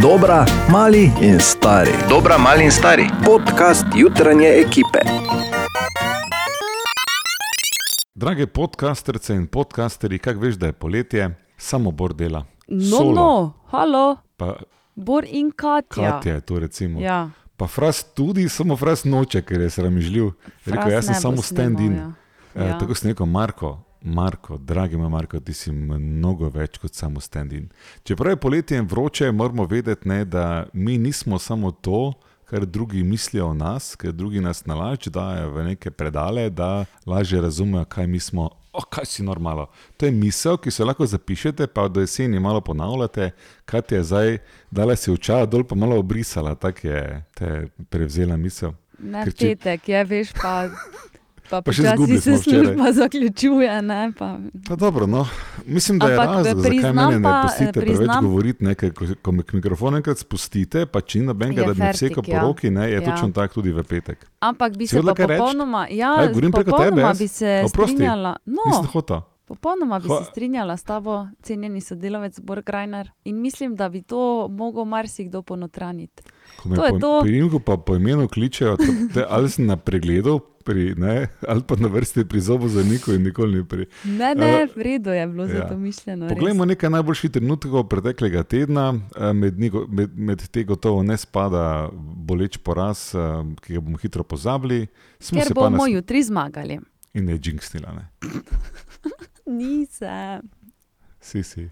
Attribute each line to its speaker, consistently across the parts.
Speaker 1: Dobra, mali in stari.
Speaker 2: Dobra, mali in stari.
Speaker 1: Podcast jutranje ekipe.
Speaker 3: Drage podcasterce in podcasteri, kak veš, da je poletje, samo bor dela.
Speaker 4: No,
Speaker 3: Solo.
Speaker 4: no, halo,
Speaker 3: Pa
Speaker 4: Bor in Katja.
Speaker 3: Katja je to recimo.
Speaker 4: Ja,
Speaker 3: Pa fras tudi, samo fras noče, ker je sramežljiv. Rekel, jaz sem samo stand-in.
Speaker 4: ja.
Speaker 3: Eh,
Speaker 4: Ja.
Speaker 3: Tako sem rekel, Marko, Marko, dragi moj Marko, ti si mnogo več kot samo stand-in. Čeprav je poletje vroče, moramo vedeti, ne, da mi nismo samo to, kar drugi mislijo o nas, ker drugi nas nalaž dajo v neke predale, da lažje razumejo, kaj mi smo. O, kaj si normalo. To je misel, ki se lahko zapišete, pa do jeseni malo ponavljate, kaj ti je zdaj, dala si očala dol, pa malo obrisala, tako je te prevzela misel.
Speaker 4: ne
Speaker 3: Ker če-
Speaker 4: je, veš, pa, pa,
Speaker 3: Pa še zgubili
Speaker 4: se
Speaker 3: smo včeraj.
Speaker 4: služba zaključuje. Ne, pa.
Speaker 3: Pa dobro, no. Mislim, da je
Speaker 4: Ampak
Speaker 3: razlog, zakaj
Speaker 4: priznam
Speaker 3: mene ne
Speaker 4: pa-
Speaker 3: pustite preveč
Speaker 4: priznam-
Speaker 3: govoriti. Ne, ker ko, mikrofonu enkrat spustite, pa če nobenega,
Speaker 4: Je
Speaker 3: da bi vseko po
Speaker 4: ja.
Speaker 3: roki, ne, je
Speaker 4: Ja.
Speaker 3: točno tako tudi v petek.
Speaker 4: Ampak bi
Speaker 3: Si
Speaker 4: se pa popolnoma, ja,
Speaker 3: Aj, govorim preko tebe, jaz.
Speaker 4: bi se
Speaker 3: Oprosti.
Speaker 4: strinjala.
Speaker 3: Nisem
Speaker 4: No,
Speaker 3: hotel.
Speaker 4: popolnoma bi se strinjala s tabo, cenjeni sodelavec Bor Grajner. In mislim, da bi to mogel marsikdo ponotraniti.
Speaker 3: Ko me
Speaker 4: To
Speaker 3: po,
Speaker 4: to.
Speaker 3: pri imenu pa po imenu kličejo, te, ali sem na pregledu, pri, ne, ali pa na vrsti pri zobozdravniku in nikoli ni pri.
Speaker 4: Ne, ne, v redu je bilo
Speaker 3: ja.
Speaker 4: za to mišljeno. res.
Speaker 3: Poglejmo nekaj najboljših trenutkov preteklega tedna. Eh, Med, med, med te gotovo ne spada boleč poraz, eh, ki ga bomo hitro pozabili. Smo
Speaker 4: Ker
Speaker 3: se pa
Speaker 4: bomo
Speaker 3: nas-
Speaker 4: jutri zmagali.
Speaker 3: In ne jinxnila, ne.
Speaker 4: Nisem.
Speaker 3: Si, si.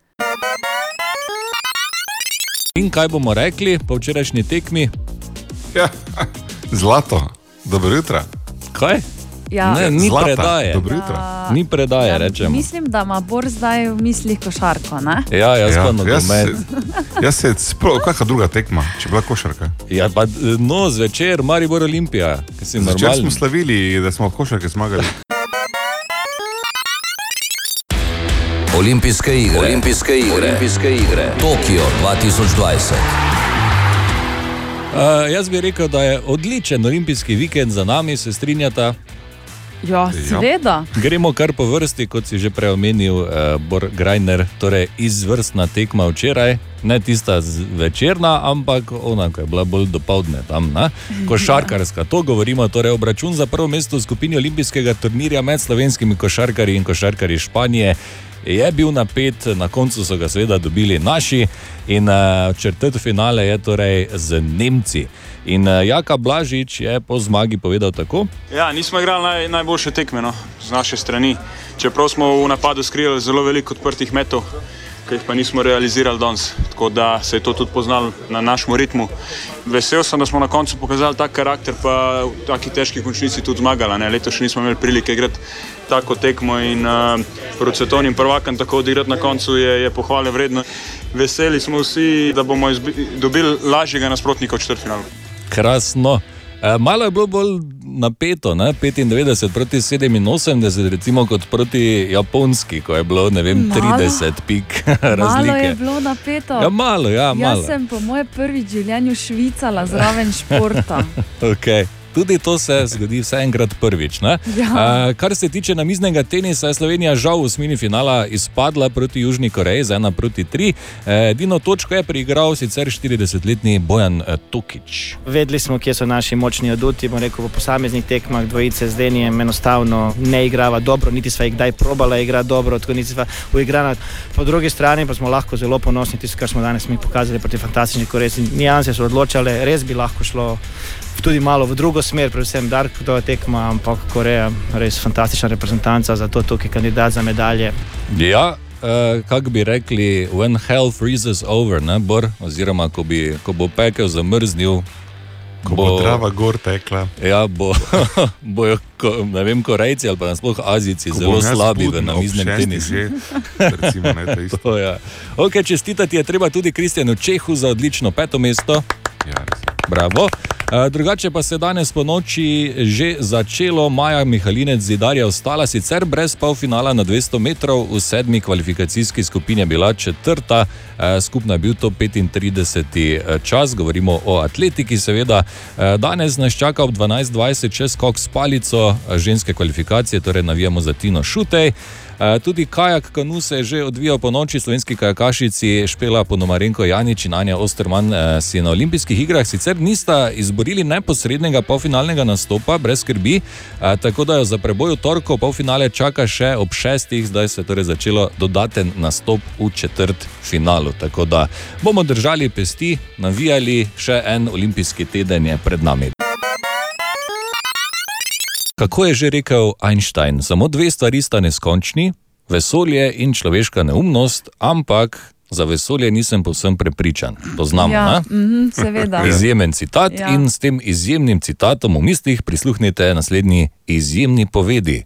Speaker 5: In kaj bomo rekli po včerajšnji tekmi?
Speaker 3: Ja, zlato, dobro jutro.
Speaker 5: Kaj?
Speaker 4: Ja.
Speaker 5: Ne, ni
Speaker 3: Zlata,
Speaker 5: predaje.
Speaker 3: Dobro jutro.
Speaker 4: Ja,
Speaker 5: Ni predaje,
Speaker 4: ja,
Speaker 5: rečemo.
Speaker 4: Mislim, da ima Bor zdaj v mislih košarko. Ne?
Speaker 5: Ja, jaz pa
Speaker 3: jaz,
Speaker 5: nogomet.
Speaker 3: se- jaz se sploh, kakšna druga tekma, če bila košarka.
Speaker 5: Ja, pa, no, zvečer, Maribor Olimpija, normalen.
Speaker 3: smo slavili, da smo v košarki zmagali.
Speaker 6: Olimpijske igre. Olimpijske igre. Olimpijske igre. Tokio 2020.
Speaker 5: Uh, jaz bi rekel, da je odličen olimpijski vikend za nami, se strinjata.
Speaker 4: Ja, seveda.
Speaker 5: Gremo kar po vrsti, kot si že prej omenil, uh, Bor Grajner, torej izvrstna tekma včeraj. Ne tista večerna, ampak ona, ki je bila bolj dopoledne tam, ne? košarkarska. To govorimo, torej obračun za prvo mesto v skupini olimpijskega turnirja med slovenskimi košarkarji in košarkarji Španije. Je bil napet, na koncu so ga seveda dobili naši, in uh, četrti finale je torej z Nemci. In uh, Jaka Blažič je po zmagi povedal tako:
Speaker 7: Ja, nismo igrali naj, najboljše tekme no, z naše strani. Čeprav smo v napadu skrivali zelo veliko odprtih metov, ki jih pa nismo realizirali danes. Tako da se je to tudi poznalo na našem ritmu. Vesel sem, da smo na koncu pokazali tak karakter, pa v taki težki končnici tudi zmagali. Letos še nismo imeli prilike igrati tako tekmo in uh, proti svetovnim prvakom tako odigrati na koncu je, je pohvale vredno. Veseli smo vsi, da bomo dobili lažjega nasprotnika v četrtfinalu.
Speaker 5: Krasno. E, malo je bilo bolj napeto, ne? 95 proti 87, recimo kot proti Japonski, ko je bilo vem,
Speaker 4: Malo.
Speaker 5: 30 pik
Speaker 4: Malo je
Speaker 5: razlike.
Speaker 4: bilo napeto.
Speaker 5: Ja, malo, ja, malo.
Speaker 4: Jaz sem po mojem prvi življenju švicala zraven športa.
Speaker 5: Okay. Tudi to se zgodi vse enkrat prvič. ne?
Speaker 4: Ja.
Speaker 5: E, kar se tiče namiznega tenisa, je Slovenija žal v osmini finala izpadla proti Južni Koreji z 1 proti 3. E, edino točko je priigral sicer 40-letni Bojan e, Tokič.
Speaker 8: Vedeli smo, kje so naši močni aduti. bom Rekel, v posameznih tekmah dvojice z Denijem enostavno ne igrava dobro, niti sva jih kdaj probala igrati dobro, tako niti sva uigrana. Po drugi strani pa smo lahko zelo ponosni, tisto, kar smo danes mi pokazali proti fantastični Korejci. Nijanse so odločale, res bi lahko šlo tudi malo v drugo smer, predvsem Dark, to je tekma, ampak Koreja, res fantastična reprezentanca, zato tukaj kandidat za medalje.
Speaker 5: Ja, uh, kako bi rekli, when hell freezes over, ne, Bor, oziroma ko, bi, ko bo pekel zamrznil.
Speaker 3: Ko bo trava gor tekla.
Speaker 5: Ja, bo, bojo ko, ne vem, Korejci ali pa nasploh Azijci
Speaker 3: Ko
Speaker 5: zelo slabi v
Speaker 3: ob
Speaker 5: namiznem tenisu.
Speaker 3: že, recimo, ne. To,
Speaker 5: ja. okay, čestitati je treba tudi Kristjanu Čehu za odlično peto mesto.
Speaker 3: Ja, res.
Speaker 5: Bravo. Uh, drugače pa se je danes po noči že začelo, Maja Mihalinec zidar je ostala sicer brez polfinala na 200 metrov, v sedmi kvalifikacijski skupini je bila četrta, uh, skupno je bil to 35. čas, govorimo o atletiki, seveda. Danes nas čaka ob 12:20 čez skok s palico, ženske kvalifikacije, torej navijamo za Tino Šutej. Eh, tudi kajak kanu se je že odvijal po noči, slovenski kajakašici Špela Ponomarenko Janič in Anja Osterman eh, si na olimpijskih igrah sicer nista izborili neposrednega polfinalnega nastopa, brez skrbi, tako da jo za preboj v torko polfinale čaka še ob šestih, zdaj se je torej začelo dodaten nastop v četrt finalu. Tako da bomo držali pesti, navijali, še en olimpijski teden je pred nami. Kako je že rekel Einstein, samo dve stvari sta neskončni: vesolje in človeška neumnost, ampak za vesolje nisem povsem prepričan. Poznamo,
Speaker 4: Ja,
Speaker 5: ja.
Speaker 4: mhm, seveda.
Speaker 5: Izjemen citat
Speaker 4: Ja.
Speaker 5: in s tem izjemnim citatom v mislih prisluhnite naslednji izjemni povedi.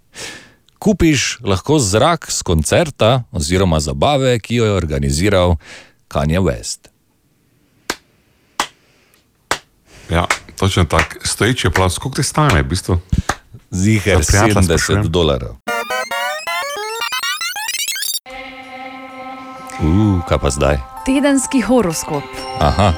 Speaker 5: Kupiš lahko zrak z koncerta oziroma zabave, ki jo je organiziral Kanye West.
Speaker 3: Ja, točno tako. Stojič je plac, koliko ti stane, v bistvu? Prijatelja
Speaker 5: 70
Speaker 3: sprašujem.
Speaker 5: dolarjev. Uh, kaj pa zdaj?
Speaker 4: Tedenski horoskop.
Speaker 5: Aha,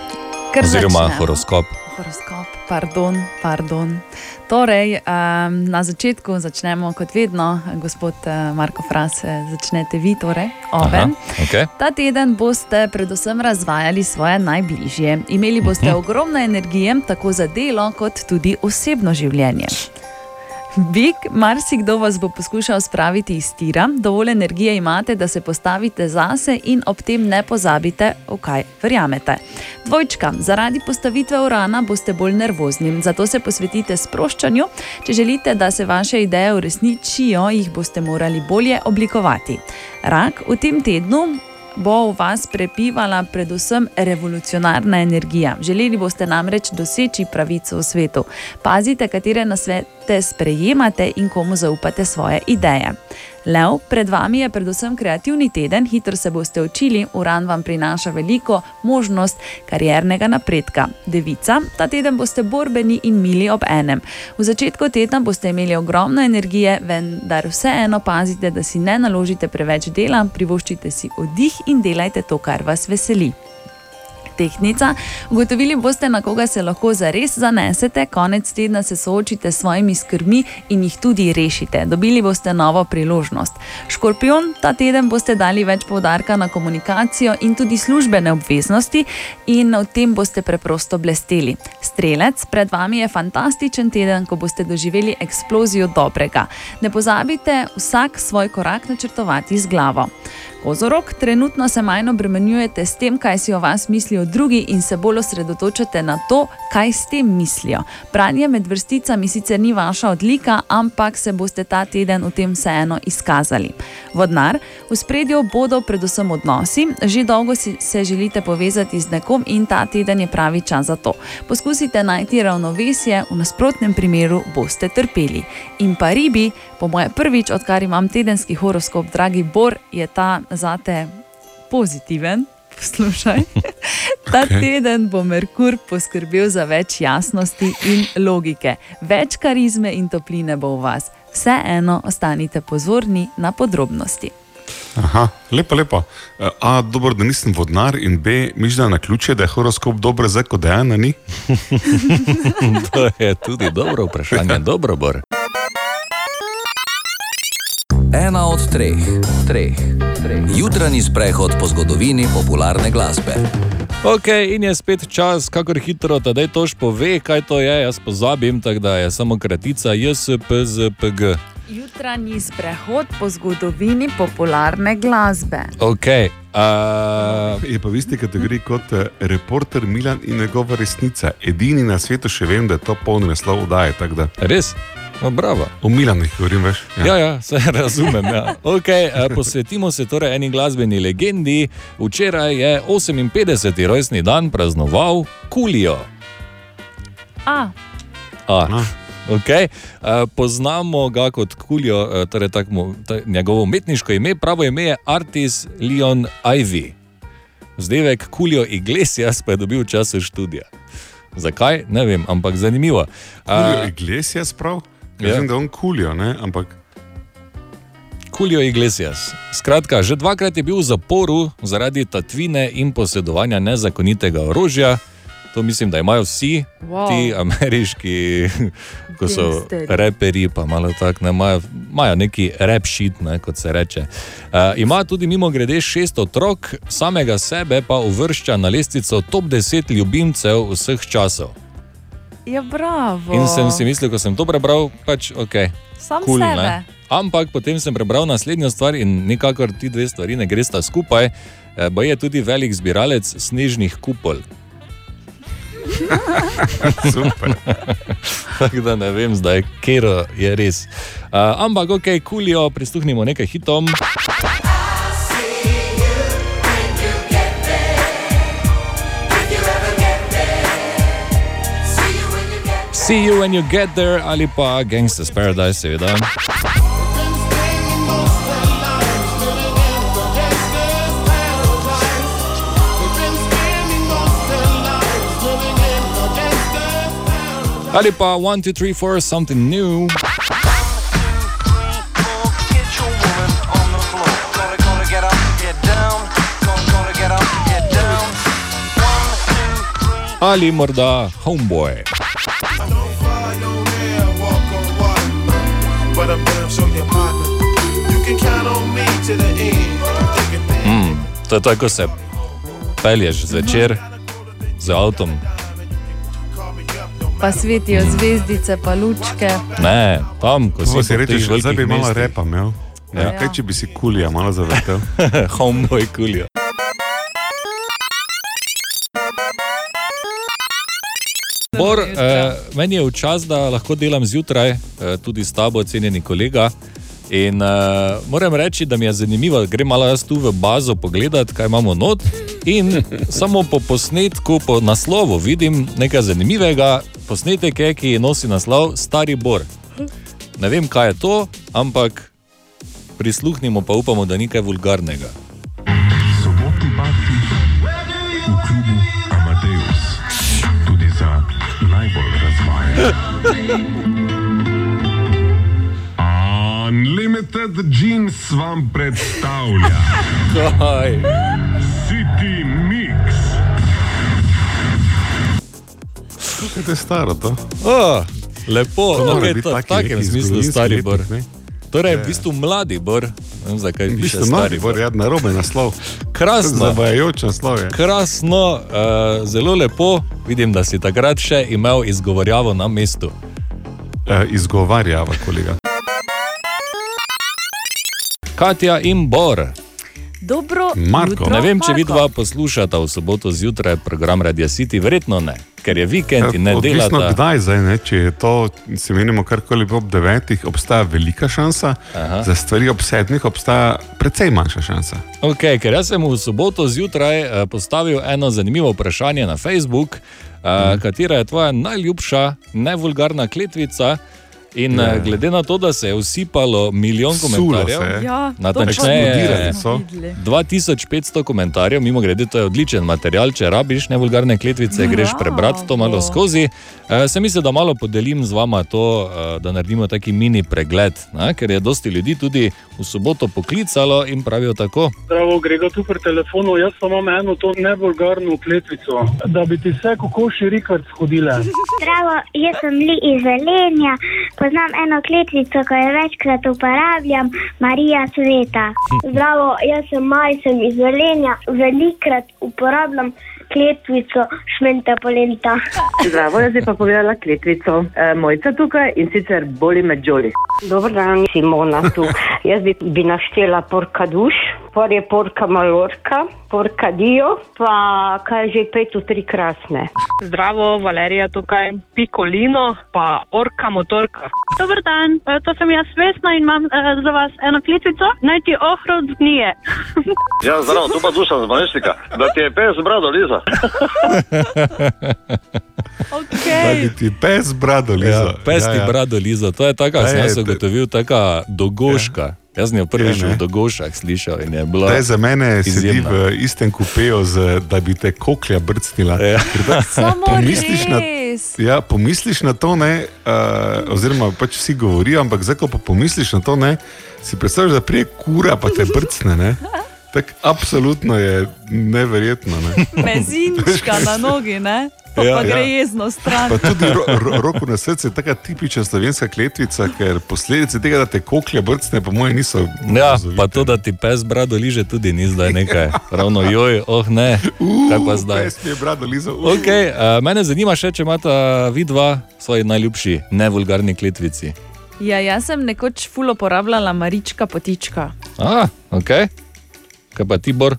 Speaker 4: Kar
Speaker 5: oziroma
Speaker 4: začnemo.
Speaker 5: horoskop.
Speaker 4: Horoskop, pardon, pardon. Torej, um, na začetku začnemo kot vedno, gospod uh, Marko Frase, začnete vi, torej, oven.
Speaker 5: okay.
Speaker 4: Ta teden boste predvsem razvajali svoje najbližje. Imeli boste ogromno energije, tako za delo, kot tudi osebno življenje. Big, marsikdo vas bo poskušal spraviti iz tira, dovolj energije imate, da se postavite zase in ob tem ne pozabite, v kaj verjamete. Dvojčka, zaradi postavitve urana boste bolj nervozni, zato se posvetite sproščanju. Če želite, da se vaše ideje uresničijo, jih boste morali bolje oblikovati. Rak, v tem tednu bo v vas prepivala predvsem revolucionarna energija. Želeli boste namreč doseči pravico v svetu. Pazite, katere nasvete sprejemate in komu zaupate svoje ideje. Lev, pred vami je predvsem kreativni teden, hitro se boste učili, uran vam prinaša veliko možnost kariernega napredka. Devica, ta teden boste borbeni in mili ob enem. V začetku tedna boste imeli ogromno energije, vendar vseeno pazite, da si ne naložite preveč dela, privoščite si oddih in delajte to, kar vas veseli. Tehnica. Ugotovili boste, na koga se lahko zares zanesete, konec tedna se soočite s svojimi skrbmi in jih tudi rešite. Dobili boste novo priložnost. Škorpion, ta teden boste dali več poudarka na komunikacijo in tudi službene obveznosti, in v tem boste preprosto blesteli. Strelec, pred vami je fantastičen teden, ko boste doživeli eksplozijo dobrega. Ne pozabite vsak svoj korak načrtovati z glavo. Kozorok, trenutno se manj obremenjujete s tem, kaj si o vas mislijo drugi, in se bolj osredotočate na to, kaj s tem mislijo. Branje med vrsticami sicer ni vaša odlika, ampak se boste ta teden v tem vseeno izkazali. Vodnar, v spredju bodo predvsem odnosi, že dolgo si se želite povezati z nekom in ta teden je pravi čas za to. Poskusite najti ravnovesje, v nasprotnem primeru boste trpeli. In pa ribi, po moje prvič, odkar imam tedenski horoskop, dragi Bor, je ta zate pozitiven. Poslušaj. Ta
Speaker 3: Okej.
Speaker 4: teden bo Merkur poskrbel za več jasnosti in logike, več karizme in topline bo v vas. Vseeno ostanite pozorni na podrobnosti.
Speaker 3: Aha, lepo, lepo. Eh, A, dobro, da nisem vodnar in B, mišljeno na ključe, da je horoskop dober, zdaj ko dejana ni.
Speaker 5: To je tudi dobro vprašanje, dobro bor.
Speaker 6: Ena od treh, treh, treh. Jutranji sprehod po zgodovini popularne glasbe.
Speaker 5: Ok, in je spet čas, kakor hitro tedaj tož pove, kaj to je. Jaz pozabim, tako da je samo kratica JSPZPG.
Speaker 4: Jutranji sprehod po zgodovini popularne glasbe.
Speaker 5: Ok. Uh,
Speaker 3: Je pa v isti kategoriji kot eh, reporter Milan in njegova resnica. Edini na svetu še vem, da je to polni naslov vdaje. tako da
Speaker 5: res? No, bravo.
Speaker 3: O Milanih govorim, veš.
Speaker 5: Ja, ja, se razumem. Ja. Okay, posvetimo se torej eni glasbeni legendi. Včeraj je 58. rojstni dan praznoval Kulijo.
Speaker 4: A,
Speaker 5: A,
Speaker 3: A.
Speaker 5: okay. Poznamo ga kot Kulijo, torej tak mu, ta, njegovo umetniško ime, pravo ime je Artis Leon Ivy. Zdevek Kulijo Iglesias pa je dobil v času študija. Zakaj? Ne vem, ampak zanimivo. Uh,
Speaker 3: Iglesias prav?
Speaker 5: Ja.
Speaker 3: Vem, da on kulijo, ne? ampak
Speaker 5: Julio Iglesias. Skratka, že dvakrat je bil v zaporu zaradi tatvine in posedovanja nezakonitega orožja. To mislim, da imajo vsi
Speaker 4: Wow.
Speaker 5: ti ameriški, ko so
Speaker 4: Gangsterji.
Speaker 5: reperi, pa malo tako, ne, imajo, imajo neki rap shit, ne, kot se reče. Uh, ima tudi mimo grede šest otrok, samega sebe pa uvršča na lestvico top 10 ljubimcev vseh časov.
Speaker 4: Ja, bravo.
Speaker 5: In sem si mislil, ko sem to prebral, pač ok.
Speaker 4: Sam
Speaker 5: Cool,
Speaker 4: sebe.
Speaker 5: ne? Ampak potem sem prebral naslednjo stvar in nikakor ti dve stvari ne gresta skupaj. Eh, Bo je tudi velik zbiralec snežnih kupol.
Speaker 3: super.
Speaker 5: Tako da ne vem zdaj, kje je res. Uh, ampak ok, kulijo, prisluhnimo nekaj hitom. See you when you get there ali pa Gangsta's Paradise, seveda. Ali pa 1, 2, 3, 4, something new. Ali morda Homeboy. Mm, to je tako, ko se pelješ zvečer z avtom.
Speaker 4: Pa svetijo zvezdice, pa lučke.
Speaker 5: Ne, tam, ko si
Speaker 3: si rečeš, zdaj bi malo repa imel. Ja.
Speaker 4: Ja.
Speaker 3: Kaj če bi si kulija malo zavrtel?
Speaker 5: Homeboy kulijo. Bor, eh, meni je v čas, da lahko delam zjutraj, eh, tudi s tabo, cenjeni kolega. In uh, moram reči, da mi je zanimivo, grem malo jaz tu v bazo pogledat, kaj imamo not. In samo po posnetku, po naslovu vidim nekaj zanimivega. Posnetek je, ki nosi naslov Stari Bor. Ne vem, kaj je to, ampak prisluhnimo, pa upamo, da ni kaj vulgarnega.
Speaker 2: Sobotni parti Unlimited Jeans vam predstavlja
Speaker 5: Kaj?
Speaker 2: City Mix.
Speaker 3: Kaj je staro to?
Speaker 5: Oh, lepo,
Speaker 3: To
Speaker 5: no,
Speaker 3: mora
Speaker 5: kaj je
Speaker 3: biti
Speaker 5: to v
Speaker 3: taki
Speaker 5: takem
Speaker 3: neki
Speaker 5: smislu
Speaker 3: zgodovinski
Speaker 5: stari
Speaker 3: letnik,
Speaker 5: bor.
Speaker 3: ne?
Speaker 5: Torej, v bistvu mladi bor, ne vem zakaj
Speaker 3: V
Speaker 5: piše
Speaker 3: bistvu
Speaker 5: stari
Speaker 3: mladi,
Speaker 5: bor.
Speaker 3: bor, ja, narobe naslov.
Speaker 5: Krasno,
Speaker 3: Zavajajoč naslov je.
Speaker 5: krasno, uh, zelo lepo. Vidim, da si takrat še imel izgovorjavo na mestu.
Speaker 3: Uh, izgovarjava, kolega.
Speaker 5: Katja in Bor.
Speaker 4: Dobro,
Speaker 3: Marko.
Speaker 4: jutro,
Speaker 5: Ne vem, če
Speaker 4: Marko.
Speaker 5: vidva poslušata v soboto zjutraj program Radio City, verjetno ne, ker je vikend in ne
Speaker 3: Odvisno
Speaker 5: delata.
Speaker 3: kdaj zdaj, ne? če je to, se menimo, karkoli ob devetih, obstaja velika šansa,
Speaker 5: Aha.
Speaker 3: za stvari ob sedmih obstaja precej manjša šansa.
Speaker 5: Okay, ker jaz sem v soboto zjutraj eh, postavil eno zanimivo vprašanje na Facebook, uh, katera je tvoja najljubša nevulgarna kletvica. In
Speaker 3: Ja.
Speaker 5: ja. glede na to, da se je usipalo milijon
Speaker 3: Sulo
Speaker 5: komentarjev,
Speaker 3: se je.
Speaker 4: Ja,
Speaker 5: Natančneje-
Speaker 3: Eksplodirali so.
Speaker 5: 2500 komentarjev, mimo grede, to je odličen material. Če rabiš nevulgarne kletvice,
Speaker 4: Bravo.
Speaker 5: greš prebrati to malo skozi. E, se mislim, da malo podelim z vama to, eh, da naredimo taki mini pregled, ne? ker je dosti ljudi tudi v soboto poklicalo in pravijo tako.
Speaker 9: Zdravo, Grega tu pri telefonu. Jaz pa imam eno to nevulgarno kletvico, da bi ti vse kokoši rikard shodile.
Speaker 10: Zdravo, jaz sem Li iz Velenja. Poznam eno kletvico, ki jo večkrat uporabljam, Marija Sveta. Zdravo, jaz sem Maj, sem iz Velenja. Velikrat uporabljam kletvico Šmente Polenta.
Speaker 11: Zdravo, jaz bi pa povedala kletvico. E, mojca tukaj in sicer boli med žoli.
Speaker 12: Dober dan, Simona tu. Jaz bi, bi naštela porka duš, por je porka malorka, porka dio, pa kaj že pet v tri krasne.
Speaker 13: Zdravo, Valerija tukaj, pikolino, pa orka motorka. Dober dan, eh, to sem jaz Vesna in imam eh, za vas eno kletvico, naj ti ohrod gnije.
Speaker 14: Ja, zdravo, tu pa dušam z Malešnika, da ti je pes brado Liza.
Speaker 3: Da bi ti pes brado lizo.
Speaker 5: Ja, pesti ja, ja. brado lizo, to je taka,
Speaker 3: Ja,
Speaker 5: sem jaz ugotovil, taka dogoška. Jaz sem jo prvič
Speaker 3: ne.
Speaker 5: v Dogošah slišal in je bilo.
Speaker 3: Zdaj za mene sedi
Speaker 5: izjemno.
Speaker 3: v istem kupeju, z, da bi te koklja brcnila.
Speaker 5: Ja.
Speaker 3: Pomisliš na, ja, pomisliš na to, ne, uh, oziroma pač vsi govorijo, ampak zdaj, ko pa pomisliš na to, ne, si predstavljaš, da prije kura pa te brcne. Ne. Tak, absolutno je neverjetno. Ne.
Speaker 4: Mezinčka na nogi, ne? Pa,
Speaker 3: Ja,
Speaker 4: pa gre
Speaker 3: ja.
Speaker 4: jezno stran.
Speaker 3: Pa tudi ro, ro, roko na srce je taka tipična slovenska kletvica, ker posledice tega, da te koklja brcne, po mojem, niso.
Speaker 5: Ja, pa to, da ti pes brado liže, tudi ni zdaj nekaj. Ravno joj, oh ne, kaj pa zdaj.
Speaker 3: Pes mi je brado lizal.
Speaker 5: Okay, uh, mene zanima še, če imata vidva svoji najljubši, nevulgarni kletvici.
Speaker 4: Ja, jaz sem nekoč ful uporabljala marička potička.
Speaker 5: A, ok. Kaj pa ti, Bor?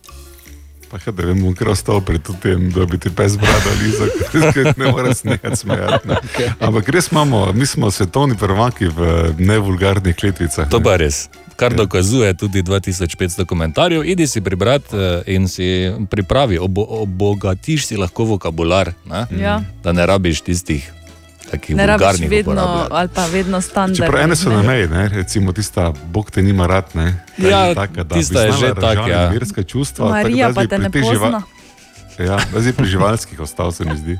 Speaker 3: Pa kaj, da vem, bom kar ostal pri tem, da bi ti pes brado lizal, ker ne moreš nekaj smejati. Ne. Ampak res imamo, mi smo svetovni prvaki v nevulgarnih kletvicah.
Speaker 5: To pa je res. Kar dokazuje tudi 2500 komentarjev. Idi si prebrati eh, in si pripravi, obo, obogatiš si lahko vokabular, ne?
Speaker 4: Ja.
Speaker 5: da ne rabiš tistih takih
Speaker 4: Ne rabiš
Speaker 5: vulgarnih
Speaker 4: vedno ali pa vedno standardno.
Speaker 3: Čeprav ene so na meji, ne? recimo tista, Bog te nima rad. Ne? Ta
Speaker 5: Ja,
Speaker 3: že taka, da
Speaker 5: tista je že tak,
Speaker 3: razžaliti
Speaker 5: ja.
Speaker 3: Verska čustva.
Speaker 4: Marija
Speaker 3: tako da
Speaker 4: pa te ne pozna.
Speaker 3: Ja, da zdaj pri živalskih ostal se mi zdi.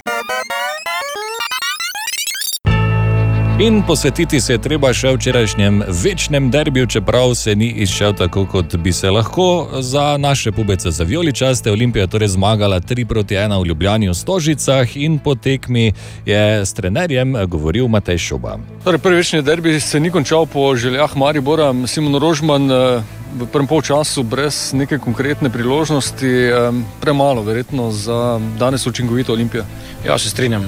Speaker 5: In posvetiti se je treba še včerajšnjem večnem derbiju, čeprav se ni izšel tako, kot bi se lahko. Za naše pubece za vijoličaste Olimpija je torej zmagala 3 proti 1 v Ljubljani v Stožicah in po tekmi je s trenerjem govoril Matej Šoba.
Speaker 15: Torej, prvi večni derbi se ni končal po željah Maribora. Simon Rožman eh, v prvem polčasu brez neke konkretne priložnosti, eh, premalo verjetno za danes učinkovito Olimpijo.
Speaker 16: Ja, se strinjam. E,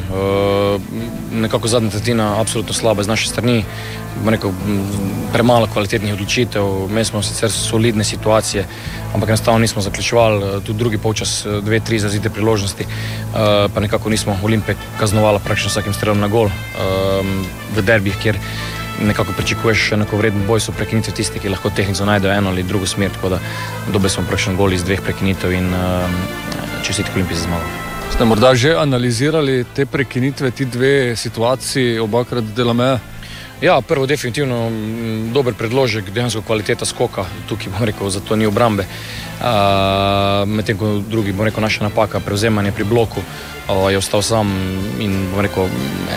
Speaker 16: nekako zadnja tretjina absolutno slaba z naše strani. Rekel, premalo kvalitetnih odločitev, imeli smo sicer solidne situacije, ampak enostavno nismo zaključovali. E, Tudi drugi polčas, e, dve, tri zazide priložnosti, e, pa nekako nismo Olimpije kaznovali praktično vsakim strelom na gol. E, V derbih, kjer nekako pričakuješ enakovreden boj, so prekinitve tiste, ki lahko tehnično najdejo eno ali drugo smer. Tako da dobili smo praktično gol iz dveh prekinitev in e, čestitke Olimpiji za zmago.
Speaker 15: Ste morda že analizirali te prekinitve, ti dve situaciji, obakrat delameja?
Speaker 16: Ja, prvo, definitivno dober predložek, dejansko kvaliteta skoka, tukaj bom rekel, zato ni obrambe. Uh, Medtem ko drugi, bom rekel, naša napaka, prevzemanje pri bloku, uh, je ostal sam in bom rekel,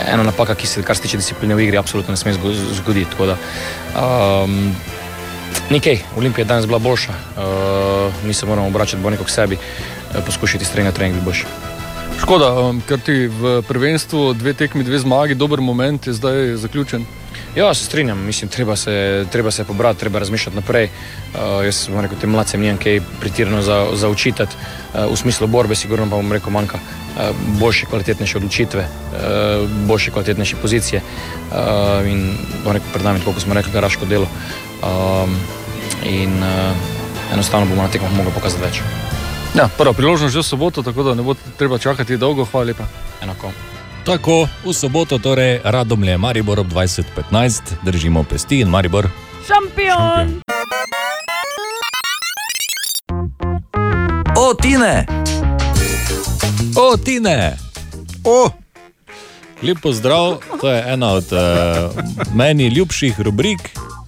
Speaker 16: ena napaka, ki se, kar se tiče discipline v igri, absolutno ne sme zgo- zgoditi. Da, um, Nikaj, Olimpija je danes bila boljša, uh, mi se moramo obračati bolj neko k sebi, uh, poskušati s treninga trening biti boljši.
Speaker 15: Škoda, um, ker ti v prvenstvu dve tekmi, dve zmagi, dober moment je zdaj zaključen.
Speaker 16: Ja, se strinjam, mislim, treba se, treba se pobrati, treba razmišljati naprej. Uh, jaz bom rekel, tem mladcem nimam kaj pretirano za, za uh, v smislu borbe, sigurno pa bom rekel, manjka uh, boljše, kvalitetnejše odločitve, uh, boljše, kvalitetnejše pozicije. Uh, in bom rekel, pred nami, tako kot smo rekli, garaško delo. Um, in uh, enostavno bomo na tekmah mogli pokazati več.
Speaker 15: Ja, prva priložnost že v soboto, tako da ne bo treba čakati dolgo. Hvala lepa.
Speaker 16: Enako.
Speaker 5: Tako v soboto, torej Radomlje, Maribor ob 20:15, držimo pesti in Maribor.
Speaker 4: Šampion!
Speaker 6: O, Tine!
Speaker 5: O, Tine!
Speaker 3: O!
Speaker 5: Lep pozdrav, to je ena od uh, meni ljubših rubrik,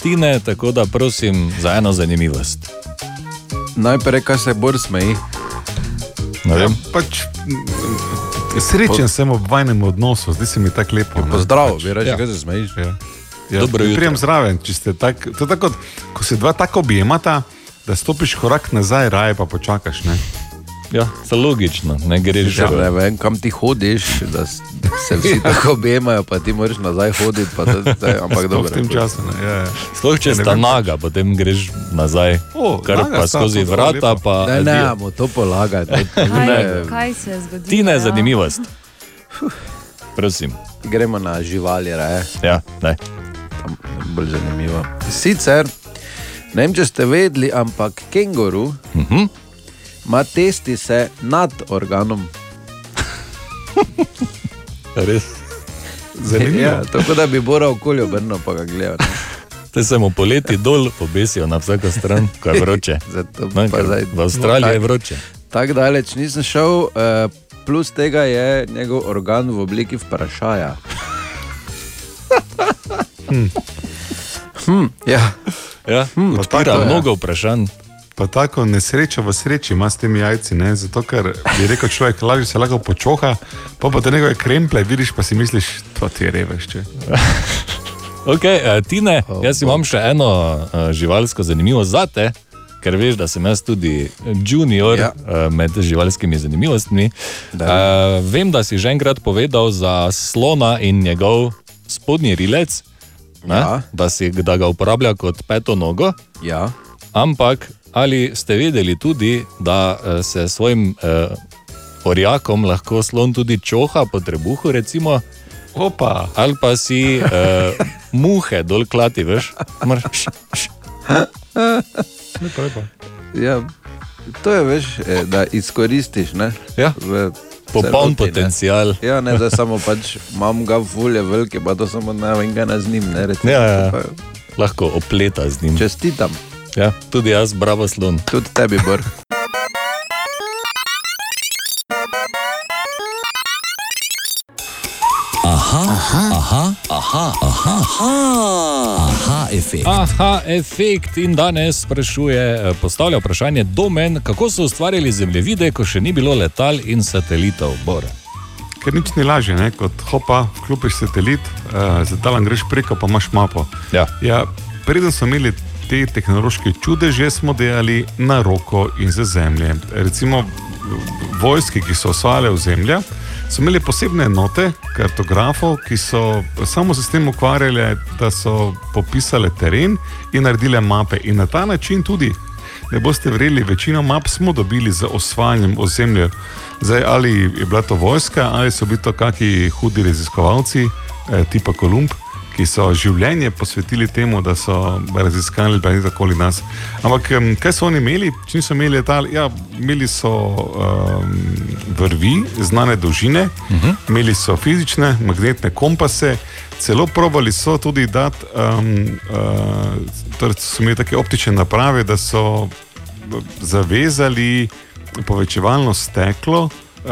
Speaker 5: Tine, tako da prosim za eno zanimivost.
Speaker 1: Najprej, kaj se bolj smeji.
Speaker 5: Ne vem.
Speaker 3: Pač, mm, srečen sem ob vajnem odnosu, zdi se mi tako lepo. ne.
Speaker 1: Pozdrav,
Speaker 3: Pač,
Speaker 1: bi rekel,
Speaker 3: ja.
Speaker 1: kaj se smejiš.
Speaker 3: Ja. Ja,
Speaker 5: Dobro jutro.
Speaker 3: Prijem zraven, če ste tak, to je tako, kot, ko se dva tako objemata, da stopiš korak nazaj, raje pa počakaš. Ne?
Speaker 5: Ja, je logično, ne greš
Speaker 1: Ja, ne vem, kam ti hodiš, da se vsi tako objemajo, pa ti moraš nazaj hoditi. Pa to, to, je- ampak dobro.
Speaker 3: v tem času. Ne? Ja, ja.
Speaker 5: Sploh če
Speaker 3: Ja, ne
Speaker 5: sta naga, potem greš nazaj,
Speaker 3: O,
Speaker 5: kar
Speaker 3: naga
Speaker 5: pa skozi vrata. Pa,
Speaker 1: Ne, ne, mu to polagati.
Speaker 4: Kaj,
Speaker 1: Ne,
Speaker 4: kaj se je zgodilo?
Speaker 5: Tine,
Speaker 4: ja?
Speaker 5: zanimivost. Prosim.
Speaker 1: Gremo na živali, raje.
Speaker 5: Ja, ne.
Speaker 1: Tam je bolj zanimivo. Sicer, ne vem, če ste vedeli, ampak kenguru
Speaker 5: uh -huh.
Speaker 1: Ima testi se nad organom.
Speaker 5: Res.
Speaker 3: Zanimivo.
Speaker 1: Ja, tako da bi Bora okolje obrnil, pa ga gledal. ne.
Speaker 5: Te se mu poleti dol obesijo na vsako stran, ko je vroče.
Speaker 1: Zato
Speaker 5: ker
Speaker 1: zdaj-
Speaker 5: v Avstraliji je
Speaker 1: Tak-
Speaker 5: vroče.
Speaker 1: Tako daleč nisem šel, eh, plus tega je njegov organ v obliki vprašaja. Hm, ja.
Speaker 5: Ja,
Speaker 3: Hm, pa
Speaker 5: odpira
Speaker 3: je.
Speaker 5: mnogo vprašanj.
Speaker 3: Pa tako nesreča v sreči ima s temi jajci, ne? zato ker bi rekel človek, lažje se lahko počoha, pa pa te nekaj kremple vidiš, pa si misliš, to ti je revešče.
Speaker 5: Okay, uh, Tine, jaz imam še eno uh, živalsko zanimivost za te, ker veš, da sem jaz tudi junior ja. uh, med živalskimi zanimivostmi. Uh, vem, da si že enkrat povedal za slona in njegov spodnji rilec, ne,
Speaker 1: Ja.
Speaker 5: da, si, da ga uporablja kot peto nogo.
Speaker 1: Ja.
Speaker 5: Ampak ali ste vedeli tudi, da uh, se s svojim uh, orjakom lahko slon tudi čoha po trebuhu, recimo?
Speaker 3: Opa.
Speaker 5: Ali pa si uh, muhe dol klati, veš? Moraš-
Speaker 1: Ja, to je veš, eh, da izkoristiš. Ne,
Speaker 5: ja. Popoln
Speaker 1: celoti, ne.
Speaker 5: potencial.
Speaker 1: Ja, ne, da samo pač imam ga volje velike, pa to samo ne vem, kaj z njim. Ne, recimo,
Speaker 5: Ja, ja.
Speaker 1: pa-
Speaker 5: Lahko opleta z njim.
Speaker 1: Čestitam.
Speaker 5: Ja, tudi jaz, bravo slon.
Speaker 1: Tudi tebi, Bor.
Speaker 6: Aha, aha, aha, aha, aha, aha, aha efekt.
Speaker 5: Aha, efekt in danes sprašuje, eh, postavlja vprašanje domen, kako so ustvarjali zemljevide, ko še ni bilo letal in satelitov. Bor.
Speaker 3: Ker nič ni lažje, ne? kot hopa, vklopiš satelit, uh, z letalom greš preko, pa imaš mapo.
Speaker 5: Ja.
Speaker 3: Ja, preden smo imeli te tehnološke čudeže, smo delali na roko in za zemlje. Recimo vojske, ki so osvajale v zemljo, so imeli posebne enote kartografov, ki so samo se s tem ukvarjali, da so popisale teren in naredile mape. In na ta način tudi. Ne boste verjeli, večino map smo dobili z osvajanjem ozemlja. Zdaj, ali je bila to vojska, ali so bili to kakšni hudi raziskovalci, eh, tipa Kolumb, ki so življenje posvetili temu, da so raziskali planet okoli nas. Ampak kaj so oni imeli, če niso imeli letal? Ja, imeli so um, vrvi, znane dolžine, uh -huh. imeli so fizične, magnetne kompase, celo probali so tudi dati, um, uh, torej so imeli take optične naprave, da so zavezali povečevalno steklo, uh,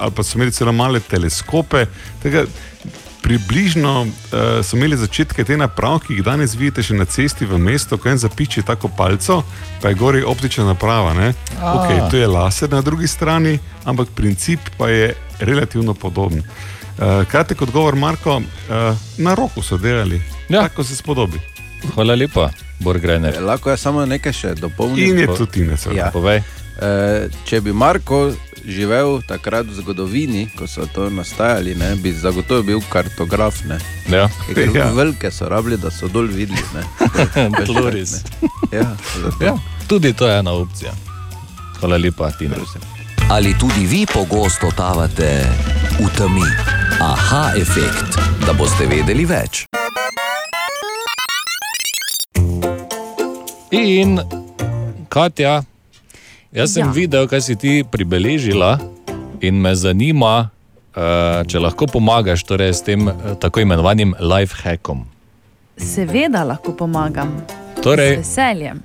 Speaker 3: ali pa so imeli celo male teleskope. Tega, približno uh, so imeli začetke te naprave, ki jih danes vidite še na cesti v mestu, ko en zapiči tako palco, pa je gori optična naprava. ne.
Speaker 5: A.
Speaker 3: Okay, to je laser na drugi strani, ampak princip pa je relativno podoben. Uh, kratek odgovor, Marko, uh, na roko so delali,
Speaker 5: ja.
Speaker 3: tako se spodobi.
Speaker 5: Hvala lepa, Borgrajner.
Speaker 1: Lahko jaz samo nekaj še dopolnim.
Speaker 3: In je tudi Tine, seveda.
Speaker 5: Povej.
Speaker 1: E, če bi Marko živel takrat v zgodovini, ko so to nastajali, ne, bi zagotovo bil kartograf. Ne.
Speaker 5: Ja.
Speaker 1: Ker
Speaker 5: Ja.
Speaker 1: Velike so rabili, da so dol videli.
Speaker 5: Tloris.
Speaker 1: ne. Ja, zato.
Speaker 5: Ja, tudi to je ena opcija. Hvala lepa, Tina.
Speaker 6: Ali tudi vi pogosto totavate v temi? Aha, efekt, da boste vedeli več.
Speaker 5: In Katja, jaz sem
Speaker 4: Ja.
Speaker 5: videl, kaj si ti pribeležila, in me zanima, uh, če lahko pomagaš torej, s tem uh, tako imenovanim life hackom.
Speaker 4: Seveda lahko pomagam.
Speaker 5: Torej,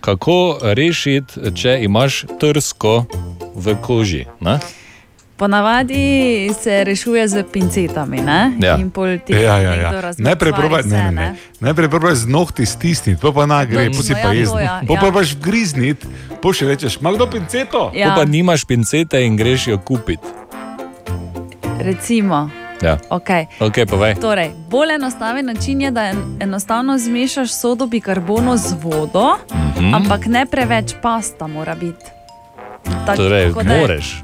Speaker 5: kako rešiti, če imaš trsko v koži? Ne?
Speaker 4: Ponavadi se rešuje z pincetami. Ne?
Speaker 3: Ja.
Speaker 4: In pol ti
Speaker 3: Ja, ja, ja. Najprej probaj, ne, ne, ne. Najprej probaj z nohti stisniti, pa pa na gre,
Speaker 4: Točno,
Speaker 3: pa si
Speaker 4: ja,
Speaker 3: pa
Speaker 4: to
Speaker 3: jezni.
Speaker 4: ja,
Speaker 3: Pa
Speaker 4: ja.
Speaker 3: pa paš grizniti, pa še rečeš, ima kdo pinceto?
Speaker 4: Ja.
Speaker 5: Pa nimaš pincete in greš jo kupiti.
Speaker 4: Recimo.
Speaker 5: Ja.
Speaker 4: Okay.
Speaker 5: Ok, povej.
Speaker 4: Torej, bolj enostaven način je, da en, enostavno zmešaš sodo bikarbono z vodo,
Speaker 5: Mhm.
Speaker 4: ampak ne preveč pasta mora biti. Tak-
Speaker 5: Torej, moreš.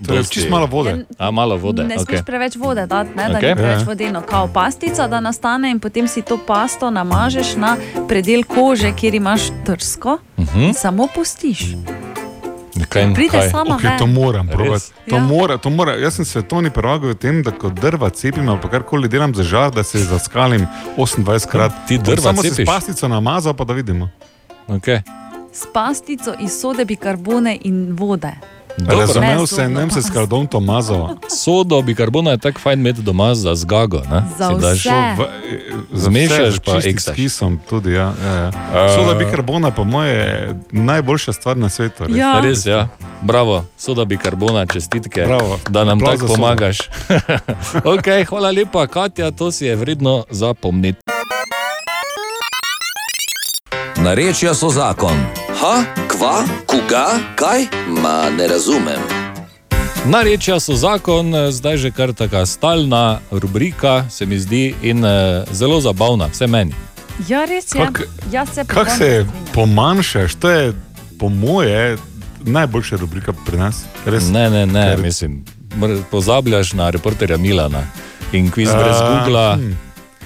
Speaker 3: Torej, čisto malo vode.
Speaker 5: A, malo vode.
Speaker 4: Ne
Speaker 5: okay.
Speaker 4: smeš preveč vode dati, ne, da
Speaker 5: Okej.
Speaker 4: ni preveč
Speaker 5: Ja.
Speaker 4: vodeno, kao pastica, da nastane in potem si to pasto namažeš na predel kože, kjer imaš trsko
Speaker 5: Mhm.
Speaker 4: in samo pustiš.
Speaker 5: Kaj,
Speaker 4: Pride
Speaker 5: kaj?
Speaker 4: sama
Speaker 3: Okay, to moram probati. To,
Speaker 4: Ja.
Speaker 3: mora, to mora. Jaz sem svetovni prvak v tem, da ko drva cepim ali pa karkoli delam za žar, da se zaskalim 28 krat.
Speaker 5: Ti drva
Speaker 3: Samo se
Speaker 5: cepiš?
Speaker 3: s pastico namazal, pa da vidimo.
Speaker 5: Okay.
Speaker 4: S pastico iz sode bikarbone in vode.
Speaker 3: Razumel
Speaker 4: Ne
Speaker 3: sem,
Speaker 4: zobno
Speaker 3: ne se s kardom to mazal.
Speaker 5: Sodo bikarbona je tako fajn imeti doma za zgago. Ne?
Speaker 4: Za
Speaker 5: daš-.
Speaker 3: V- za
Speaker 5: Zmešaš
Speaker 3: vse,
Speaker 5: pa eksaš.
Speaker 3: S kisom tudi, ja. ja, ja.
Speaker 5: A-
Speaker 3: Soda bikarbona, po moje, je najboljša stvar na svetu. Res.
Speaker 4: Ja.
Speaker 5: Res, ja. Bravo, soda bikarbona, čestitke,
Speaker 3: Bravo.
Speaker 5: da nam tako pomagaš. okay, hvala lepa, Katja, to si je vredno zapomniti.
Speaker 6: Narečja so zakon. Ha, kva, koga, kaj? Ma ne razumem.
Speaker 5: Narečja so zakon, eh, zdaj že kar taka stalna rubrika, se mi zdi, in uh, zelo zabavna, vse meni.
Speaker 4: Ja, res je.
Speaker 3: Kak-
Speaker 4: Jaz se
Speaker 3: Kako se pomanjšaš, to je po moje najboljša rubrika pri nas. Res.
Speaker 5: Ne, ne, ne,
Speaker 3: Ker-
Speaker 5: mislim, pozabljaš na reporterja Milana in kviz brez Google,
Speaker 3: hm.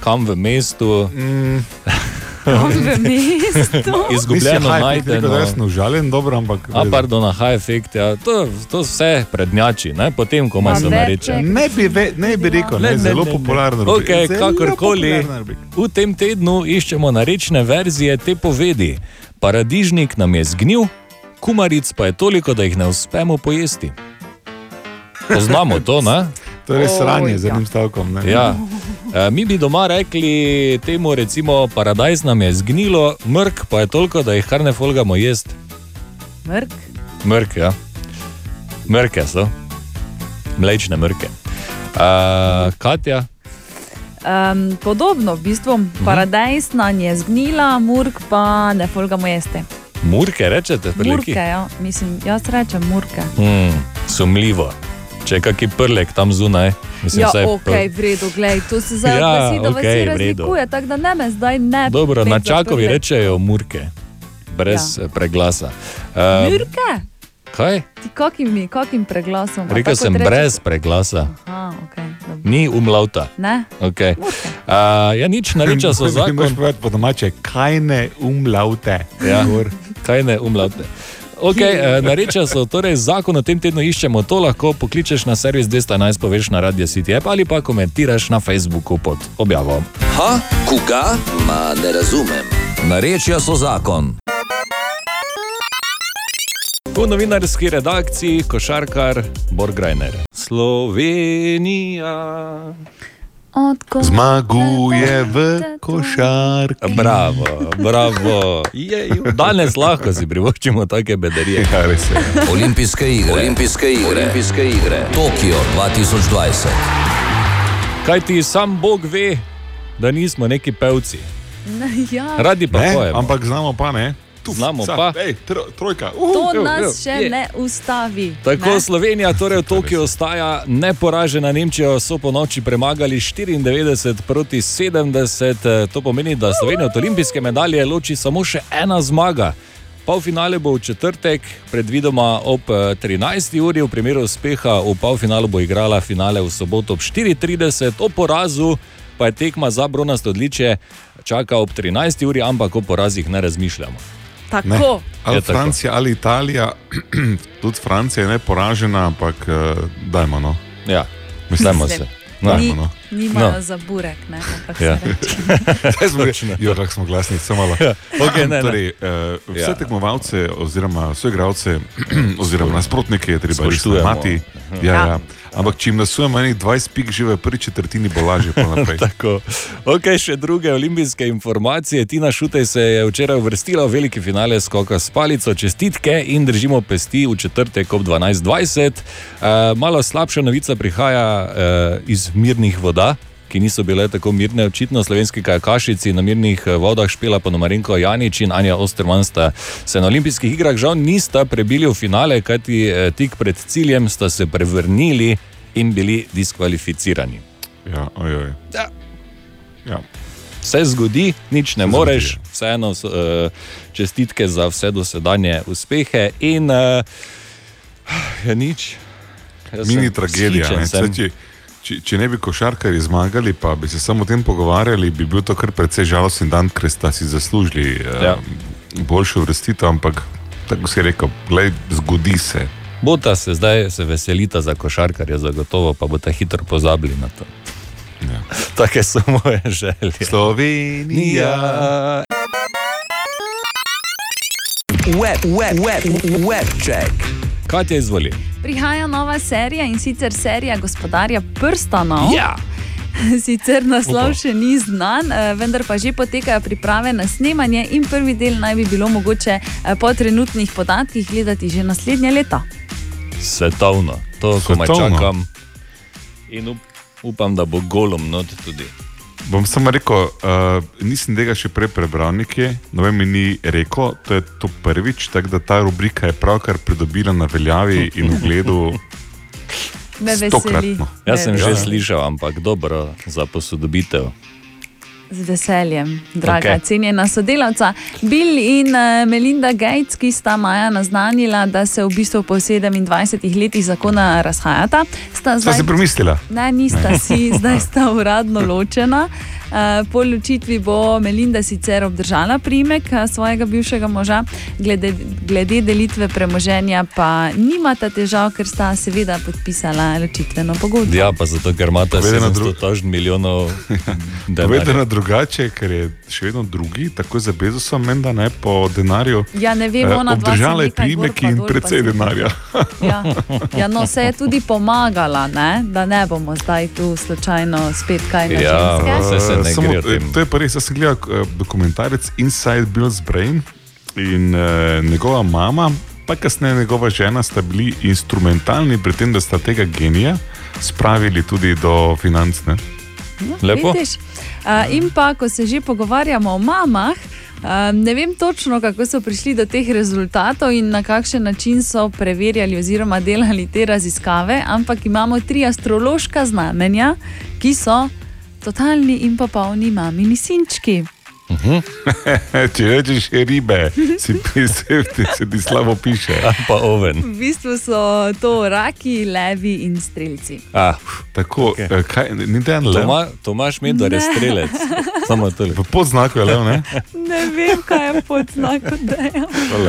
Speaker 5: kam v mestu.
Speaker 3: Mm.
Speaker 4: V mestu?
Speaker 5: Izgubljeno
Speaker 3: Nisi
Speaker 5: najdeno.
Speaker 3: Da sem užaljen, dobro, ampak.
Speaker 5: A, pardon, aha, efekt, ja. to, to vse prednjači, ne? potem, ko
Speaker 3: Ma
Speaker 5: se nareče.
Speaker 3: je- Ne bi, ve, ne bi rekel, ne, zelo popularna rubrika.
Speaker 5: Okay,
Speaker 3: Zelo
Speaker 5: kakorkoli,
Speaker 3: popularna rubrika.
Speaker 5: v tem tednu iščemo narečne verzije te povedi. Paradižnik nam je zgnil, kumaric pa je toliko, da jih ne uspemo pojesti. Poznamo to, ne?
Speaker 3: To je res sranje z enim stavkom. Ne?
Speaker 5: Ja. E, Mi bi doma rekli temu, recimo, paradajz nam je zgnilo, mrk pa je toliko, da jih kar ne folgamo jesti.
Speaker 4: Mrk.
Speaker 5: Mrke, ja. Mrke so, mlečne mrke. Uh, Katja,
Speaker 4: Um, podobno, v bistvu,
Speaker 5: Mhm.
Speaker 4: paradajz nam je zgnila, murk pa ne folgamo jesti.
Speaker 5: murke rečete,
Speaker 4: Murke, ja, mislim, jaz rečem murke.
Speaker 5: Hmm, sumljivo. Če je kaki prlek tam zunaj, mislim,
Speaker 4: Ja,
Speaker 5: saj
Speaker 4: ok, v redu, gledaj, to se zdaj
Speaker 5: Ja,
Speaker 4: ja, da vas okay,
Speaker 5: v redu.
Speaker 4: razlikuje, tako da ne me zdaj ne.
Speaker 5: Dobro, na čakovi rečejo murke, brez ja. preglasa. Uh,
Speaker 4: Murke?
Speaker 5: kaj?
Speaker 4: Ti kakim, kakim preglasom?
Speaker 5: Rekel sem
Speaker 4: rečeš-
Speaker 5: brez preglasa,
Speaker 4: Aha, okay, dobro.
Speaker 5: ni umlauta.
Speaker 4: Ne?
Speaker 5: Okay. Uh, ja, nič nareča so zakon.
Speaker 3: povedati po domače, kaj ne umlaute.
Speaker 5: Ja, kaj ne umlaute. Okay, eh, nareča so torej zakon o tem tednu iščemo, to lahko pokličeš na servis 211, poveš na Radio City app ali pa komentiraš na Facebooku pod objavo.
Speaker 6: Ha, koga? Ma ne razumem. Narečja so zakon.
Speaker 5: V novinarski redakciji košarkar Borgrajner. Slovenija.
Speaker 3: Zmaguje v košarki.
Speaker 5: Bravo, bravo. Jej, danes lahko si privoščimo take bedarije.
Speaker 3: Ja, je.
Speaker 6: Olimpijske igre. Olimpijske igre. Olimpijske igre. Tokio 2020.
Speaker 5: Kaj ti sam Bog ve, da nismo neki pevci.
Speaker 4: Ja.
Speaker 5: Radi pa
Speaker 3: Ne,
Speaker 5: pojemo.
Speaker 3: ampak znamo pa ne.
Speaker 5: Znamo
Speaker 3: Sa,
Speaker 5: pa.
Speaker 3: Ej, tro, trojka.
Speaker 4: To
Speaker 5: evo,
Speaker 4: nas
Speaker 5: evo,
Speaker 4: še
Speaker 5: je.
Speaker 4: ne ustavi.
Speaker 5: Tako
Speaker 4: ne?
Speaker 5: Slovenija, torej v Tokiu ostaja neporažena. Nemčijo so po noči premagali 94 proti 70. To pomeni, da Slovenija od olimpijske medalje loči samo še ena zmaga. Polfinale bo v četrtek, predvidoma ob eh, 13. uri, v primeru uspeha v polfinalu bo igrala finale v soboto ob 4:30, o porazu pa je tekma za bronasto odličje čaka ob 13. uri, ampak o porazih ne razmišljamo.
Speaker 3: Ne.
Speaker 4: Tako.
Speaker 3: Ali
Speaker 5: Je tako.
Speaker 3: Francija ali Italija, tudi Francija je ne poražena, ampak uh, dajmo no.
Speaker 5: Ja,
Speaker 4: Mislim,
Speaker 3: se. Dajmo
Speaker 4: Ni,
Speaker 3: no.
Speaker 4: nimajo
Speaker 5: No.
Speaker 4: za burek, ne? ampak
Speaker 5: Ja.
Speaker 4: se reče.
Speaker 3: Zdaj smo rekli, jo, kako smo glasni, samo malo.
Speaker 5: Ja, okej, ne, ne.
Speaker 3: torej, uh, vse
Speaker 5: Ja.
Speaker 3: ja. tekmovalce, oziroma soigralce, oziroma nasprotnike je treba
Speaker 5: Spoštujemo.
Speaker 3: imati. Ja, ja. Ampak če jim nasujemo enih 20 pik že v prvi četrtini, bo lažje.
Speaker 5: Tako. Ok, še druge olimpijske informacije. Tina Šutej se je včeraj uvrstila v veliki finale skoka s palico. Čestitke in držimo pesti v četrtek ob 12.20. Uh, malo slabša novica prihaja uh, iz mirnih voda. Ki niso bile tako mirne, očitno slovenski kajakašici na mirnih eh, vodah špela pa Marinko Janič in Anja Osterman sta se na olimpijskih igrah žal nista prebili v finale, kajti eh, tik pred ciljem sta se prevrnili in bili diskvalificirani.
Speaker 3: Ja, ojoj.
Speaker 5: Ja.
Speaker 3: Ja.
Speaker 5: Vse zgodi, nič ne moreš,
Speaker 3: zgodi.
Speaker 5: vseeno uh, čestitke za vse dosedanje uspehe in uh, je nič. Jaz
Speaker 3: Mini tragedija. ne.
Speaker 5: sem.
Speaker 3: Saj, Če, če, če ne bi košarkari zmagali, pa bi se samo o tem pogovarjali, bi bil to kar precej žalosten dan, ker sta si zaslužili
Speaker 5: Ja.
Speaker 3: ja. boljšo vrstitev, ampak tako si rekel, glej, zgodi se.
Speaker 5: Bota se zdaj se veselita za košarkarje, zagotovo pa bo ta hitro pozabili na to.
Speaker 3: Ja.
Speaker 5: Take so moje želje.
Speaker 3: Slovenija.
Speaker 6: Web, web, web, web check.
Speaker 5: Kaj ti izvoli?
Speaker 4: Prihaja nova serija in sicer serija Gospodarja prstanov.
Speaker 5: Ja.
Speaker 4: Sicer naslov še ni znan, eh, vendar pa že potekajo priprave na snemanje in prvi del naj bi bilo mogoče eh, po trenutnih podatkih gledati že naslednje leto.
Speaker 5: Svetovno, to komaj
Speaker 3: Svetovno.
Speaker 5: čakam. In up, upam, da bo golom not tudi.
Speaker 3: Bom samo rekel, uh, nisem tega še prej prebral nekje, no vem, mi ni rekel, to je to prvič, tako da ta rubrika je pravkar pridobila na veljavi in ugledu.
Speaker 4: Me veseli.
Speaker 3: Stokratno.
Speaker 5: Jaz sem
Speaker 4: Me
Speaker 5: že
Speaker 3: Ja.
Speaker 5: slišal, ampak dobro za posodobitev.
Speaker 4: Z veseljem, draga, okay. cenjena sodelavca. Bill in uh, Melinda Gates, ki sta maja naznanila, da se v bistvu po 27 letih zakona razhajata, sta
Speaker 3: Sva si premislila?
Speaker 4: Ne, nista
Speaker 3: Ne.
Speaker 4: si, zdaj sta uradno ločena. Uh, po ločitvi bo Melinda sicer obdržala primek uh, svojega bivšega moža, glede, glede delitve premoženja pa nimata težav, ker sta seveda podpisala ločitveno pogodbo.
Speaker 5: Ja, pa zato, ker imate
Speaker 3: Povedano
Speaker 5: 700 tožn milijonov.
Speaker 3: Povedano drugače, ker je še vedno drugi, tako za Bezosom, menda ne po denarju.
Speaker 4: Ja, ne vem,
Speaker 3: Eh,
Speaker 4: ona
Speaker 3: Obdržala je primek in precej denarja.
Speaker 4: Ja. ja, no, se je tudi pomagala, ne? da ne bomo zdaj tu slučajno spet kaj na
Speaker 5: Ja, saj se ne
Speaker 3: Samo,
Speaker 5: gre o tem.
Speaker 3: To je pa res, jaz sem gledal eh, dokumentarec Inside Bill's Brain in uh, njegova mama, pa kasneje njegova žena sta bili instrumentalni pri tem, da sta tega genija spravili tudi do financ. Ne?
Speaker 5: Lepo.
Speaker 4: Vidiš? Uh, in pa, ko se že pogovarjamo o mamah, uh, ne vem točno, kako so prišli do teh rezultatov in na kakšen način so preverjali oziroma delali te raziskave, ampak imamo tri astrološka znamenja, ki so totalni in popolni mamini sinčki.
Speaker 3: Če rečeš ribe, si pisati, se ti slabo piše.
Speaker 5: Pa oven.
Speaker 4: V bistvu so to raki, levi in strelci.
Speaker 5: Ah,
Speaker 3: Tako, okay. kaj, ni dan lev.
Speaker 5: Toma, Tomaš Medor je
Speaker 4: Ne.
Speaker 5: strelec. Samo toliko.
Speaker 3: V podznaku je lev, ne?
Speaker 4: Ne vem, kaj je pod znakom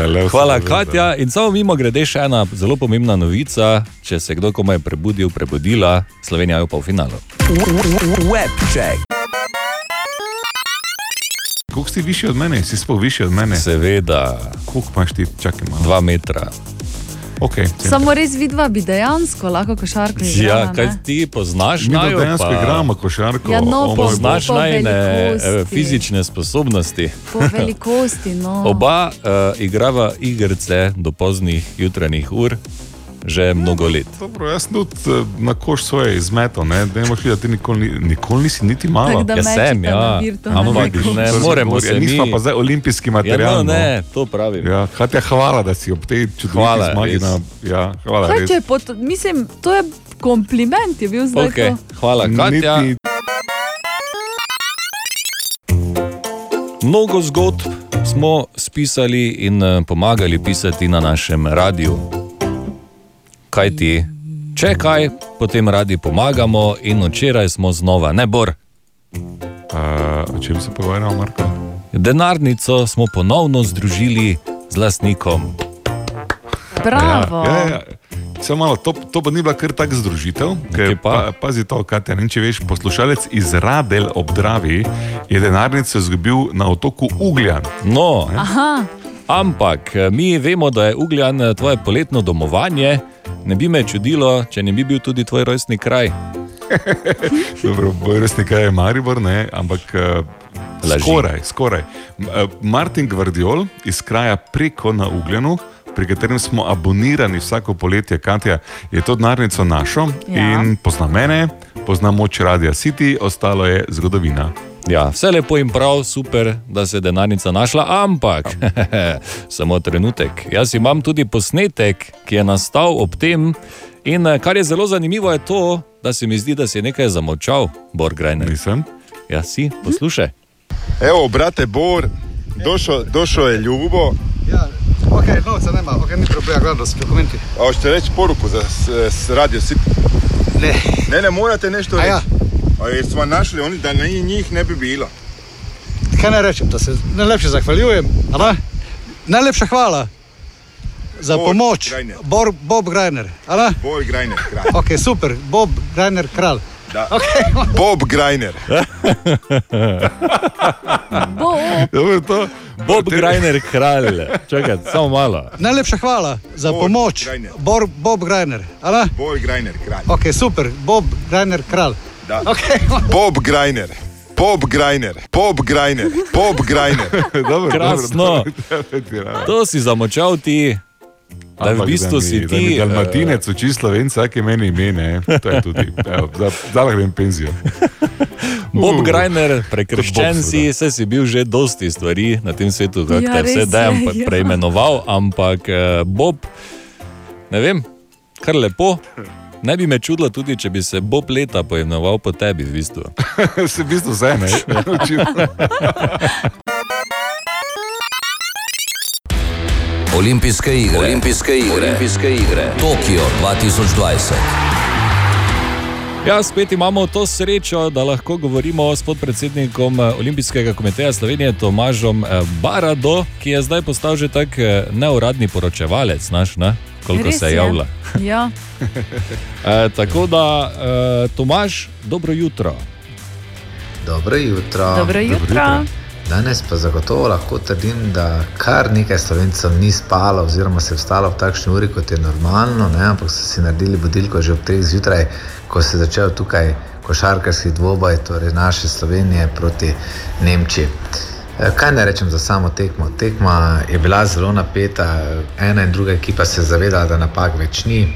Speaker 3: lev
Speaker 5: Hvala,
Speaker 3: sem
Speaker 5: Katja. In samo mimo grede še ena zelo pomembna novica. Če se kdo komaj prebudil, prebudila, Slovenija je pa v finalu.
Speaker 6: Webcheck.
Speaker 3: Koliko si višji od mene, si sploh višji od mene?
Speaker 5: Seveda.
Speaker 3: Koliko imaš ti, čakaj malo.
Speaker 5: Dva metra.
Speaker 3: Okay,
Speaker 4: Samo res vidva bi dejansko lahko košarko igrala.
Speaker 5: Ja, kaj ti poznaš?
Speaker 3: Mi
Speaker 5: naju,
Speaker 3: dejansko
Speaker 5: pa-
Speaker 3: igramo košarko.
Speaker 4: Ja, no,
Speaker 3: o moj
Speaker 4: po-
Speaker 5: Poznaš
Speaker 4: po
Speaker 5: najne eh,
Speaker 4: velikosti.
Speaker 5: fizične sposobnosti.
Speaker 4: Po velikosti. No.
Speaker 5: Oba uh, igrava igrice do poznih jutranjih ur že mnogo let.
Speaker 3: Dobro, jaz sem tudi eh, na koš svoje izmetal, ne, da imaš videti, da ti nikoli, ni- nikoli nisi niti malo.
Speaker 4: Tako da
Speaker 5: Ja, sem, ja. Ampak ne
Speaker 3: To se
Speaker 5: moremo
Speaker 3: govori,
Speaker 5: se
Speaker 3: ja, nismo pa zdaj olimpijski
Speaker 5: Ja,
Speaker 3: material.
Speaker 5: no,
Speaker 3: no.
Speaker 5: ne, to pravim.
Speaker 3: Ja, Katja, hvala, da si ob tej čudoviti zmagi. Na, ja, hvala,
Speaker 4: Kaj,
Speaker 3: res.
Speaker 4: če pot, mislim, to je kompliment, je bil zdaj
Speaker 5: Okay.
Speaker 4: to.
Speaker 5: Hvala, Katja.
Speaker 3: Niti-
Speaker 5: Mnogo zgodb smo spisali in eh, pomagali pisati na našem radiju. Kaj ti? Če kaj, potem radi pomagamo in včeraj smo znova, ne bor.
Speaker 3: Uh, o čem se pogovarjamo, Marko?
Speaker 5: Denarnico smo ponovno združili z lastnikom.
Speaker 4: Bravo.
Speaker 3: Ja, ja, ja. Samo malo, to, to pa ni bila kar tak združitev. Ker, pa, pazi to, Katja, ne, če veš, poslušalec iz Radel ob Dravi je denarnico izgubil na otoku Ugljan.
Speaker 5: No,
Speaker 4: Aha,
Speaker 5: ampak eh, mi vemo, da je Ugljan eh, tvoje poletno domovanje. Ne bi me čudilo, če ne bi bil tudi tvoj rojstni kraj.
Speaker 3: Dobro, boj res nekaj je Maribor, ne, ampak uh,
Speaker 5: Laži.
Speaker 3: skoraj, skoraj. Eh, Martin Gvardiol iz kraja preko na Ugljanu. Pri katerem smo abonirani vsako poletje, Katja je to denarnico našo
Speaker 4: Ja.
Speaker 3: in pozna mene, pozna moč Radia City, ostalo je zgodovina.
Speaker 5: Ja, vse lepo in prav, super, da se je denarnica našla, ampak samo trenutek. Jaz imam tudi posnetek, ki je nastal ob tem. In eh, kar je zelo zanimivo, je to, da se mi zdi, da si je nekaj zamolčal, Borgrajner.
Speaker 3: Nisem.
Speaker 5: Ja, si, poslušaj.
Speaker 17: Evo, brate Bor, došao, došao je Ljubo.
Speaker 18: Ja, ok, novca nema, ok, ni problema, gledao sam dokumenti.
Speaker 17: A hoćete reći poruku za s, s Radio City?
Speaker 18: Ne.
Speaker 17: Ne, ne, morate nešto
Speaker 18: A
Speaker 17: reći.
Speaker 18: ja?
Speaker 17: A jer smo našli oni da na njih ne bi bilo.
Speaker 18: Kaj naj rečem, da se najlepše zahvaljujem? Najlepša hvala za
Speaker 17: Bob
Speaker 18: pomoč.
Speaker 17: Greiner.
Speaker 18: Bor, Bob da?
Speaker 17: Bob Greiner, kralj.
Speaker 18: Ok, super, Bob Greiner, kralj.
Speaker 17: Da.
Speaker 18: Ok.
Speaker 17: Bob Greiner.
Speaker 4: bo.
Speaker 3: Dobro, to,
Speaker 5: Bob Grajner, kralj. Čakaj, samo malo.
Speaker 18: Najlepša hvala za
Speaker 17: Bob
Speaker 18: pomoč.
Speaker 17: Greiner.
Speaker 18: Bor, Bob da?
Speaker 17: Bob Greiner, kralj.
Speaker 18: Ok, super, Bob Greiner, kralj.
Speaker 17: Da.
Speaker 18: Ok.
Speaker 17: Bob Greiner. Bob Greiner, Bob Greiner, Bob Greiner.
Speaker 3: dobro,
Speaker 5: Krasno.
Speaker 3: dobro.
Speaker 5: To si zamočal ti, da v bistvu si
Speaker 3: mi
Speaker 5: ti. eh,
Speaker 3: Dalmatinec uči slovenca, ki meni ime, ne. To je tudi. Za- Zdaj grem penzijo.
Speaker 5: Bob
Speaker 3: Uh,
Speaker 5: Grajner, prekrščen si, vse si bil že dosti stvari na tem svetu, kako
Speaker 4: Ja,
Speaker 5: te vse dajem
Speaker 4: je, ja.
Speaker 5: preimenoval, ampak eh, Bob, ne vem, kar lepo. Ne bi me čudilo tudi, če bi se Bob leta poimenoval po tebi, v bistvu.
Speaker 3: se v bistvu vse ne.
Speaker 6: Olimpijske igre. Olimpijske igre. Olimpijske igre. Tokio 2020.
Speaker 5: Ja, spet imamo to srečo, da lahko govorimo s podpredsednikom eh, Olimpijskega komiteja Slovenije Tomažom eh, Barado, ki je zdaj postal že tak eh, neuradni poročevalec naš, ne? Koliko
Speaker 4: Res
Speaker 5: se
Speaker 4: je.
Speaker 5: javlja.
Speaker 4: Ja.
Speaker 5: E, tako da, e, Tomaž, dobro jutro.
Speaker 19: Dobro jutro.
Speaker 4: Dobro jutro.
Speaker 19: Danes pa zagotovo lahko trdim, da kar nekaj slovencev ni spalo, oziroma se je vstalo v takšni uri, kot je normalno, ne? ampak so si naredili budilko že ob 3 zjutraj, ko se je začel tukaj košarkarski dvoboj, torej naše Slovenije proti Nemčiji. Eh, Kaj ne rečem za samo tekmo? Tekma je bila zelo napeta, ena in druga ekipa se je zavedala, da napak več ni,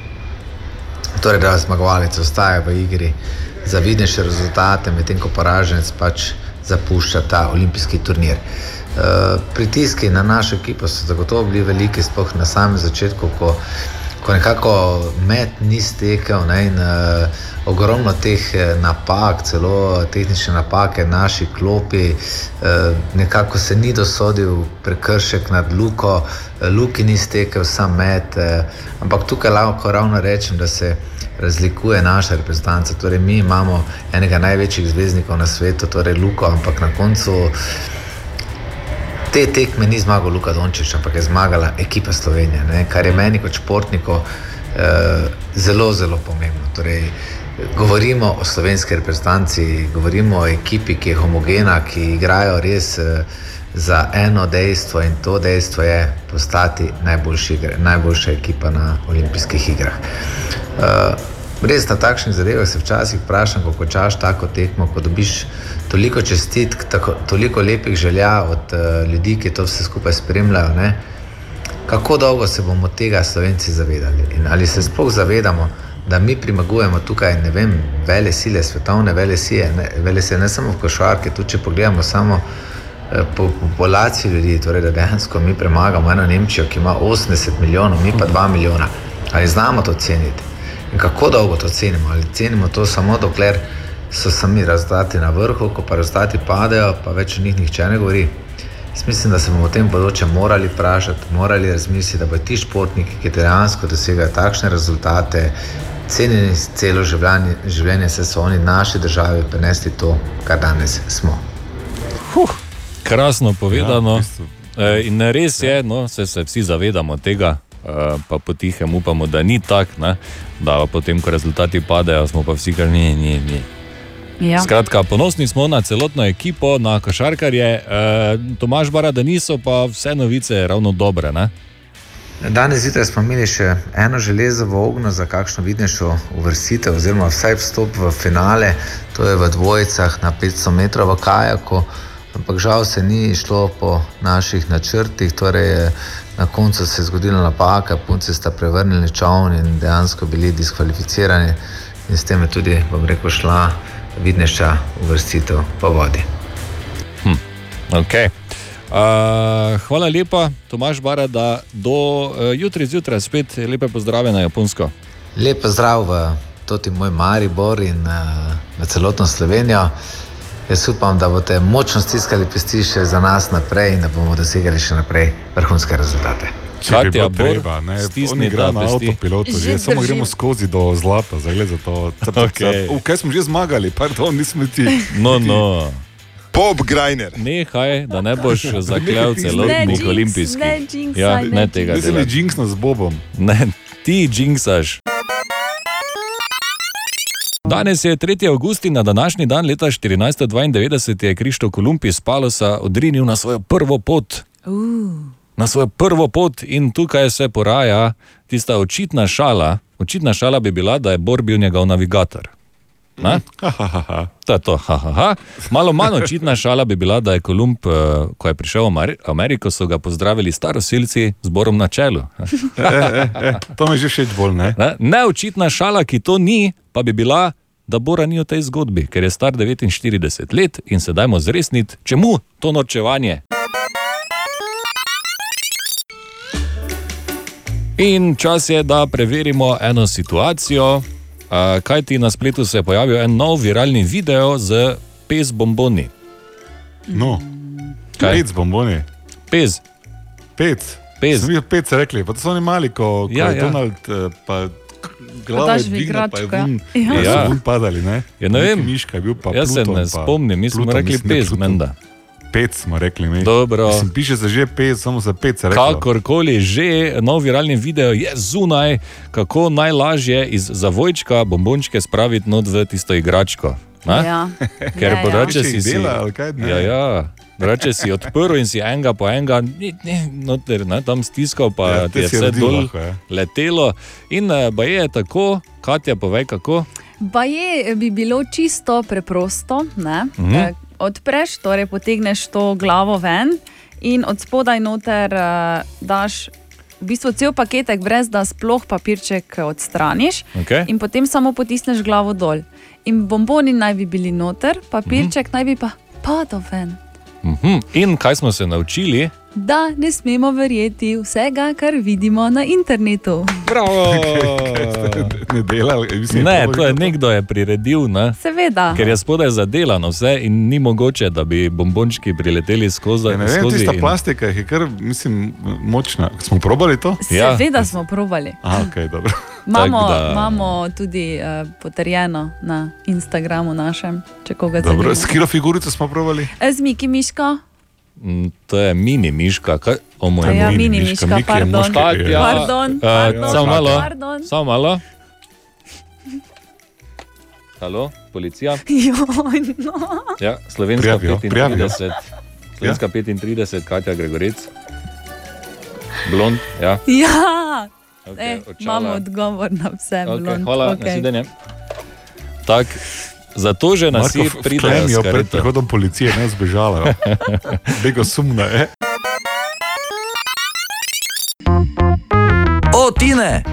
Speaker 19: torej da zmagovalec ostaja v igri za vidnejše rezultate, medtem ko poraženec pač zapušča ta olimpijski turnir. Uh, pritiski na našo ekipo so zagotovo bili veliki, sploh na samem začetku, ko, ko nekako med ni stekel ne, in uh, ogromno teh eh, napak, celo tehnične napake, naši klopi, uh, nekako se ni dosodil prekršek nad Luko, Luki ni stekel sam med, uh, ampak tukaj lahko ravno rečem, da se razlikuje naša reprezentanca. Torej, mi imamo enega največjih zvezdnikov na svetu, torej Luko, ampak na koncu te tekme ni zmagal Luka Dončić, ampak je zmagala ekipa Slovenije, ne? kar je meni kot športniku eh, zelo, zelo pomembno. Torej, govorimo o slovenski reprezentanci, govorimo o ekipi, ki je homogena, ki igrajo res. Eh, Za eno dejstvo, in to dejstvo je postati igre- najboljša ekipa na olimpijskih igrah. Uh, res na takšnih zadevah se včasih vprašam, kako čaš tako tekmo, ko dobiš toliko čestitk, tako, toliko lepih želja od uh, ljudi, ki to vse skupaj spremljajo. Ne? Kako dolgo se bomo tega slovenci zavedali in ali se sploh zavedamo, da mi premagujemo tukaj, ne vem, vele sile, svetovne vele sile, vele sile, ne samo v košarki, tudi če pogledamo samo eh, po populacijo ljudi, torej da dejansko mi premagamo eno Nemčijo, ki ima 80 milijonov, mi pa 2 milijona. Ali znamo to ceniti? Kako dolgo to cenimo? Ali cenimo to samo dokler so sami rezultati na vrhu, ko pa rezultati padejo, pa več o njih nihče ne govori. Jaz mislim, da se bomo o tem področju morali vprašati, morali razmisliti, da bodo ti športniki, ki dejansko dosegajo takšne rezultate, cenjeni celo življenje, življenje se so oni naši državi prenesli to, kar danes smo.
Speaker 5: Krasno povedano. Ja, in res je, no, se, se vsi zavedamo tega, pa potihem upamo, da ni tako, da potem, ko rezultati padejo, smo pa vsi kar ni, ni, ni.
Speaker 4: Ja.
Speaker 5: Skratka, ponosni smo na celotno ekipo, na košarkarje. Eh, Tomaž Bara, da niso pa vse novice ravno dobre. Ne?
Speaker 19: Danes zjutraj smo imeli še eno železo v ognju za kakšno vidnejšo uvrstitev, oziroma vsaj vstop v finale, to je v dvojicah na 500 metrov v kajaku. Ampak žal se ni šlo po naših načrtih, torej je na koncu se je zgodila napaka, punci sta prevrnili čovn in dejansko bili diskvalificirani, in s tem je tudi, bom rekel, šla vidnejša uvrstitev po vodi.
Speaker 5: Okay. Uh, hvala lepa, Tomaž Bara, da do uh, jutri zjutraj spet lepe pozdrave na Japonsko.
Speaker 19: Lep pozdrav v toti moj Maribor in uh, na celotno Slovenijo. Jaz upam, da boste močno stiskali pesti še za nas naprej in da bomo dosegali še naprej vrhunske rezultate.
Speaker 3: Če bi bilo treba, ne, on igra na avtopilotu,
Speaker 19: Že
Speaker 3: že samo gremo skozi do zlata, zdaj za to. Cap, cap,
Speaker 5: Okej.
Speaker 3: cap. Kaj smo že zmagali, pardon, nismo ti.
Speaker 5: No, no.
Speaker 17: Bob Grajner.
Speaker 5: Nehaj, da ne boš zaklel
Speaker 3: Ne
Speaker 5: celotnih
Speaker 3: jinx,
Speaker 5: olimpijskih.
Speaker 4: ne jinxaj,
Speaker 5: ja,
Speaker 4: ne
Speaker 5: ne tega.
Speaker 3: Mislim, da jinxno z Bobom.
Speaker 5: Ne, ti jinxaš. Danes je 3. august in na današnji dan leta 1492 je Krištof Kolumb iz Palosa odrinil na svojo prvo pot.
Speaker 4: Uh.
Speaker 5: Na svojo prvo pot in tukaj se poraja tista očitna šala. Očitna šala bi bila, da je Bor bil njegov navigator. Ne? To je to, ha, ha, ha. Malo manj očitna šala bi bila, da je Kolumb, eh, ko je prišel v Ameri- Ameriko, so ga pozdravili starosilci z Borom na čelu.
Speaker 3: E, e, e, to mi je že všeč bolj, ne?
Speaker 5: Ne? Neočitna šala, ki to ni, pa bi bila, da Bora ni v tej zgodbi, ker je star 49 let in se dajmo zresniti, čemu to norčevanje. In čas je, da preverimo eno situacijo. Kaj ti na spletu se je pojavil en nov viralni video z pes bomboni?
Speaker 3: No,
Speaker 5: Kaj?
Speaker 3: pec bomboni.
Speaker 5: Pez.
Speaker 3: Pec.
Speaker 5: Pez.
Speaker 3: Sem videl pec, rekli, pa to so oni mali, ko, ko
Speaker 5: Ja,
Speaker 3: je
Speaker 5: ja.
Speaker 3: Donald, eh, pa je
Speaker 4: v
Speaker 3: dvigna, pa je
Speaker 4: ja.
Speaker 3: ven,
Speaker 4: Ja.
Speaker 3: so
Speaker 5: Ja.
Speaker 3: ven padali, ne?
Speaker 5: Ja, ne vem.
Speaker 3: Miška je bil pa
Speaker 5: Jaz se
Speaker 3: Pluton,
Speaker 5: ne
Speaker 3: pa
Speaker 5: spomnim, mi smo
Speaker 3: Pluton,
Speaker 5: rekli pes,
Speaker 3: Pluton. Pec smo rekli mi.
Speaker 5: Dobro.
Speaker 3: Mislim, piše se že pec, samo za reklo.
Speaker 5: Kakorkoli že, nov viralni video je zunaj, kako najlažje iz zavojčka bombončke spraviti not v tisto igračko. ne?
Speaker 4: Ja.
Speaker 5: Ker
Speaker 4: Ja, ja.
Speaker 5: drugače
Speaker 3: Če
Speaker 5: si
Speaker 3: dela, ali kaj, ne?
Speaker 5: Ja, ja. Drugače si odprl in si enega po enega, ni- ni, noter, ne, tam stiskal, pa
Speaker 3: Ja,
Speaker 5: ja, ti je vse dol
Speaker 3: lahko, ja.
Speaker 5: letelo. In uh, baje je tako, Katja, povej kako.
Speaker 4: Baje bi bilo čisto preprosto. ne?
Speaker 5: Mhm.
Speaker 4: Eh, Odpreš, torej potegneš to glavo ven in od spodaj noter uh, daš v bistvu cel paketek, brez da sploh papirček odstraniš,
Speaker 5: Okej.
Speaker 4: in potem samo potisneš glavo dol. In bomboni naj bi bili noter, papirček
Speaker 5: Mhm.
Speaker 4: naj bi pa padal ven.
Speaker 5: Mhm. In kaj smo se naučili?
Speaker 4: Da ne smemo verjeti vsega, kar vidimo na internetu.
Speaker 5: Bravo!
Speaker 3: ne dela, mislim,
Speaker 5: Ne,
Speaker 3: to
Speaker 5: je nekdo je priredil. Ne?
Speaker 4: Seveda.
Speaker 5: Ker je spodaj zadelano vse in ni mogoče, da bi bombončki prileteli skozi.
Speaker 3: Ja, ne vem,
Speaker 5: skozi
Speaker 3: tista
Speaker 5: in-
Speaker 3: plastika je kar, mislim, močna. Smo probali to?
Speaker 5: Ja.
Speaker 4: Seveda smo probali.
Speaker 3: A, ok, dobro.
Speaker 4: Imamo,
Speaker 5: Tako da-
Speaker 4: imamo tudi uh, potrjeno na Instagramu našem, če koga
Speaker 3: Dobro,
Speaker 4: zanima.
Speaker 3: s kilo figurico smo probali.
Speaker 4: E, Z Miki Miško,
Speaker 5: To je mini miška. Kaj? O moj
Speaker 4: A ja,
Speaker 5: bog.
Speaker 4: mini miška, je pardon. moški,
Speaker 5: Katja,
Speaker 4: ja. Pardon,
Speaker 5: eh,
Speaker 4: pardon,
Speaker 5: Samo malo.
Speaker 4: pardon.
Speaker 5: Samo malo. Halo, policija.
Speaker 4: Joj, no.
Speaker 5: Ja, slovenska
Speaker 3: Prijavijo,
Speaker 5: 35.
Speaker 3: prijavijo.
Speaker 5: Slovenska 35, Katja Gregorec. Blond, ja.
Speaker 4: Ja,
Speaker 5: Ok,
Speaker 4: e,
Speaker 5: očala.
Speaker 4: imamo odgovor na vse.
Speaker 5: Okay,
Speaker 4: blond.
Speaker 5: hvala,
Speaker 4: Okej.
Speaker 5: nasvidenje. Tak, zato že nas
Speaker 3: vklemijo
Speaker 5: s
Speaker 3: pred prihodom policije, ne zbežala. Bego sumna, je.
Speaker 6: O, Tine!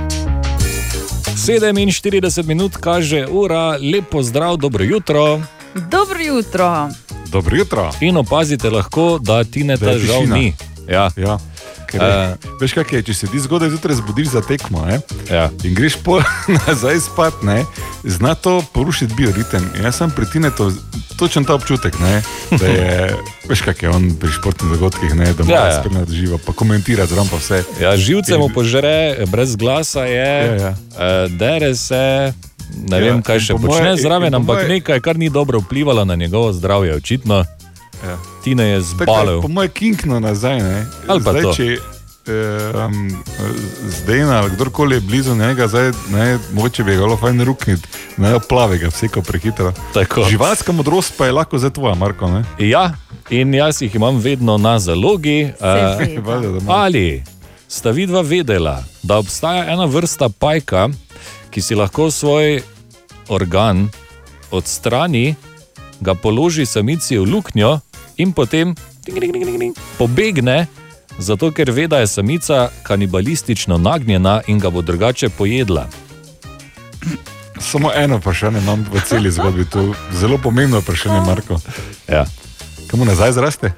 Speaker 5: 47 minut kaže ura, lepo zdrav, dobro jutro.
Speaker 4: Dobro jutro.
Speaker 3: Dobro jutro.
Speaker 5: In opazite lahko, da ti ne
Speaker 3: Da je
Speaker 5: ta žal
Speaker 3: tišina.
Speaker 5: ni. Ja.
Speaker 3: Ja. Ker,
Speaker 5: Eh.
Speaker 3: uh, veš, kaj je, če se ti zgodaj zjutraj zbudiš za tekmo ne,
Speaker 5: ja.
Speaker 3: in greš po nazaj spat, ne, zna to porušiti bioritem. In jaz sem pri Tinetu točen ta občutek, ne, da je, veš, kaj je on pri športnih dogodkih, ne, da mora
Speaker 5: ja.
Speaker 3: ja, spremljati živo, pa komentira zraven pa vse.
Speaker 5: Ja, živce mu požre, brez glasa je,
Speaker 3: Ja, ja.
Speaker 5: eh, dere se. Ne
Speaker 3: Ja,
Speaker 5: vem, kaj
Speaker 3: in
Speaker 5: še
Speaker 3: moje-
Speaker 5: počne
Speaker 3: in-
Speaker 5: zraven,
Speaker 3: in
Speaker 5: ampak
Speaker 3: moje-
Speaker 5: nekaj, kar ni dobro vplivalo na njegovo zdravje, očitno.
Speaker 3: Ja.
Speaker 5: Tine je zbalil.
Speaker 3: Po mojem, kinkno nazaj. Zdaj,
Speaker 5: to.
Speaker 3: če eh, um, zdaj ali kdorkoli je blizu njega, zdaj, ne, mogoče bi ga bilo fajn rukniti, ne plavega, vseko prehitro.
Speaker 5: Tako.
Speaker 3: Živalska modrost pa je lahko za tvoja, Marko. Ne?
Speaker 5: Ja, in jaz jih imam vedno na zalogi. eh,
Speaker 3: imaš.
Speaker 5: ali sta vidva vedela, da obstaja ena vrsta pajka, ki si lahko svoj organ odstrani, ga položi samici v luknjo in potem ting, ting, ting, ting, ting, pobegne, zato ker ve, da je samica kanibalistično nagnjena in ga bo drugače pojedla.
Speaker 3: Samo eno vprašanje imam v celi zgodbi, to je zelo pomembno vprašanje, Marko.
Speaker 5: Ja.
Speaker 3: Komu nazaj zraste?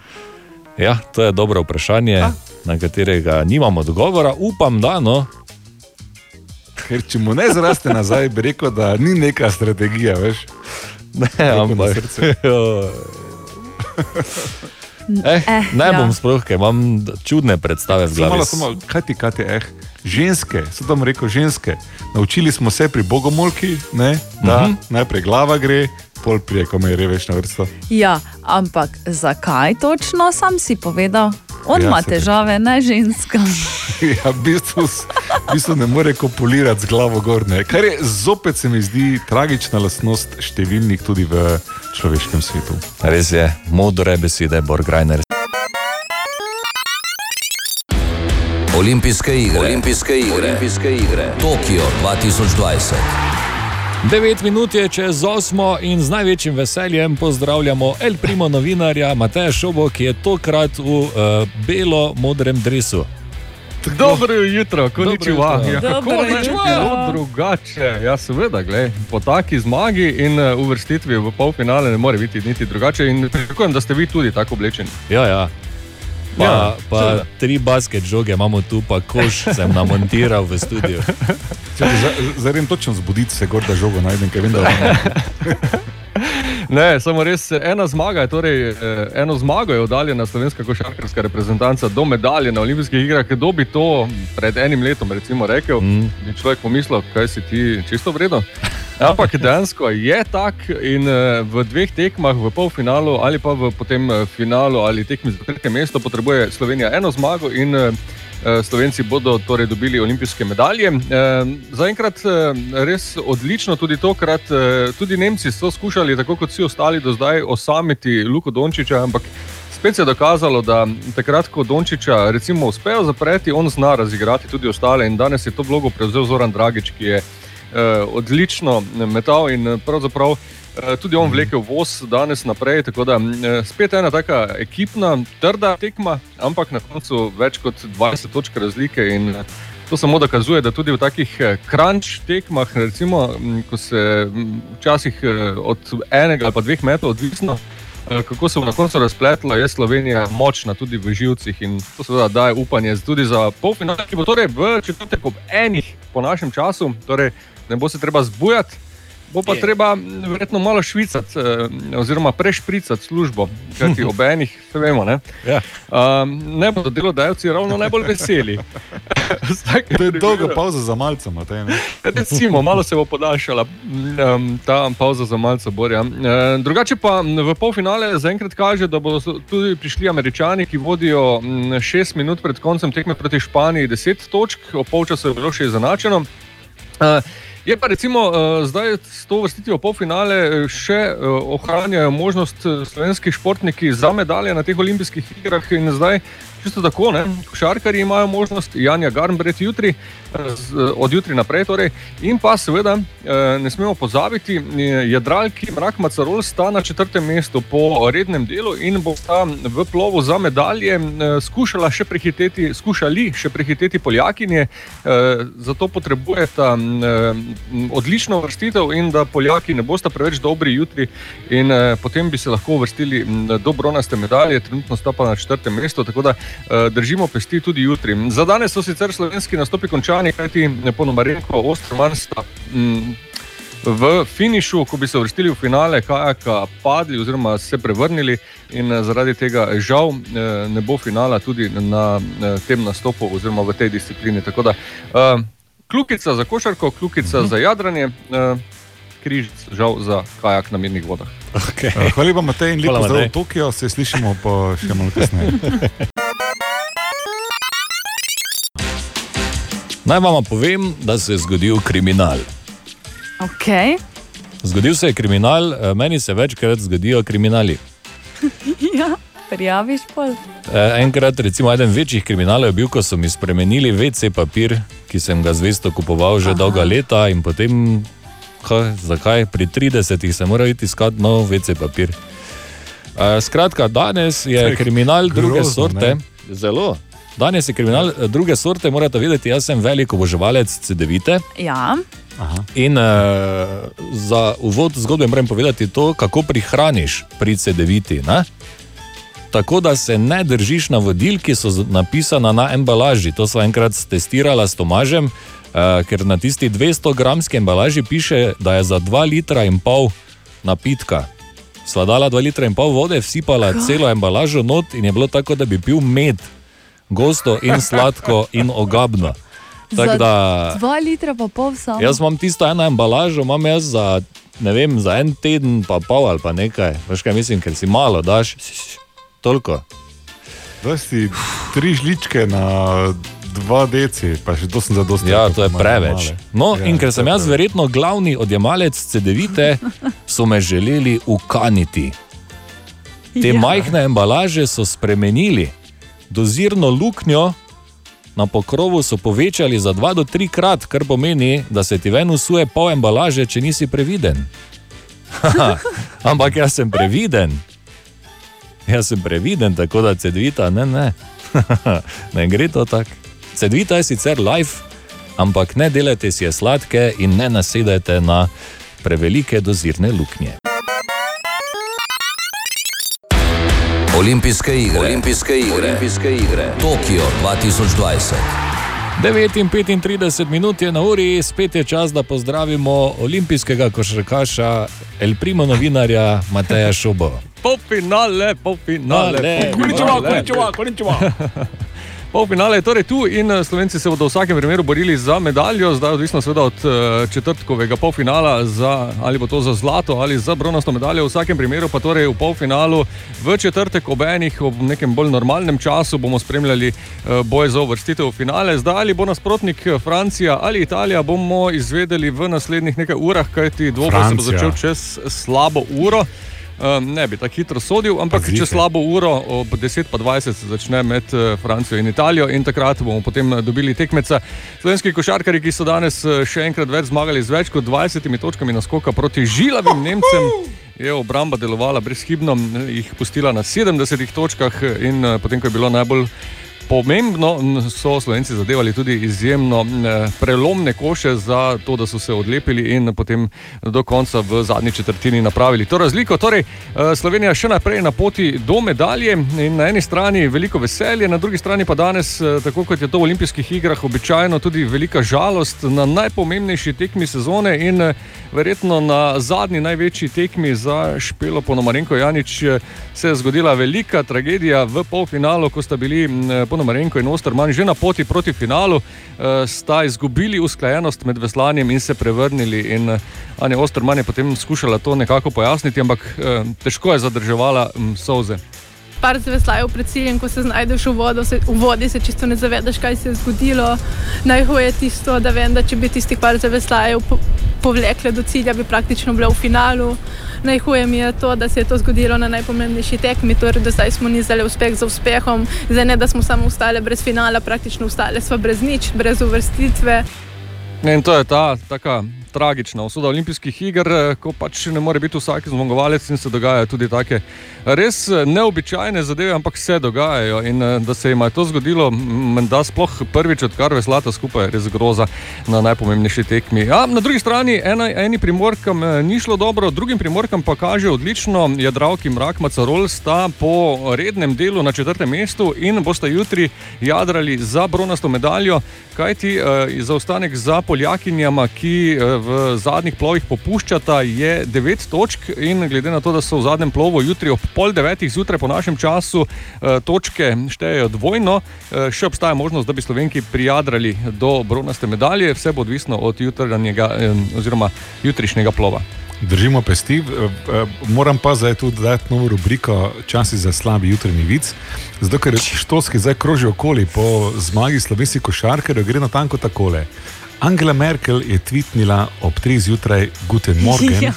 Speaker 5: Ja, to je dobro vprašanje, na katerega nimam odgovora. Upam, da no.
Speaker 3: Ker če mu ne zraste nazaj, bi rekel, da ni neka strategija, veš.
Speaker 5: Ne, ampak. Eh,
Speaker 4: Eh,
Speaker 5: ne
Speaker 4: ja.
Speaker 5: bom sploh, ker imam čudne predstave v glavi.
Speaker 3: malo, samo malo, kaj ti, kaj ti, eh. Ženske, so tam rekel ženske. Naučili smo se pri bogomolki, ne, da
Speaker 5: Mhm.
Speaker 3: najprej glava gre, pol prije, ko me je reveš na vrsto.
Speaker 4: Ja, ampak zakaj točno, sam si povedal? On
Speaker 3: Ja,
Speaker 4: ima
Speaker 3: saj
Speaker 4: težave, ne ženska.
Speaker 3: Ja, v bistvu, v bistvu ne more kopulirati z glavo gor. Ne. Kar je zopet se mi zdi tragična lastnost številnih tudi v človeškem svetu.
Speaker 5: Res je, modre besede, Borgrajner.
Speaker 6: Olimpijske igre. Olimpijske igre. Olimpijske igre. Tokio 2020.
Speaker 5: 9 minut je čez 8 in z največjim veseljem pozdravljamo El Primo novinarja Mateja Šobo, ki je tokrat v uh, belo-modrem dresu.
Speaker 15: Dobro jutro, konničiwa.
Speaker 5: jutro.
Speaker 15: Ja, kako
Speaker 5: jutro.
Speaker 15: bilo drugače? Ja, seveda, glej, po taki zmagi in uh, uvrstitvi v polfinale ne more biti niti drugače. In pričakujem, da ste vi tudi tako oblečeni.
Speaker 5: Ja, ja. Pa,
Speaker 15: Ja,
Speaker 5: pa
Speaker 15: seveda.
Speaker 5: tri basket žoge imamo tu, pa koš sem namontiral v studiu.
Speaker 3: Zdaj grem točno zbuditi se, gor da žogo najdem, ker vem, da
Speaker 15: Ne, samo res ena zmaga je, torej, eh, eno zmago je oddaljena slovenska košarkarska reprezentanca do medalje na olimpijskih igrah. Kdo bi to pred enim letom recimo rekel, mm. bi človek pomislil, kaj si ti čisto vredno. Ampak dejansko je tak in eh, v dveh tekmah, v polfinalu ali pa v potem eh, finalu ali tekmi za tretje mesto potrebuje Slovenija eno zmago in Slovenci bodo torej dobili olimpijske medalje. Eh, Zaenkrat eh, res odlično tudi tokrat. eh, Tudi Nemci so skušali, tako kot vsi ostali do zdaj, osamiti Luko Dončiča, ampak spet se je dokazalo, da takrat, ko Dončiča recimo uspejo zapreti, on zna razigrati tudi ostale in danes je to vlogo prevzel Zoran Dragič, ki je eh, odlično metal in eh, pravzaprav eh, tudi on vlekel voz danes naprej. Tako da eh, spet ena taka ekipna, trda tekma, ampak na koncu več kot 20 točk razlike. In eh, to samo dokazuje, da tudi v takih crunch tekmah, recimo, m, ko se m, včasih eh, od enega ali pa dveh metrov odvisno. eh, Kako se bo na koncu razpletlo, je Slovenija močna tudi v živcih in to seveda daje upanje tudi za polfinale, ki bo torej v četrtek ob enih po našem času, torej ne bo se treba zbujati, bo pa
Speaker 5: Je.
Speaker 15: treba verjetno malo švicati, eh, oziroma prešpricati službo, kajti ob enih, vse vemo, ne.
Speaker 5: Ja.
Speaker 15: Um, ne bodo delodajalci ravno najbolj veseli.
Speaker 3: To je dolga pauza za malce, Matej. ne?
Speaker 15: Recimo, malo se bo podaljšala um, ta pauza za malce borja. E, drugače pa v polfinale zaenkrat kaže, da bodo tudi prišli američani, ki vodijo šest minut pred koncem tekme proti Španiji, deset točk, ob polčasu je bilo še izenačeno. Uh, Je pa recimo uh, zdaj s to vrstitvijo polfinale eh, še uh, ohranjajo možnost eh, slovenski športniki za medalje na teh olimpijskih igrah in zdaj. Čisto tako, ne? košarkari imajo možnost, Janja Garnbret jutri, od jutri naprej. Torej. In pa seveda eh, ne smemo pozabiti, eh, jadralki Mrak Macarol sta na četrtem mestu po rednem delu in bo ta v plovu za medalje eh, skušala še prehiteti, skušali še prehiteti Poljakinje, zato eh, odlično vrstitev in da Poljaki ne bosta preveč dobri jutri in potem bi se lahko uvrstili m, do bronaste medalje, trenutno sta pa na četrtem mestu, tako da držimo pesti tudi jutri. Za danes so sicer slovenski nastopi končani, kajti Ponomarenko, Osterman sta m, v finišu, ko bi se vrstili v finale, kajaka padli oziroma se prevrnili in eh, zaradi tega žal eh, ne bo finala tudi na eh, tem nastopu oziroma v tej disciplini. Tako da eh, kljukica za košarko, kljukica za jadranje. eh, Križic, žal za kajak na mirnih vodah.
Speaker 5: Okay.
Speaker 3: Hvala lepa, Matej, in lepo zdrav v Tokio, se slišimo pa še malo kasneje.
Speaker 5: Naj vam povem, da se je zgodil kriminal.
Speaker 4: Okay.
Speaker 5: Zgodil se je kriminal, eh, meni se večkrat zgodijo kriminali.
Speaker 4: ja, prijaviš pol.
Speaker 5: Eh, Enkrat, recimo, eden večjih kriminalov je bil, ko so mi spremenili WC papir, ki sem ga zvesto kupoval že Aha. dolga leta in potem, ha, zakaj, pri 30-ih sem moral iti iskat nov WC papir. Eh, Skratka, danes je kriminal druge
Speaker 3: grozno,
Speaker 5: sorte.
Speaker 3: ne?
Speaker 5: Zelo. Danes je kriminal eh, druge sorte, morate vedeti, jaz sem velik oboževalec CD-vite.
Speaker 4: Ja.
Speaker 5: In uh, za uvod zgodbe moram povedati to, kako prihraniš pri CD-viti. Tako da se ne držiš navodil, ki so napisana na embalaži. To so enkrat testirala s Tomažem, uh, ker na tisti 200-gramski embalaži piše, da je za 2 litra in pol napitka. Sva dala 2 litra in pol vode, vsipala
Speaker 4: Kaj?
Speaker 5: celo embalažo not in je bilo tako, da bi pil med, gosto in sladko in ogabno. Tako
Speaker 4: Za
Speaker 5: da,
Speaker 4: Dva litra pa pol samo.
Speaker 5: Jaz imam tisto eno embalažo, imam jaz za, vem, za en teden, pa pol ali pa nekaj. Veš kaj mislim, ker si malo daš, toliko.
Speaker 3: Da si tri žličke na dva deci, pa še to sem zadosten.
Speaker 5: Ja, to je preveč. No,
Speaker 3: Ja,
Speaker 5: in ker sem jaz verjetno glavni odjemalec CD-vite, so me želeli ukaniti. Te
Speaker 4: Ja.
Speaker 5: majhne embalaže so spremenili, dozirno luknjo na pokrovu so povečali za 2 do 3 krat, kar pomeni, da se ti ven usuje pol embalaže, če nisi previden. Ampak jaz sem previden. Jaz sem previden, tako da CD-vita ne, ne. ne gre to tako. Cedvita je sicer live, ampak ne delajte si je sladke in ne nasedajte na prevelike dozirne luknje.
Speaker 6: Olimpijske igre, Olimpijske igre, Olimpijske igre. Tokio 2020.
Speaker 5: 9:35 minut je na uri, spet je čas, da pozdravimo olimpijskega košarkaša, El Primo novinarja Mateja Šubo.
Speaker 15: Polfinale, polfinale.
Speaker 5: Konnichiwa,
Speaker 15: konnichiwa, konnichiwa. Polfinale je torej tu in eh, Slovenci se bodo v vsakem primeru borili za medaljo, zdaj odvisno seveda od eh, četrtkovega polfinala, za, ali bo to za zlato ali za bronasto medaljo. V vsakem primeru pa torej v polfinalu v četrtek ob enih, ob nekem bolj normalnem času bomo spremljali eh, boj za uvrstitev v finale. Zdaj ali bo nasprotnik Francija ali Italija, bomo izvedeli v naslednjih nekaj urah, kajti dvoboj se bo začel čez slabo uro. Um, ne bi tako hitro sodil, ampak
Speaker 3: Pazite.
Speaker 15: čez slabo uro, ob 10:20 se začne med eh, Francijo in Italijo, in takrat bomo potem eh, dobili tekmeca. Slovenski košarkari, ki so danes eh, še enkrat več zmagali z več kot 20 točkami naskoka proti žilavim Nemcem. Je obramba delovala brezhibno, jih pustila na 70 točkah, in potem, ko je bilo najbolj pomembno, so Slovenci zadevali tudi izjemno prelomne koše za to, da so se odlepili in potem do konca v zadnji četrtini napravili to razliko. Torej, eh, Slovenija še naprej na poti do medalje in na eni strani veliko veselje, na drugi strani pa danes, eh, tako kot je to v olimpijskih igrah, običajno tudi velika žalost na najpomembnejši tekmi sezone in eh, verjetno na zadnji največji tekmi za Špelo Ponomarenko Janič se je zgodila velika tragedija v polfinalu, ko sta bili m, Ponomarenko in Osterman že na poti proti finalu, eh, sta izgubili usklajenost med veslanjem in se prevrnili. In eh, Anja Osterman je potem skušala to nekako pojasniti, ampak eh, težko je zadrževala m, solze.
Speaker 20: Par zaveslajev pred ciljem, ko se znajdeš v, vodo, se, v vodi, se čisto ne zavedaš, kaj se je zgodilo. Najhuje je tisto, da vem, da če bi tistih par zaveslajev po, povlekle do cilja, bi praktično bila v finalu. Najhuje mi je to, da se je to zgodilo na najpomembnejši tekmi, torej do zdaj smo nizali uspeh za uspehom, zdaj ne, da smo samo ostale brez finala, praktično ostale smo brez nič, brez uvrstitve.
Speaker 15: In to je ta taka tragična usoda olimpijskih iger, eh, ko pač ne more biti vsak zmagovalec in se dogajajo tudi take res eh, neobičajne zadeve, ampak se dogajajo. In eh, da se jim je to zgodilo, menda sploh prvič, odkar veslata skupaj, res groza na najpomembnejši tekmi. Ja, na drugi strani, ena, eni primorkam ni šlo dobro, drugim primorkam pa kaže odlično. Jadravki Mrak Macarol sta po rednem delu na četrtem mestu in bosta jutri jadrali za bronasto medaljo, kajti eh, zaostanek za Poljakinjama, ki eh, v zadnjih plovih popuščata, je 9 točk in glede na to, da so v zadnjem plovu jutri ob pol devetih zjutraj po našem času eh, točke štejejo dvojno, eh, še obstaja možnost, da bi Slovenki prijadrali do bronaste medalje, vse bo odvisno od jutranjega eh, oziroma jutrišnjega plova.
Speaker 3: Držimo pesti, moram pa zdaj tudi dodati novo rubriko Časi za slabi jutranji vic. Zato, ker Štolski zdaj kroži okoli po zmagi slovenskih košarkarjev, gre na tanko takole. Angela Merkel je tvitnila ob 3 zjutraj Guten Morgen,
Speaker 4: Ja.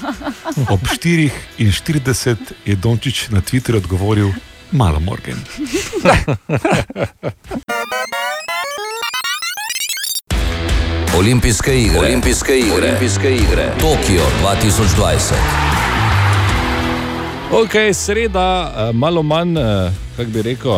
Speaker 3: ob 4:40 je Dončić na Twitterju odgovoril Malo Morgen.
Speaker 6: Olimpijske igre, Olimpijske igre, Olimpijske igre. Tokio 2020.
Speaker 5: Ok, sreda, eh, malo manj, eh, kako bi rekel.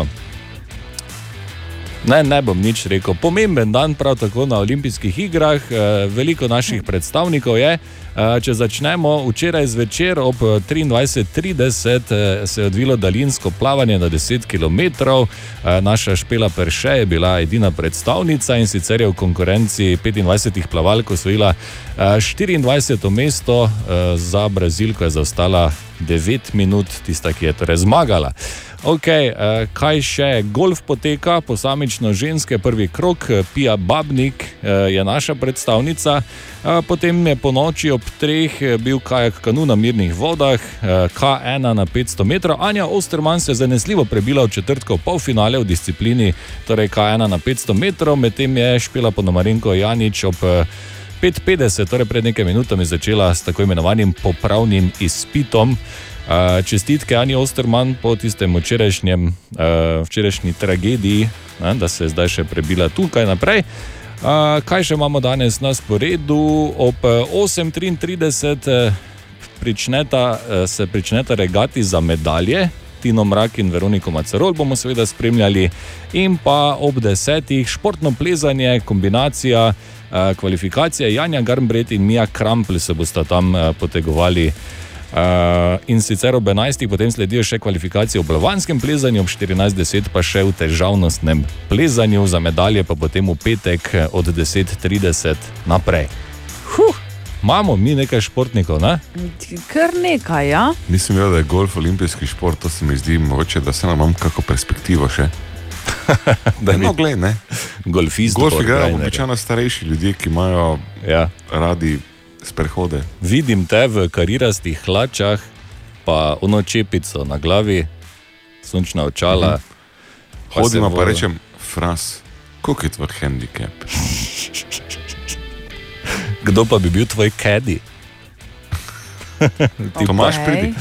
Speaker 5: Ne, ne bom nič rekel. Pomemben dan, prav tako na olimpijskih igrah, eh, veliko naših predstavnikov je. Eh, Če začnemo včeraj zvečer ob eh, 23:30, eh, se je odvilo daljinsko plavanje na 10 km. Naša Špela Perše je bila edina predstavnica in sicer je v konkurenci 25 plavalk osvojila eh, 24. mesto, za Brazilko je zaostala 9 minut, tista, ki je torej zmagala. Ok, eh, kaj še? Golf poteka, posamično ženske, prvi krok, eh, Pija Babnik eh, je naša predstavnica, eh, potem je po noči ob treh eh, bil kajak kanu na mirnih vodah, eh, K1 na 500 metrov. Anja Osterman se je zanesljivo prebila v četrtkov polfinale v disciplini, torej K1 na 500 metrov, medtem je špila Ponomarenko Janič ob eh, 5:50, torej pred nekaj minutami, začela s tako imenovanim popravnim izpitom. Uh, čestitke Ani Osterman po tistem včerajšnjem, uh, včerajšnji tragediji, ne, da se je zdaj še prebila tukaj naprej. Uh, kaj še imamo danes na sporedu? Ob eh, 8:33 eh, pričneta, eh, se pričneta regati za medalje. Tino Mrak in Veroniko Macerol bomo seveda spremljali, in pa ob desetih športno plezanje, kombinacija, kvalifikacija Janja Garnbret in Mija Krampl se bosta tam potegovali. Uh, in sicer ob 11. potem sledijo še kvalifikacije v blavanskem plezanju, ob 14.10 pa še v težavnostnem plezanju, za medalje pa potem v petek eh, od 10.30 naprej. Huh, imamo mi nekaj športnikov, ne?
Speaker 4: Kar nekaj, ja.
Speaker 3: Nisem vedel, da je golf olimpijski šport, to se mi zdi mogoče, da se nam imam kako perspektivo še.
Speaker 5: da
Speaker 3: no, gled, ne.
Speaker 5: Golfist.
Speaker 3: Golf igrajo običajno starejši ljudje, ki imajo
Speaker 5: ja.
Speaker 3: radi sprehode.
Speaker 5: Vidim te v karirastih hlačah, pa ono čepico na glavi, sončna očala.
Speaker 3: Mhm. Hodimo
Speaker 5: se
Speaker 3: pa
Speaker 5: bo-
Speaker 3: rečem, fras, kako je tvoj handicap?
Speaker 5: Kdo pa bi bil tvoj kadi? Ti
Speaker 3: Tomaž,
Speaker 5: pa-
Speaker 3: pridi.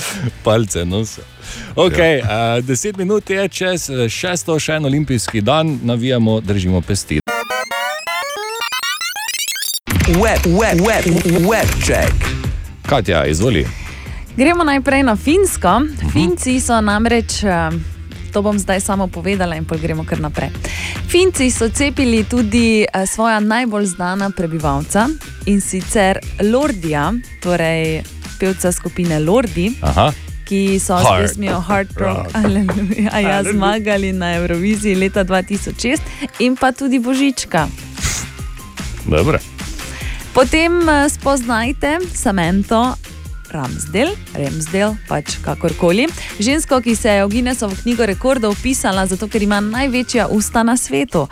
Speaker 5: Palce nosa. Okay, ja. uh, deset minut je čez eh, šesto, še en olimpijski dan, navijamo, držimo pesti.
Speaker 6: Web, web, web, web check.
Speaker 5: Katja, izvoli.
Speaker 4: Gremo najprej na Finsko. Finci so namreč, eh, to bom zdaj samo povedala in pa gremo kar naprej. Finci so cepili tudi eh, svoja najbolj znana prebivalca in sicer Lordija, torej pevca skupine Lordi.
Speaker 5: Aha.
Speaker 4: Ki so s
Speaker 5: Hard
Speaker 4: pesmijo Hard Rock. Aleluja, ja,
Speaker 5: Aleluja.
Speaker 4: zmagali na Euroviziji leta 2006 in pa tudi Božička.
Speaker 5: Dobro.
Speaker 4: Potem eh, spoznajte Samento Ramsdel, Ramsdel, pač kakorkoli. Žensko, ki se je v Guinnessovo knjigo rekordov upisala, zato ker ima največja usta na svetu.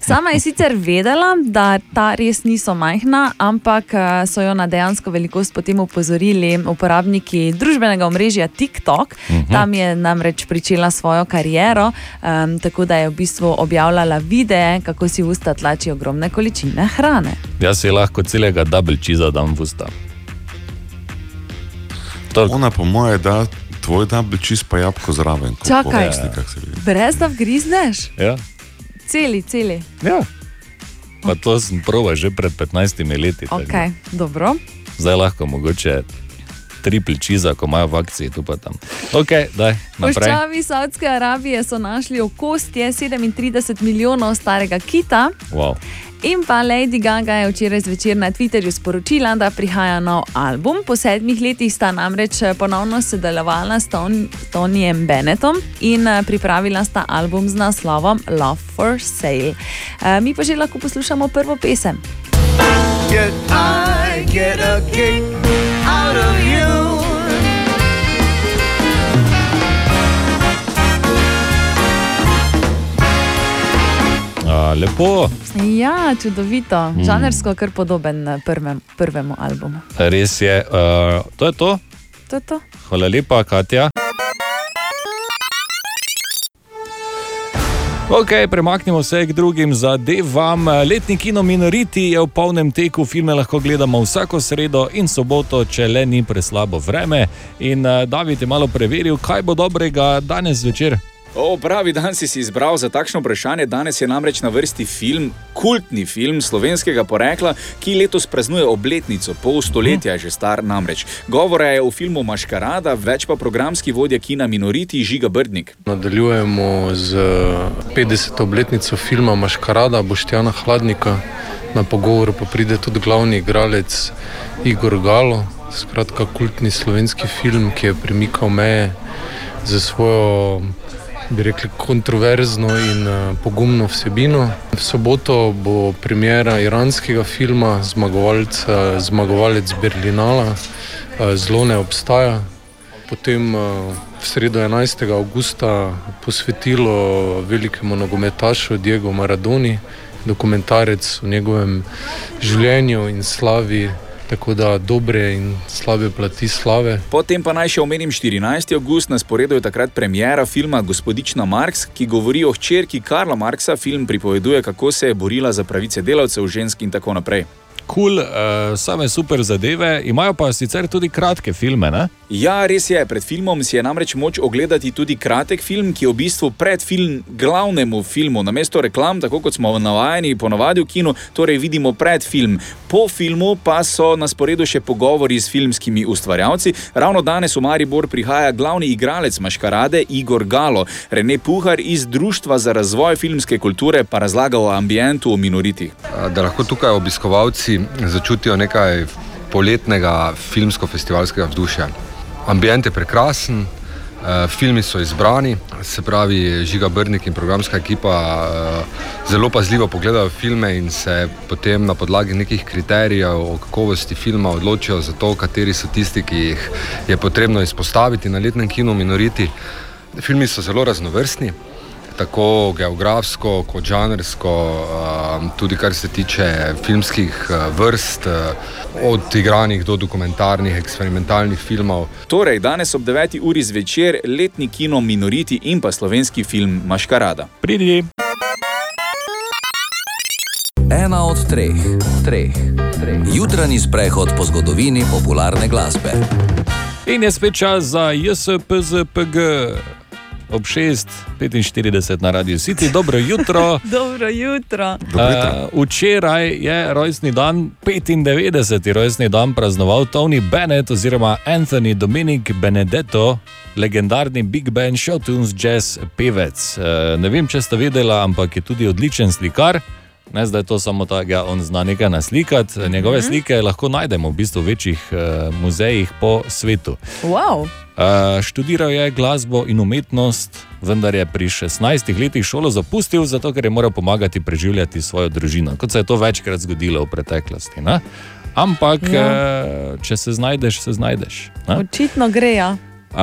Speaker 4: Sama je sicer vedela, da ta res niso majhna, ampak eh, so jo na dejansko velikost potem upozorili uporabniki družbenega omrežja TikTok.
Speaker 5: Mhm.
Speaker 4: Tam je namreč pričela svojo kariero, um, tako da je v bistvu objavljala videe, kako si usta tlači ogromne količine hrane.
Speaker 5: Jaz si lahko celega double cheese dam v usta.
Speaker 3: Ona po moje da tvoj double cheese pa jabko zraven.
Speaker 4: Čakaj.
Speaker 3: se vidi.
Speaker 4: Brez da vgrizneš,
Speaker 5: Ja.
Speaker 4: celi, celi.
Speaker 5: Ja. Pa to sem proval že pred 15 leti. tako.
Speaker 4: Ok, dobro.
Speaker 5: Zdaj lahko mogoče triple cheese, ko imajo v akciji tu pa tam. Ok, daj, naprej.
Speaker 4: Puščavi Saudske Arabije so našli okostje 37 milijonov starega kita.
Speaker 5: Wow.
Speaker 4: In pa Lady Gaga je včeraj zvečer na Twitterju sporočila, da prihaja nov album. Po sedmih letih sta namreč eh, ponovno sodelovala s Ton- Tonyjem Bennettom in eh, pripravila sta album z naslovom Love for Sale. Eh, Mi pa že lahko poslušamo prvo pesem.
Speaker 21: Yet I get a kick out of you.
Speaker 5: A, lepo,
Speaker 4: Ja, čudovito,
Speaker 5: Mm.
Speaker 4: žanrsko kar podoben eh, prvem, prvemu albumu.
Speaker 5: res je. Uh, to je to.
Speaker 4: To je to.
Speaker 5: Hvala lepa, Katja. Ok, premaknimo se k drugim zadevam. Letni kino Minoriti je v polnem teku, filme lahko gledamo vsako sredo in soboto, če le ni preslabo vreme. In uh, David je malo preveril, kaj bo dobrega danes zvečer.
Speaker 22: O, pravi dan si si izbral za takšno vprašanje. Danes je namreč na vrsti film, kultni film slovenskega porekla, ki letos praznuje obletnico, pol stoletja je že star namreč. Govora je o filmu Maškarada, več pa programski vodja kina Minoriti Žiga Brdnik.
Speaker 23: Nadaljujemo z 50. obletnico filma Maškarada Boštjana Hladnika. Na pogovor pa pride tudi glavni igralec Igor Galo, skratka kultni slovenski film, ki je premikal meje za svojo, bi rekli, kontroverzno in eh, pogumno vsebino. V soboto bo premjera iranskega filma, zmagovalca- zmagovalec Berlinala, eh, Zlo ne obstaja. Potem eh, v sredo 11. avgusta posvetilo velikemu nogometašu Diego Maradoni, dokumentarec o njegovem življenju in slavi, tako da dobre in slabe plati slave.
Speaker 22: Potem pa naj še omenim 14. august, na sporedu je takrat premjera filma Gospodična Marks, ki govori o hčerki Karla Marksa. Film pripoveduje, kako se je borila za pravice delavcev, žensk in tako naprej.
Speaker 5: Kul, cool, uh, same super zadeve, imajo pa sicer tudi kratke filme. Ne?
Speaker 22: Ja, res je. Pred filmom si je namreč moč ogledati tudi kratek film, ki je v bistvu predfilm glavnemu filmu. Namesto reklam, tako kot smo navajeni ponovadi v kinu, torej vidimo predfilm. Po filmu pa so na sporedu še pogovori s filmskimi ustvarjalci. Ravno danes v Maribor prihaja glavni igralec Maškarade Igor Galo. Rene Puhar iz Društva za razvoj filmske kulture pa razlaga o ambientu v minoritih.
Speaker 24: da lahko tukaj obiskovalci začutijo nekaj poletnega filmsko-festivalskega vzdušja. Ambient je prekrasen, eh, filmi so izbrani, se pravi, Žiga Brnik in programska ekipa eh, zelo pazljivo pogledajo filme in se potem na podlagi nekih kriterijev o kakovosti filma odločijo za to, kateri so tisti, ki jih je potrebno izpostaviti na letnem kinu Minoriti. Filmi so zelo raznovrstni tako geografsko, kot žanrsko, um, tudi kar se tiče filmskih uh, vrst, uh, od igranih do dokumentarnih, eksperimentalnih filmov.
Speaker 22: Torej, danes ob 9. uri zvečer letni kino Minoriti in pa slovenski film Maškarada.
Speaker 5: Pridi.
Speaker 6: Ena od treh, treh, treh. jutranji sprehod po zgodovini popularne glasbe.
Speaker 5: In je spet čas za JSPZPG. Ob 6:45 na radiju City, dobro jutro.
Speaker 4: Dobro jutro.
Speaker 5: Uh, včeraj je rojstni dan, 95. rojstni dan, praznoval Tony Bennett oziroma Anthony Dominic Benedetto, legendarni Big Band Showtunes jazz pevec. Uh, ne vem, če ste vedeli, ampak je tudi odličen slikar. Ne, zdaj to samo tako, da on zna nekaj naslikati. Njegove
Speaker 4: Mhm.
Speaker 5: slike lahko najdemo v bistvu v večjih uh, muzejih po svetu.
Speaker 4: Wow.
Speaker 5: Študiral je glasbo in umetnost, vendar je pri 16 letih šolo zapustil, zato ker je moral pomagati preživljati svojo družino, kot se je to večkrat zgodilo v preteklosti. Ne? Ampak,
Speaker 4: Ja.
Speaker 5: če se znajdeš, se znajdeš. Ne?
Speaker 4: Očitno gre. Ja.
Speaker 5: Uh,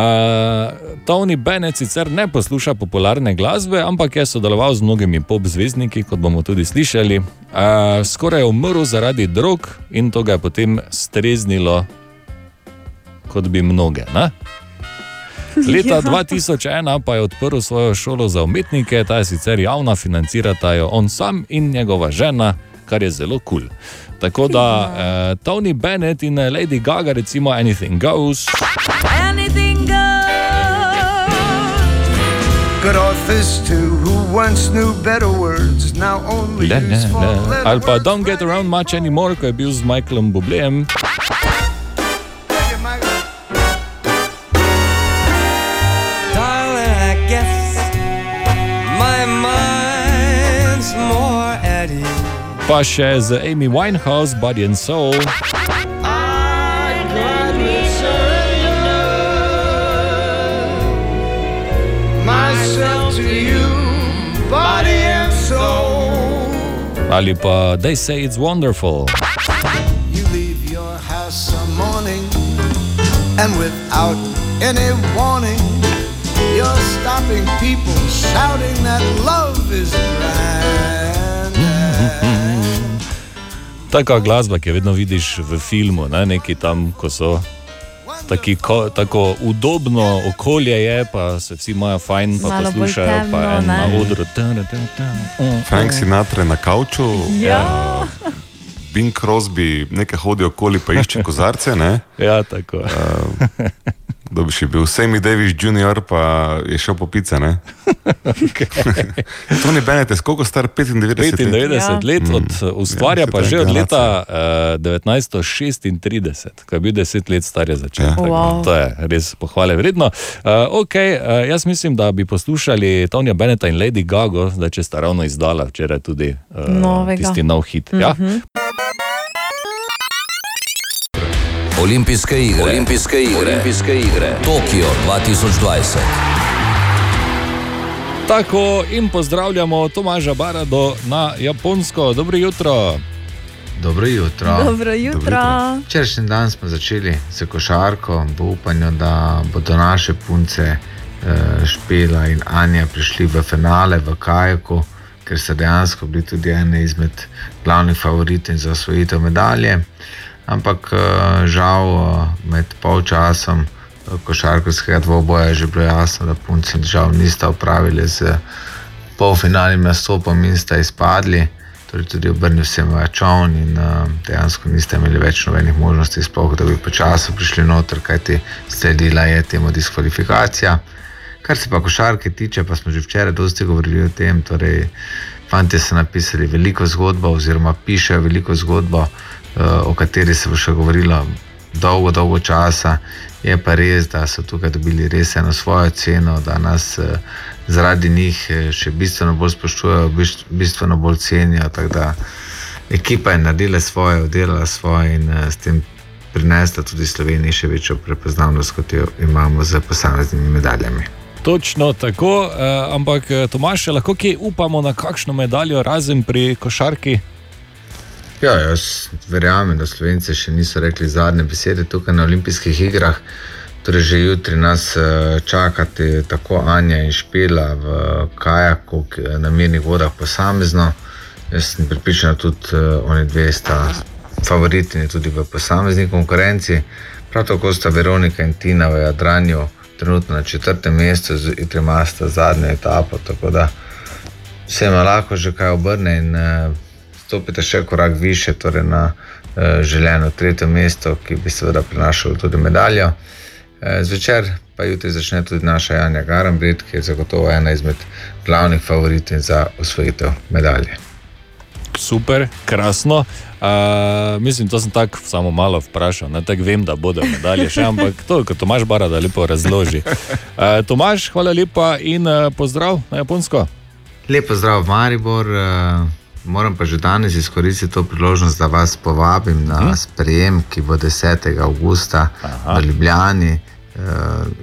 Speaker 5: Tony Bennett sicer ne posluša popularne glasbe, ampak je sodeloval z mnogimi pop zvezdniki, kot bomo tudi slišali. Uh, skoraj je umrl zaradi drog in to ga je potem streznilo, kot bi mnoge. Ne? Leta
Speaker 4: Ja.
Speaker 5: 2001 pa je odprl svojo šolo za umetnike, ta je sicer javna, financirata jo on sam in njegova žena, kar je zelo kul. Cool. Tako da uh, Tony Bennett in eh, Lady Gaga, recimo Anything Goes.
Speaker 21: Anything goes. Four
Speaker 5: le.
Speaker 21: letter
Speaker 5: Ali pa. Don't Get Around Much Anymore, ko je bil z Michaelom Bublejem.
Speaker 21: Ease.
Speaker 5: Pa še z Amy Winehouse, Body and Soul.
Speaker 21: I gladly surrender myself to you, body and soul.
Speaker 5: Ali pa They Say It's Wonderful.
Speaker 21: You leave your house some morning, and without any warning, you're stopping people shouting that love is grand.
Speaker 5: Taka glasba, ki jo vedno vidiš v filmu, ne? neki tam, ko so. Taki, ko, tako udobno okolje je, pa se vsi imajo fajn, pa
Speaker 4: Malo
Speaker 5: poslušajo, pa
Speaker 4: temno,
Speaker 5: en
Speaker 4: ne?
Speaker 5: na odru.
Speaker 3: Frank Sinatra na kavču,
Speaker 4: Ja.
Speaker 3: Bing Crosby nekaj hodi okoli, pa išče kozarce. Ne?
Speaker 5: Ja, tako.
Speaker 3: Uh, Kdo bi še bil? Sammy Davis Jr., pa je šel po pice. ne? Tony Bennett je koliko star? 95
Speaker 5: 95
Speaker 3: let.
Speaker 5: let, let
Speaker 3: Mm.
Speaker 5: od, ustvarja
Speaker 3: Ja,
Speaker 5: pa že od leta uh, 1936, ko je bil 10 let star, je začel.
Speaker 3: Ja.
Speaker 4: Wow.
Speaker 5: To je res pohvale vredno. Uh, okay, uh, jaz mislim, da bi poslušali Tonija Beneta in Lady Gaga, zdaj če sta ravno izdala včeraj tudi uh,
Speaker 4: Novega.
Speaker 5: tisti nov hit. Ja?
Speaker 6: Olimpijske igre, Olimpijske igre, Olimpijske igre. Tokio 2020.
Speaker 5: Tako in pozdravljamo Tomaža Barado na Japonsko. Dobro jutro.
Speaker 19: Dobro jutro.
Speaker 4: Dobro jutro.
Speaker 19: Včerajšnji dan smo začeli s košarko, v upanju, da bodo naše punce eh, Špela in Anja prišli v finale v Kajaku, ker so dejansko bili tudi ene izmed glavnih favoritov za osvojitev medalje. Ampak eh, žal eh, med polčasom eh, košarkarskega dvoboja je že bilo jasno, da punce žal nista upravili z polfinalnim nastopom in sta izpadli. torej tudi obrnil sem v čovn in uh, dejansko niste imeli več nobenih možnosti, sploh da bi počasi prišli noter, kajti sledila je temu diskvalifikacija. Kar se pa košarke tiče, pa smo že včeraj dosti govorili o tem. Torej, fanti so napisali veliko zgodbo, oziroma pišejo veliko zgodbo, o kateri se bo še govorilo dolgo, dolgo časa. Je pa res, da so tukaj dobili res eno svojo ceno, da nas uh, zaradi njih eh, še bistveno bolj spoštujejo, bistveno bolj cenijo. Tako da ekipa je naredila svoje, oddelala svoje in s tem prinesla tudi Sloveniji še večjo prepoznavnost, kot jo imamo z posameznimi medaljami.
Speaker 5: Točno tako, uh, ampak eh, Tomaš, lahko kje upamo na kakšno medaljo, razen pri košarki?
Speaker 19: Ja, jaz verjamem, da Slovenci še niso rekli zadnje besede tukaj na olimpijskih igrah. Torej, že jutri nas eh, čakate tako Anja in Špela v kajaku na mirnih vodah posamezno. Jaz sem pripričan, da tudi eh, oni dve sta favoritni tudi v posamezni konkurenci. Prav tako sta Veronika in Tina v Jadranju trenutno na četrtem mestu, jutri imata zadnjo etapo. Tako da se jim lahko že kaj obrne in uh, stopite še korak više, torej na uh, želeno tretje mesto, ki bi seveda prinašalo tudi medaljo. Uh, zvečer pa jutri začne tudi naša Janja Garambrit, ki je zagotovo ena izmed glavnih favoritin za osvojitev medalje.
Speaker 5: Super, krasno. Uh, mislim, to sem tako samo malo vprašal. Tako vem, da bodo medalje še, ampak to, kot Tomaš Bara, da lepo razloži. Uh, Tomaš, hvala lepa in uh, pozdrav na Japonsko.
Speaker 19: Lepo zdrav, Maribor. Uh, moram pa že danes izkoristiti to priložnost, da vas povabim na
Speaker 5: Mhm.
Speaker 19: sprejem, ki bo 10. augusta v Ljubljani. Uh,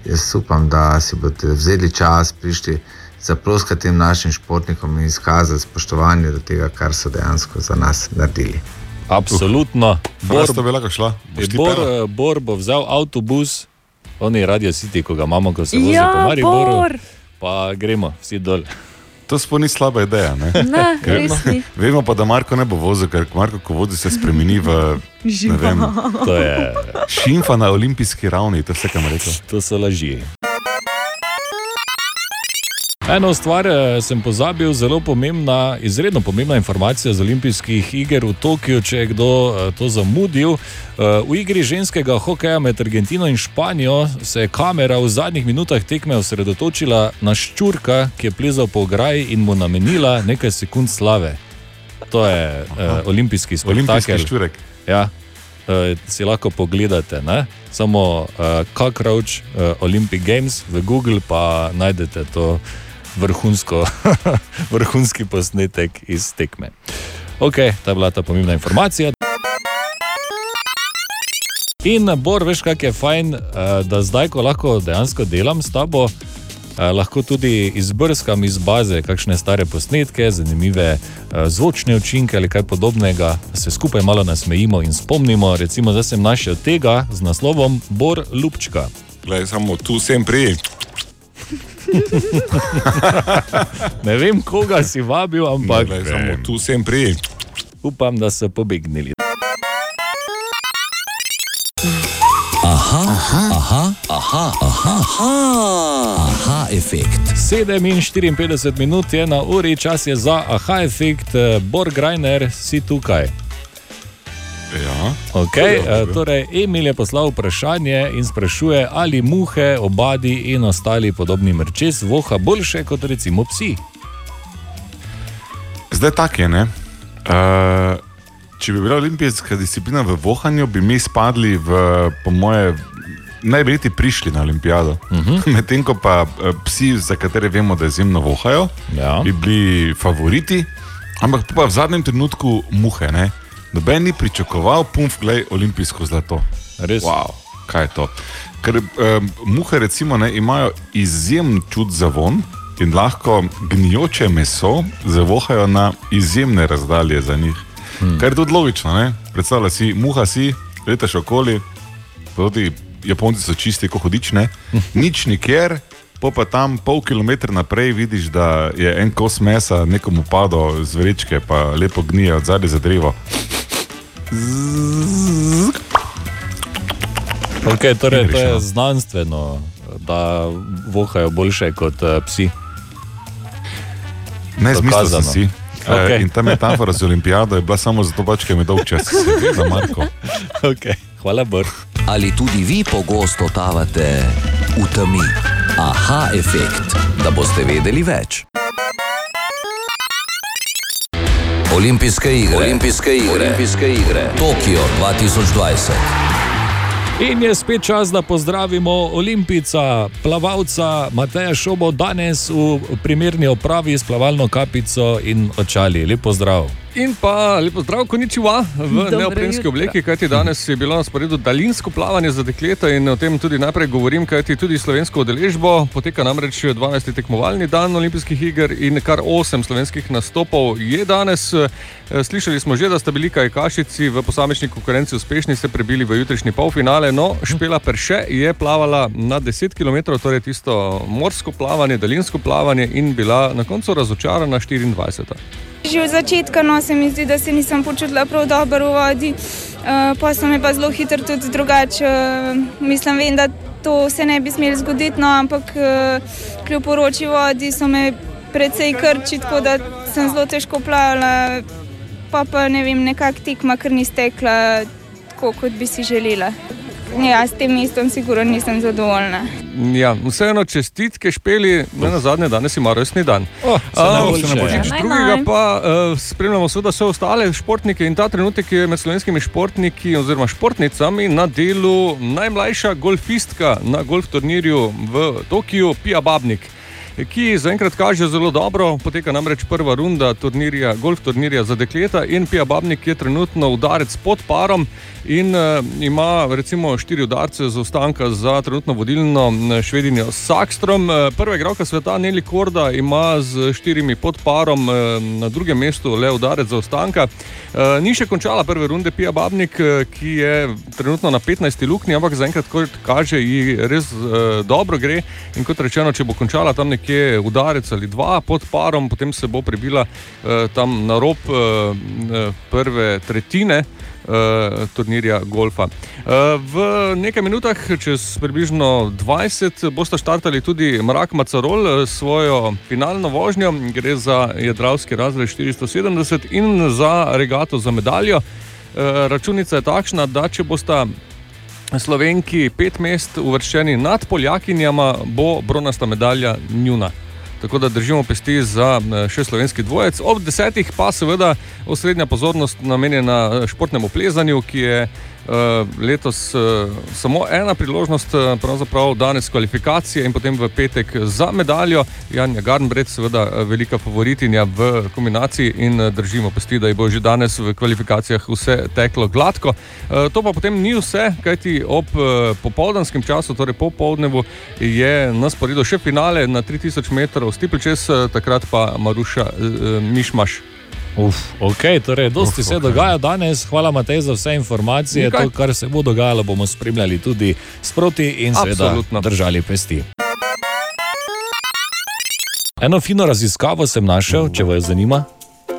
Speaker 19: jaz upam, da si boste vzeli čas, prišli zaploskati tem našim športnikom in izkazati spoštovanje do tega, kar so dejansko za nas naredili.
Speaker 5: Absolutno.
Speaker 3: Bor, to bi lahko šla. Ti
Speaker 5: Bor, eh, Bor bo vzel avtobus, on je Radio City, ko ga imamo, ko se vozi
Speaker 4: Ja,
Speaker 5: po Mariboru.
Speaker 4: Bor.
Speaker 5: Pa gremo vsi dol.
Speaker 3: To sploh ni slaba ideja. Ne?
Speaker 4: Ne,
Speaker 3: Ker-
Speaker 4: ni.
Speaker 3: Vemo pa, da Marko ne bo vozil, ker Marko, ko vozi, se spremeni v ne vem,
Speaker 4: Žival.
Speaker 5: To je
Speaker 3: šimfa na olimpijski ravni, to je vse, kar mu rekel.
Speaker 5: To so laži. Eno stvar eh, sem pozabil, zelo pomembna, izredno pomembna informacija z olimpijskih iger v Tokiu, če je kdo eh, to zamudil. Eh, V igri ženskega hokeja med Argentino in Španijo se je kamera v zadnjih minutah tekme osredotočila na ščurka, ki je plezal po ograji in mu namenila nekaj sekund slave. To je uh, olimpijski spektakel.
Speaker 3: Olimpijski ščurek.
Speaker 5: Ja, uh, si lahko pogledate. Ne? Samo uh, Cockroach uh, Olympic Games v Google pa najdete to vrhunsko, vrhunski posnetek iz tekme. Ok, ta je bila ta pomembna informacija. In Bor, veš, kak je fajn, eh, da zdaj, ko lahko dejansko delam s tabo, eh, lahko tudi izbrskam iz baze kakšne stare posnetke, zanimive eh, zvočne učinke ali kaj podobnega, da se skupaj malo nasmejimo in spomnimo. Recimo, zdaj sem našel tega z naslovom Bor Lupčka.
Speaker 3: Glej, samo tu sem prej.
Speaker 5: ne vem, koga si vabil, ampak
Speaker 3: Glej, samo tu sem prej.
Speaker 5: upam, da so pobegnili.
Speaker 6: Aha, aha, aha, aha, aha, aha, aha efekt.
Speaker 5: 7 in 54 minut je na uri, čas je za aha efekt, eh, Bor Grajner, si tukaj.
Speaker 3: Ja.
Speaker 5: Okay,
Speaker 3: Dobro, dobro.
Speaker 5: torej, Emil je poslal vprašanje in sprašuje, ali muhe, obadi in ostali podobni mrčes voha boljše kot recimo psi.
Speaker 3: Zdaj tak je, ne? Uh, če bi bila olimpijska disciplina v vohanju, bi mi spadli v, po moje, naj bi niti prišli na olimpijado. Uh
Speaker 5: Mhm.
Speaker 3: -huh. Medtem ko pa eh, psi, za katere vemo, da izjemno vohajo,
Speaker 5: ja.
Speaker 3: bi bili favoriti, ampak pa v zadnjem trenutku muhe. Ne? Noben ni pričakoval, pumf, glej, olimpijsko zlato.
Speaker 5: Res.
Speaker 3: Wow, kaj je to? Ker um, muhe recimo, ne, imajo izjemen čut za von in lahko gnijoče meso zavohajo na izjemne razdalje za njih. Hmm. Kar je tudi logično, ne? predstavljaj si, muha si, letaš okoli, proti Japonci so čisti, kot hodične, nič nikjer. Po pa tam pol kilometra naprej vidiš, da je en kos mesa nekomu padel z vrečke, pa lepo gnije od zadaj za drevo.
Speaker 5: Okay, torej, to je znanstveno, da vohajo boljše kot uh, psi.
Speaker 3: Ne, zmislil sem si. Okay. In ta metafora z olimpijado je bila samo zato, pač, ker mi je dolg čas, za Marko.
Speaker 5: Okay. Hvala, Bor.
Speaker 6: Ali tudi vi pogosto totavate v temi? Aha, efekt, da boste vedeli več. Olimpijske igre, Olimpijske igre, Olimpijske igre, Tokio 2020.
Speaker 5: In je spet čas, da pozdravimo olimpijca, plavalca Mateja Šobo, danes v primerni opravi s plavalno kapico in očali. Lep pozdrav.
Speaker 15: In pa lepo zdrav, koničiva v
Speaker 5: Dobro
Speaker 15: neoprenski
Speaker 5: jutro.
Speaker 15: obleki, kajti danes je bilo na sporedu daljinsko plavanje za dekleta in o tem tudi najprej govorim, kajti tudi slovensko udeležbo poteka namreč 12. tekmovalni dan olimpijskih iger in kar 8 slovenskih nastopov je danes. Eh, Slišali smo že, da sta bili kajakašici v posamični konkurenci uspešni, se prebili v jutrišnji polfinale, no Špela Perše je plavala na 10 km, torej tisto morsko plavanje, daljinsko plavanje in bila na koncu razočarana 24.
Speaker 25: Že od začetka no, se mi zdi, da se nisem počutila prav dobro v vodi, uh, pa so me pa zelo hitro tudi drugače. Uh, mislim, vem, da to se ne bi smelo zgoditi, no, ampak uh, kljub poroči vodi so me precej krči, tako da sem zelo težko plavala, pa pa ne vem, nekako tekma, ker ni stekla tako, kot bi si želela. Ja, s tem mestom sigurno nisem zadovoljna.
Speaker 15: Ja, vseeno čestitke špeli, ne na zadnje, danes ima rojstni dan.
Speaker 5: Oh. Ja.
Speaker 15: Drugega pa uh, spremljamo seveda vse ostale športnike in ta trenutek je med slovenskimi športniki oziroma športnicami na delu najmlajša golfistka na golf turnirju v Tokiu, Pija Babnik. Ki zaenkrat kaže zelo dobro, poteka namreč prva runda turnirja, golf turnirja za dekleta in Pija Babnik je trenutno udarec pod parom in uh, ima recimo štiri udarce za ostanka za trenutno vodilno eh, švedinjo Sakstrom. Eh, Prva igralka sveta Neli Korda ima z štirimi pod parom na drugem mestu le udarec za ostanka. Uh, ni še končala prve runde Pija Babnik, ki je trenutno na 15. luknji, ampak zaenkrat, kot kaže, ji res uh, dobro gre. In kot rečeno, če bo končala tam nekje udarec ali dva pod parom, potem se bo prebila uh, tam na rob uh, prve tretjine. Uh, turnirja golfa. Uh, v nekaj minutah, čez približno 20, bosta štartali tudi Mrak Macarol eh, s svojo finalno vožnjo, gre za jadralski razred 470 in za regato za medaljo. Uh, računica je takšna, da če bosta Slovenki pet mest uvrščeni nad Poljakinjama, bo bronasta medalja njuna. Tako da držimo pesti za eh, še slovenski dvojec. Ob desetih pa seveda osrednja pozornost namenjena eh, športnemu plezanju, ki je letos uh, samo ena priložnost, uh, pravzaprav danes kvalifikacije in potem v petek za medaljo. Janja Garnbret, seveda velika favoritinja v kombinaciji in držimo pesti, da ji bo že danes v kvalifikacijah vse teklo gladko. To pa potem ni vse, kajti ob popoldanskem času, torej popoldnevu, je na sporedu še finale na 3000 metrov Stiplčes, uh, takrat pa Maruša Mišmaš.
Speaker 5: Uf, ok, torej, dosti
Speaker 15: Uf,
Speaker 5: se
Speaker 15: ok.
Speaker 5: dogaja danes. Hvala, Matej, za vse informacije.
Speaker 15: Nikaj.
Speaker 5: To, kar se bo dogajalo, bomo spremljali tudi sproti in seveda
Speaker 15: Absolutno.
Speaker 5: držali pesti. Eno fino raziskavo sem našel, če vas zanima.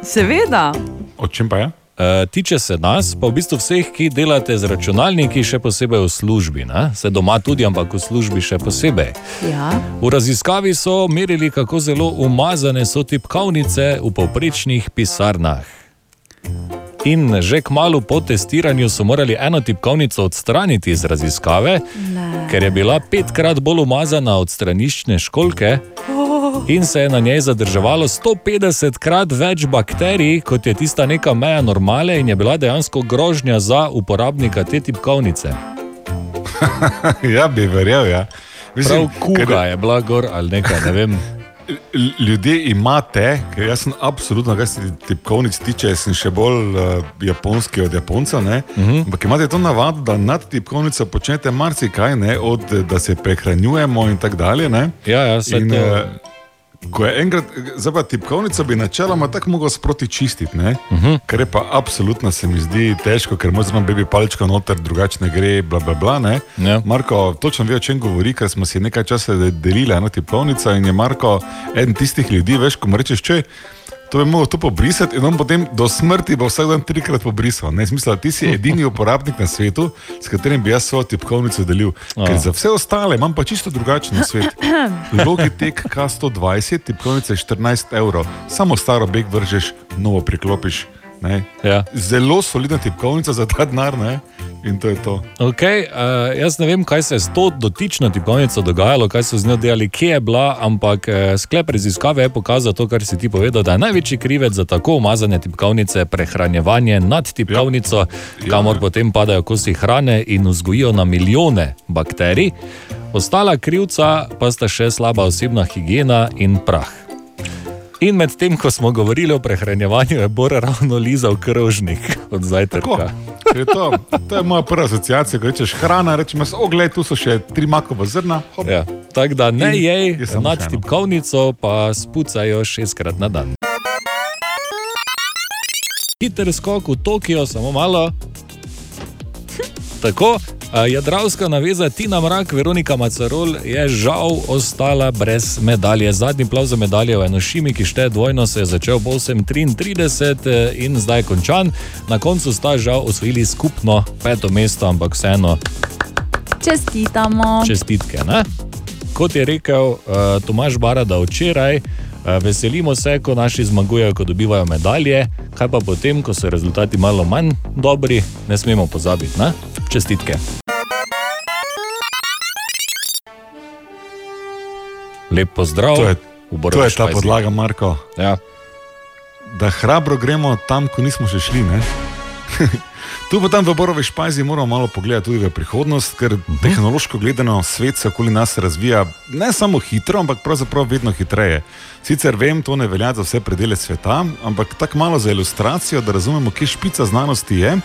Speaker 4: Seveda.
Speaker 3: O čem pa je?
Speaker 5: E, tiče se nas, pa v bistvu vseh, ki delate z računalniki, še posebej v službi. Ne? Se doma tudi, ampak v službi še posebej.
Speaker 4: Ja.
Speaker 5: V raziskavi so merili, kako zelo umazane so tipkovnice v povprečnih pisarnah. In že kmalo po testiranju so morali eno tipkovnico odstraniti iz raziskave,
Speaker 4: Ne.
Speaker 5: ker je bila petkrat bolj umazana od straniščne školke in se je na njej zadrževalo 150 krat več bakterij, kot je tista neka meja normale, in je bila dejansko grožnja za uporabnika te tipkovnice.
Speaker 3: ja, bi verjel. Ja.
Speaker 5: Prav kuga je bila gor ali nekaj, ne vem.
Speaker 3: Ljudje imate, ker jaz sem absolutno, kar se tipkovnic tiče, sem še bolj uh, japonski od Japoncev. Uh -huh. Ampak imate to navado, da nad tipkovnico počnete marsikaj, ne, od da se prehranjujemo in tako dalje. Ne.
Speaker 5: Ja, ja, saj
Speaker 3: in,
Speaker 5: to-
Speaker 3: eh, Ko je enkrat, zdaj pa tipkovnico bi načeloma tako mogel sproti čistiti, uh
Speaker 5: Mhm.
Speaker 3: -huh. kar je pa absolutno se mi zdi težko, ker moj zmanj bebi palčka noter, drugače ne gre, bla bla bla. Ne.
Speaker 5: Ja.
Speaker 3: Marko točno ve, o čem govori, ker smo si nekaj časa de- delili eno tipkovnico in je Marko eden tistih ljudi, veš, ko mu rečeš, če to bi moral to pobrisati in on potem do smrti bo vsak dan trikrat pobrisal. Ne, smisla, ti si edini uporabnik na svetu, s katerim bi jaz svojo tipkovnico delil. Ker za vse ostale imam pa čisto drugačen svet. Logitech K120, tipkovnica je 14 evrov, samo staro beg vržeš, novo priklopiš. Ne.
Speaker 5: Ja.
Speaker 3: Zelo solidna tipkovnica za ta denar, ne? in to je to.
Speaker 5: Okay, uh, jaz ne vem, kaj se je s to dotično tipkovnico dogajalo, kaj so z njo delali, kje je bila, ampak uh, sklep raziskave je pokazal to, kar si ti povedal, da je največji krivec za tako umazane tipkovnice prehranjevanje nad tipkovnico, ja. kamor potem padajo kosi hrane in vzgojijo na milijone bakterij. Ostala krivca pa sta še slaba osebna higiena in prah. In medtem, ko smo govorili o prehranjevanju, je Bor ravno lizal krožnik od zajtrka.
Speaker 3: Je to, to je moja prva asociacija, ko rečeš hrana, rečeš, ogled, tu so še tri makova zrna. hop.
Speaker 5: Ja. Tako da ne
Speaker 3: In
Speaker 5: jej,
Speaker 3: je
Speaker 5: nad tipkovnico pa spucajo šestkrat na dan. Hiter skok v Tokio, samo malo. Tako, a, jadralska naveza Tina Mrak, Veronika Macarol je žal ostala brez medalje. Zadnji plav za medalje v Enošimi, ki šteje dvojno, se je začel v 8:33 eh, in zdaj je končan. Na koncu sta žal osvojili skupno peto mesto, ampak vseeno
Speaker 4: Čestitamo.
Speaker 5: čestitke. Ne? Kot je rekel uh, Tomaš Barada včeraj, veselimo se, ko naši zmagujejo, ko dobivajo medalje, kaj pa potem, ko so rezultati malo manj dobri, ne smemo pozabiti. Ne? Čestitke. Lep pozdrav.
Speaker 3: To je, to je ta
Speaker 5: Špajzi.
Speaker 3: podlaga, Marko.
Speaker 5: Ja.
Speaker 3: Da hrabro gremo tam, ko nismo še šli. Tu pa tam v Borovi špajzi moramo malo pogledati tudi v prihodnost, ker uh -huh. tehnološko gledano svet se okoli nas razvija ne samo hitro, ampak pravzaprav vedno hitreje. Sicer vem, to ne velja za vse predele sveta, ampak tako malo za ilustracijo, da razumemo, kje špica znanosti je.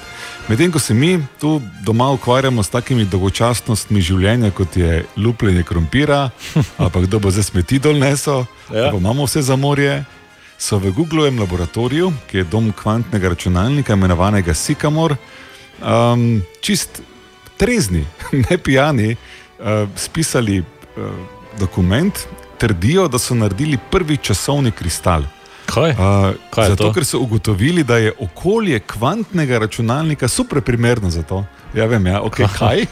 Speaker 3: Medtem ko se mi tu doma ukvarjamo s takimi dolgočasnostmi življenja, kot je lupljenje krompira, ali pa kdo bo zdaj smeti dol neso,
Speaker 5: Ja.
Speaker 3: ja. pa imamo vse za morje. So v Googlovem laboratoriju, ki je dom kvantnega računalnika, imenovanega Sycamore, um, čist trezni, ne pijani, uh, spisali uh, dokument, trdijo, da so naredili prvi časovni kristal.
Speaker 5: Kaj?
Speaker 3: Uh,
Speaker 5: Kaj
Speaker 3: zato,
Speaker 5: to?
Speaker 3: ker so ugotovili, da je okolje kvantnega računalnika super primerno za to. Ja, vem, ja, okay, kaj?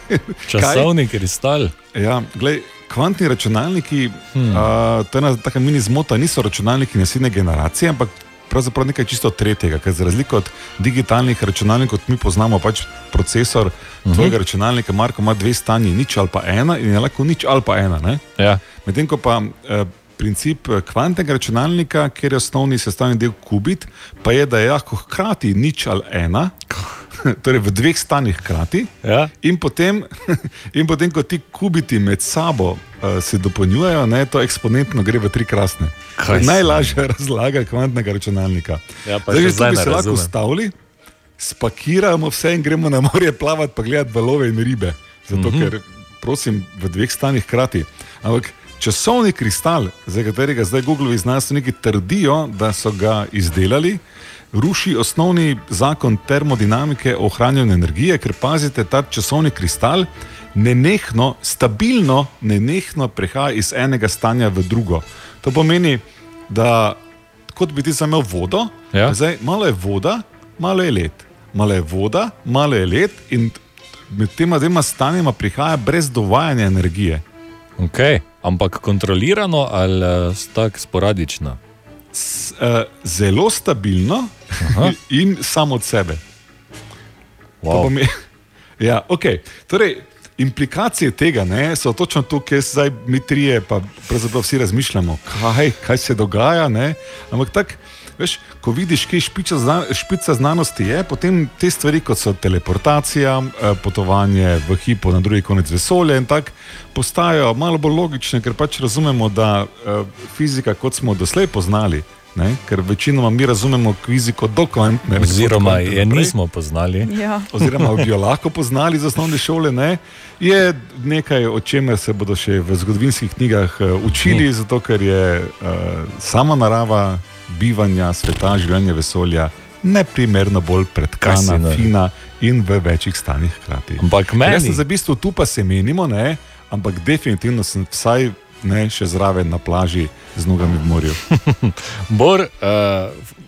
Speaker 5: Časovni kristal.
Speaker 3: Ja, glej, kvantni računalniki,
Speaker 5: Hmm.
Speaker 3: uh, to je ena taka mini zmota, niso računalniki naslednje generacije, ampak pravzaprav nekaj čisto tretjega, ker za razliko od digitalnih računalnikov, kot mi poznamo, pač procesor uh
Speaker 5: Mhm.
Speaker 3: -huh. tvojega računalnika, Marko, ima dve stanji, nič ali pa ena in je lahko nič ali pa ena. ne?
Speaker 5: Ja.
Speaker 3: Medtem ko pa eh, princip eh, kvantnega računalnika, kjer je osnovni sestavni del kubit, pa je, da je lahko hkrati nič ali ena. Torej, v dveh stanjih hkrati,
Speaker 5: ja.
Speaker 3: in, potem, in potem, ko ti kubiti med sabo uh, se dopolnjujejo, ne, to eksponentno gre v tri krasne. Najlažja razlaga kvantnega računalnika.
Speaker 5: Ja,
Speaker 3: Zdaj, že tu bi se lahko ustavili, spakiramo vse in gremo na morje plavati, pa gledati valove in ribe. Zato, mm -hmm. ker, prosim, v dveh stanjih hkrati. Ampak časovni kristal, za katerega zdaj Googlovi znanstveniki trdijo, da so ga izdelali, ruši osnovni zakon termodinamike o ohranjanju energije, ker pazite, ta časovni kristal nenehno, stabilno, nenehno prehaja iz enega stanja v drugo. To pomeni, da kot bi ti zdaj imel vodo,
Speaker 5: Ja.
Speaker 3: zdaj malo je voda, malo je led, malo je voda, malo je led in med tema dvema stanjima prihaja brez dovajanja energije.
Speaker 5: Okay. Ampak kontrolirano ali uh, tako sporadično?
Speaker 3: S, uh, zelo stabilno in samo od sebe.
Speaker 5: Wow.
Speaker 3: To pomeni- Ja, okay. torej, implikacije tega ne, so točno tu, kjer zdaj mi trije, pa pravzaprav vsi razmišljamo, kaj, kaj se dogaja. Ne? Ampak tako, veš, ko vidiš, kje špica, zna, špica znanosti je, potem te stvari, kot so teleportacija, eh, potovanje v hipo na drugi konec vesolja in tako, postajajo malo bolj logične, ker pač razumemo, da eh, fizika, kot smo doslej poznali, ne, ker večinoma mi razumemo fiziko do kvantne.
Speaker 5: Oziroma,
Speaker 3: kvantne
Speaker 5: je
Speaker 3: naprej
Speaker 5: nismo poznali.
Speaker 4: Ja.
Speaker 3: oziroma bi jo lahko poznali iz osnovne šole, ne, je nekaj, o čemer se bodo še v zgodovinskih knjigah uh, učili,
Speaker 5: Hmm.
Speaker 3: zato ker je uh, sama narava bivanja, sveta, življenja vesolja neprimerno bolj pretkana,
Speaker 5: nor?
Speaker 3: fina in v večjih stanjih hkrati.
Speaker 5: Ampak meni-
Speaker 3: Jaz sem za bistvo tu pa se menimo, ne, ampak definitivno sem vsaj ne, še zraven na plaži z nogami v morju.
Speaker 5: Bor, uh,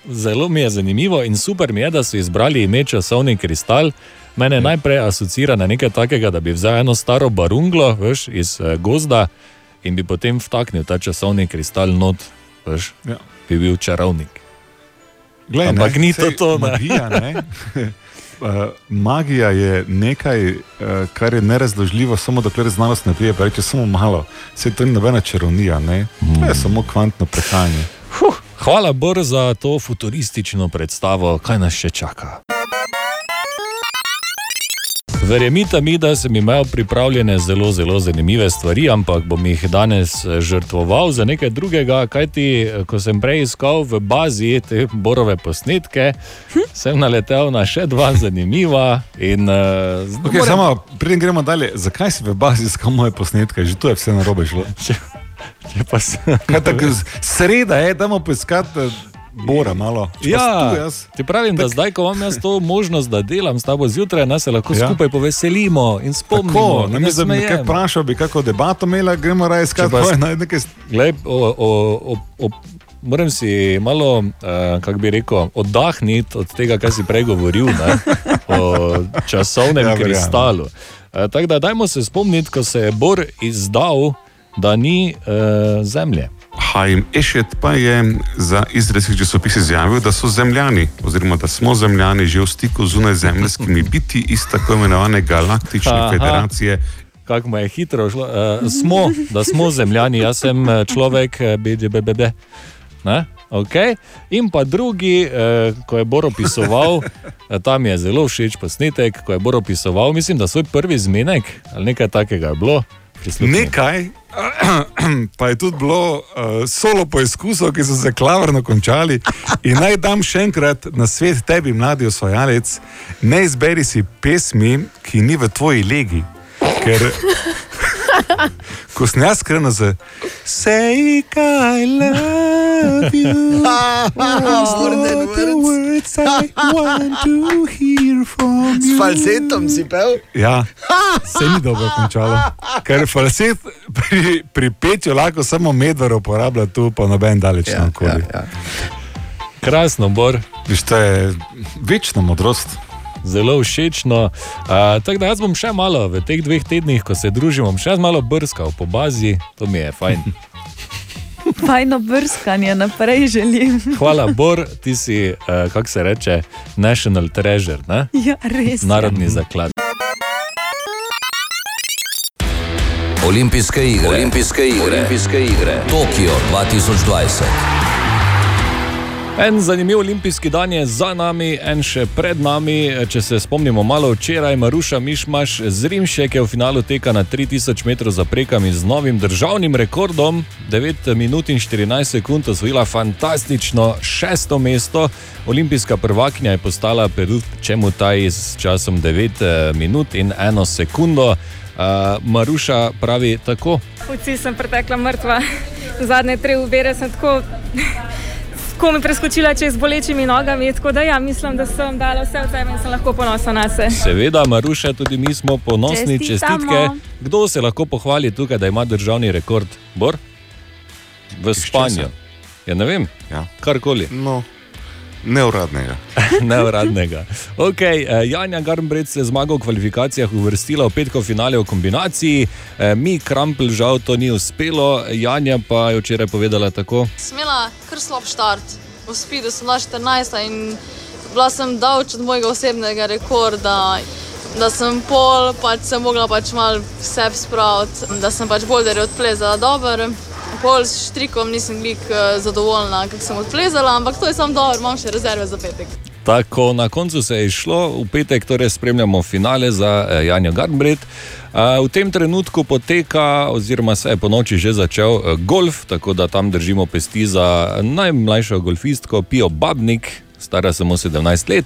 Speaker 5: zelo mi je zanimivo in super mi je, da so izbrali ime časovni kristal. Mene najprej asocira na nekaj takega, da bi vzel eno staro barunglo veš, iz uh, gozda in bi potem vtaknil ta časovni kristal not, veš,
Speaker 3: Ja.
Speaker 5: bi bil čarovnik.
Speaker 3: Glej,
Speaker 5: Ampak
Speaker 3: ne,
Speaker 5: ni to to.
Speaker 3: Magija, ne? Uh, magija je nekaj, uh, kar je nerazložljivo, samo dokler znanost ne prije, pa reče samo malo. Se to ni nobena čarovnija, ne? To je samo kvantno prehajanje.
Speaker 5: Hvala, Bor, za to futuristično predstavo, kaj nas še čaka. Verjemite mi, da sem imel pripravljene zelo, zelo zanimive stvari, ampak bom jih danes eh, žrtvoval za nekaj drugega. Kajti, eh, ko sem prej iskal v bazi te borove posnetke, sem naletel na še dva zanimiva. In, uh,
Speaker 3: Okay, samo, preden gremo dalje, zakaj si v bazi iskal moje posnetke? Že tu je vse narobe šlo.
Speaker 5: Če pa se.
Speaker 3: Kaj tako, sreda je, dajmo poiskati eh, Bora malo.
Speaker 5: Ja, ti pravim, da zdaj, ko imam jaz to možnost, da delam s tabo zjutraj, nas se lahko
Speaker 3: Ja.
Speaker 5: skupaj poveselimo in spomnimo.
Speaker 3: Tako,
Speaker 5: in
Speaker 3: namesto da bi me kaj
Speaker 5: nasmejemo.
Speaker 3: vprašal, bi kako debato imela, gremo raje iskati tvoje naj- nekaj
Speaker 5: Glej, o, o, o, o, moram si malo, uh, kako bi rekel, oddahniti od tega, kar si prej govoril, ne, o časovnem
Speaker 3: Ja,
Speaker 5: kristalu. Uh, Tako da, dajmo se spomniti, ko se je Bor izdal, da ni uh, zemlje.
Speaker 26: Haim Ešet pa je za izraelski časopis izjavil, da so zemljani, oziroma da smo zemljani že v stiku z zunajzemljskimi biti iz tako imenovane galaktične
Speaker 5: Aha.
Speaker 26: federacije.
Speaker 5: Kako mu je hitro šlo? Uh, smo, da smo zemljani, jaz sem eh, človek, eh, BDBBD. Okay. In pa drugi, eh, ko je Bor opisoval, tam je zelo všeč posnetek, ko je Bor opisoval, mislim, da svoj prvi zmenek ali nekaj takega je bilo. Prisluhni.
Speaker 3: Nekaj, pa je tudi bilo uh, solo poizkusov, ki so se klavrno končali. In naj dam še enkrat na svet tebi, mladi osvajalec, ne izberi si pesmi, ki ni v tvoji legi. Ker ko sem jaz skrenil z Say I love you,
Speaker 27: More than
Speaker 3: all the words I want to hear from
Speaker 27: S
Speaker 3: you.
Speaker 27: falsetom si pel?
Speaker 3: Ja, se ni dobro končalo. Ker falset pri, pri petju lahko samo medved uporablja, tu pa noben daleč ja, naokoli. Ja,
Speaker 27: ja.
Speaker 5: Krasno, Bor.
Speaker 3: Viš, to je večna modrost.
Speaker 5: Zelo všečno. Uh, tako da jaz bom še malo v teh dveh tednih, ko se družimo, še malo brskal po bazi, to mi je fajn.
Speaker 4: Fajno brskanje naprej želim.
Speaker 5: Hvala, Bor, ti si, uh, kako se reče, national treasure, ne?
Speaker 4: Ja, res. je.
Speaker 5: narodni zaklad.
Speaker 6: Olimpijske igre. Olimpijske igre. Olimpijske igre. Tokio 2020.
Speaker 5: En zanimiv olimpijski dan je za nami, en še pred nami. Če se spomnimo malo včeraj, Maruša Mišmaš z Rimšek je v finalu teka na 3000 metrov zaprekami z novim državnim rekordom. 9 minut in 14 sekund osvojila fantastično šesto mesto. Olimpijska prvakinja je postala Peru, čemu taj s časom 9 minut in 1 sekundo. Uh, Maruša pravi tako.
Speaker 28: Vsi sem pretekla mrtva. Zadnje tri uvere sem tako, tako mi preskočila čez bolečimi nogami. Tako da ja, mislim, da sem dala vse od sebe in sem lahko ponosna na se.
Speaker 5: Seveda, Maruša, tudi mi smo ponosni,
Speaker 28: Čestitamo.
Speaker 5: čestitke. Kdo se lahko pohvali tukaj, da ima državni rekord? Bor? V spanju. Ja, ne vem,
Speaker 26: ja.
Speaker 5: karkoli.
Speaker 26: No, neuradnega.
Speaker 5: Neuradnega. Okay, eh, Janja Garnbrec se je zmagal v kvalifikacijah, uvrstila v petkov finale v kombinaciji, eh, mi Krampel žal to ni uspelo, Janja pa je včeraj povedala tako.
Speaker 29: Smela kar slab štart. V spidu sem bila 14 in bila sem daleč od mojega osebnega rekorda. Da sem pol, pač sem mogla pač malo vse spraviti, da sem pač bolj odplezala dobro. Pol s štrikom nisem bil zadovoljna, kako sem odplezala, ampak to je samo dobro, imam še rezerve za petek.
Speaker 5: Tako na koncu se je išlo, v petek torej spremljamo finale za eh, Janjo Garnbret. Eh, V tem trenutku poteka, oziroma se je po noči že začel eh, golf, tako da tam držimo pesti za najmlajšo golfistko Pijo Babnik, stara samo 17 let.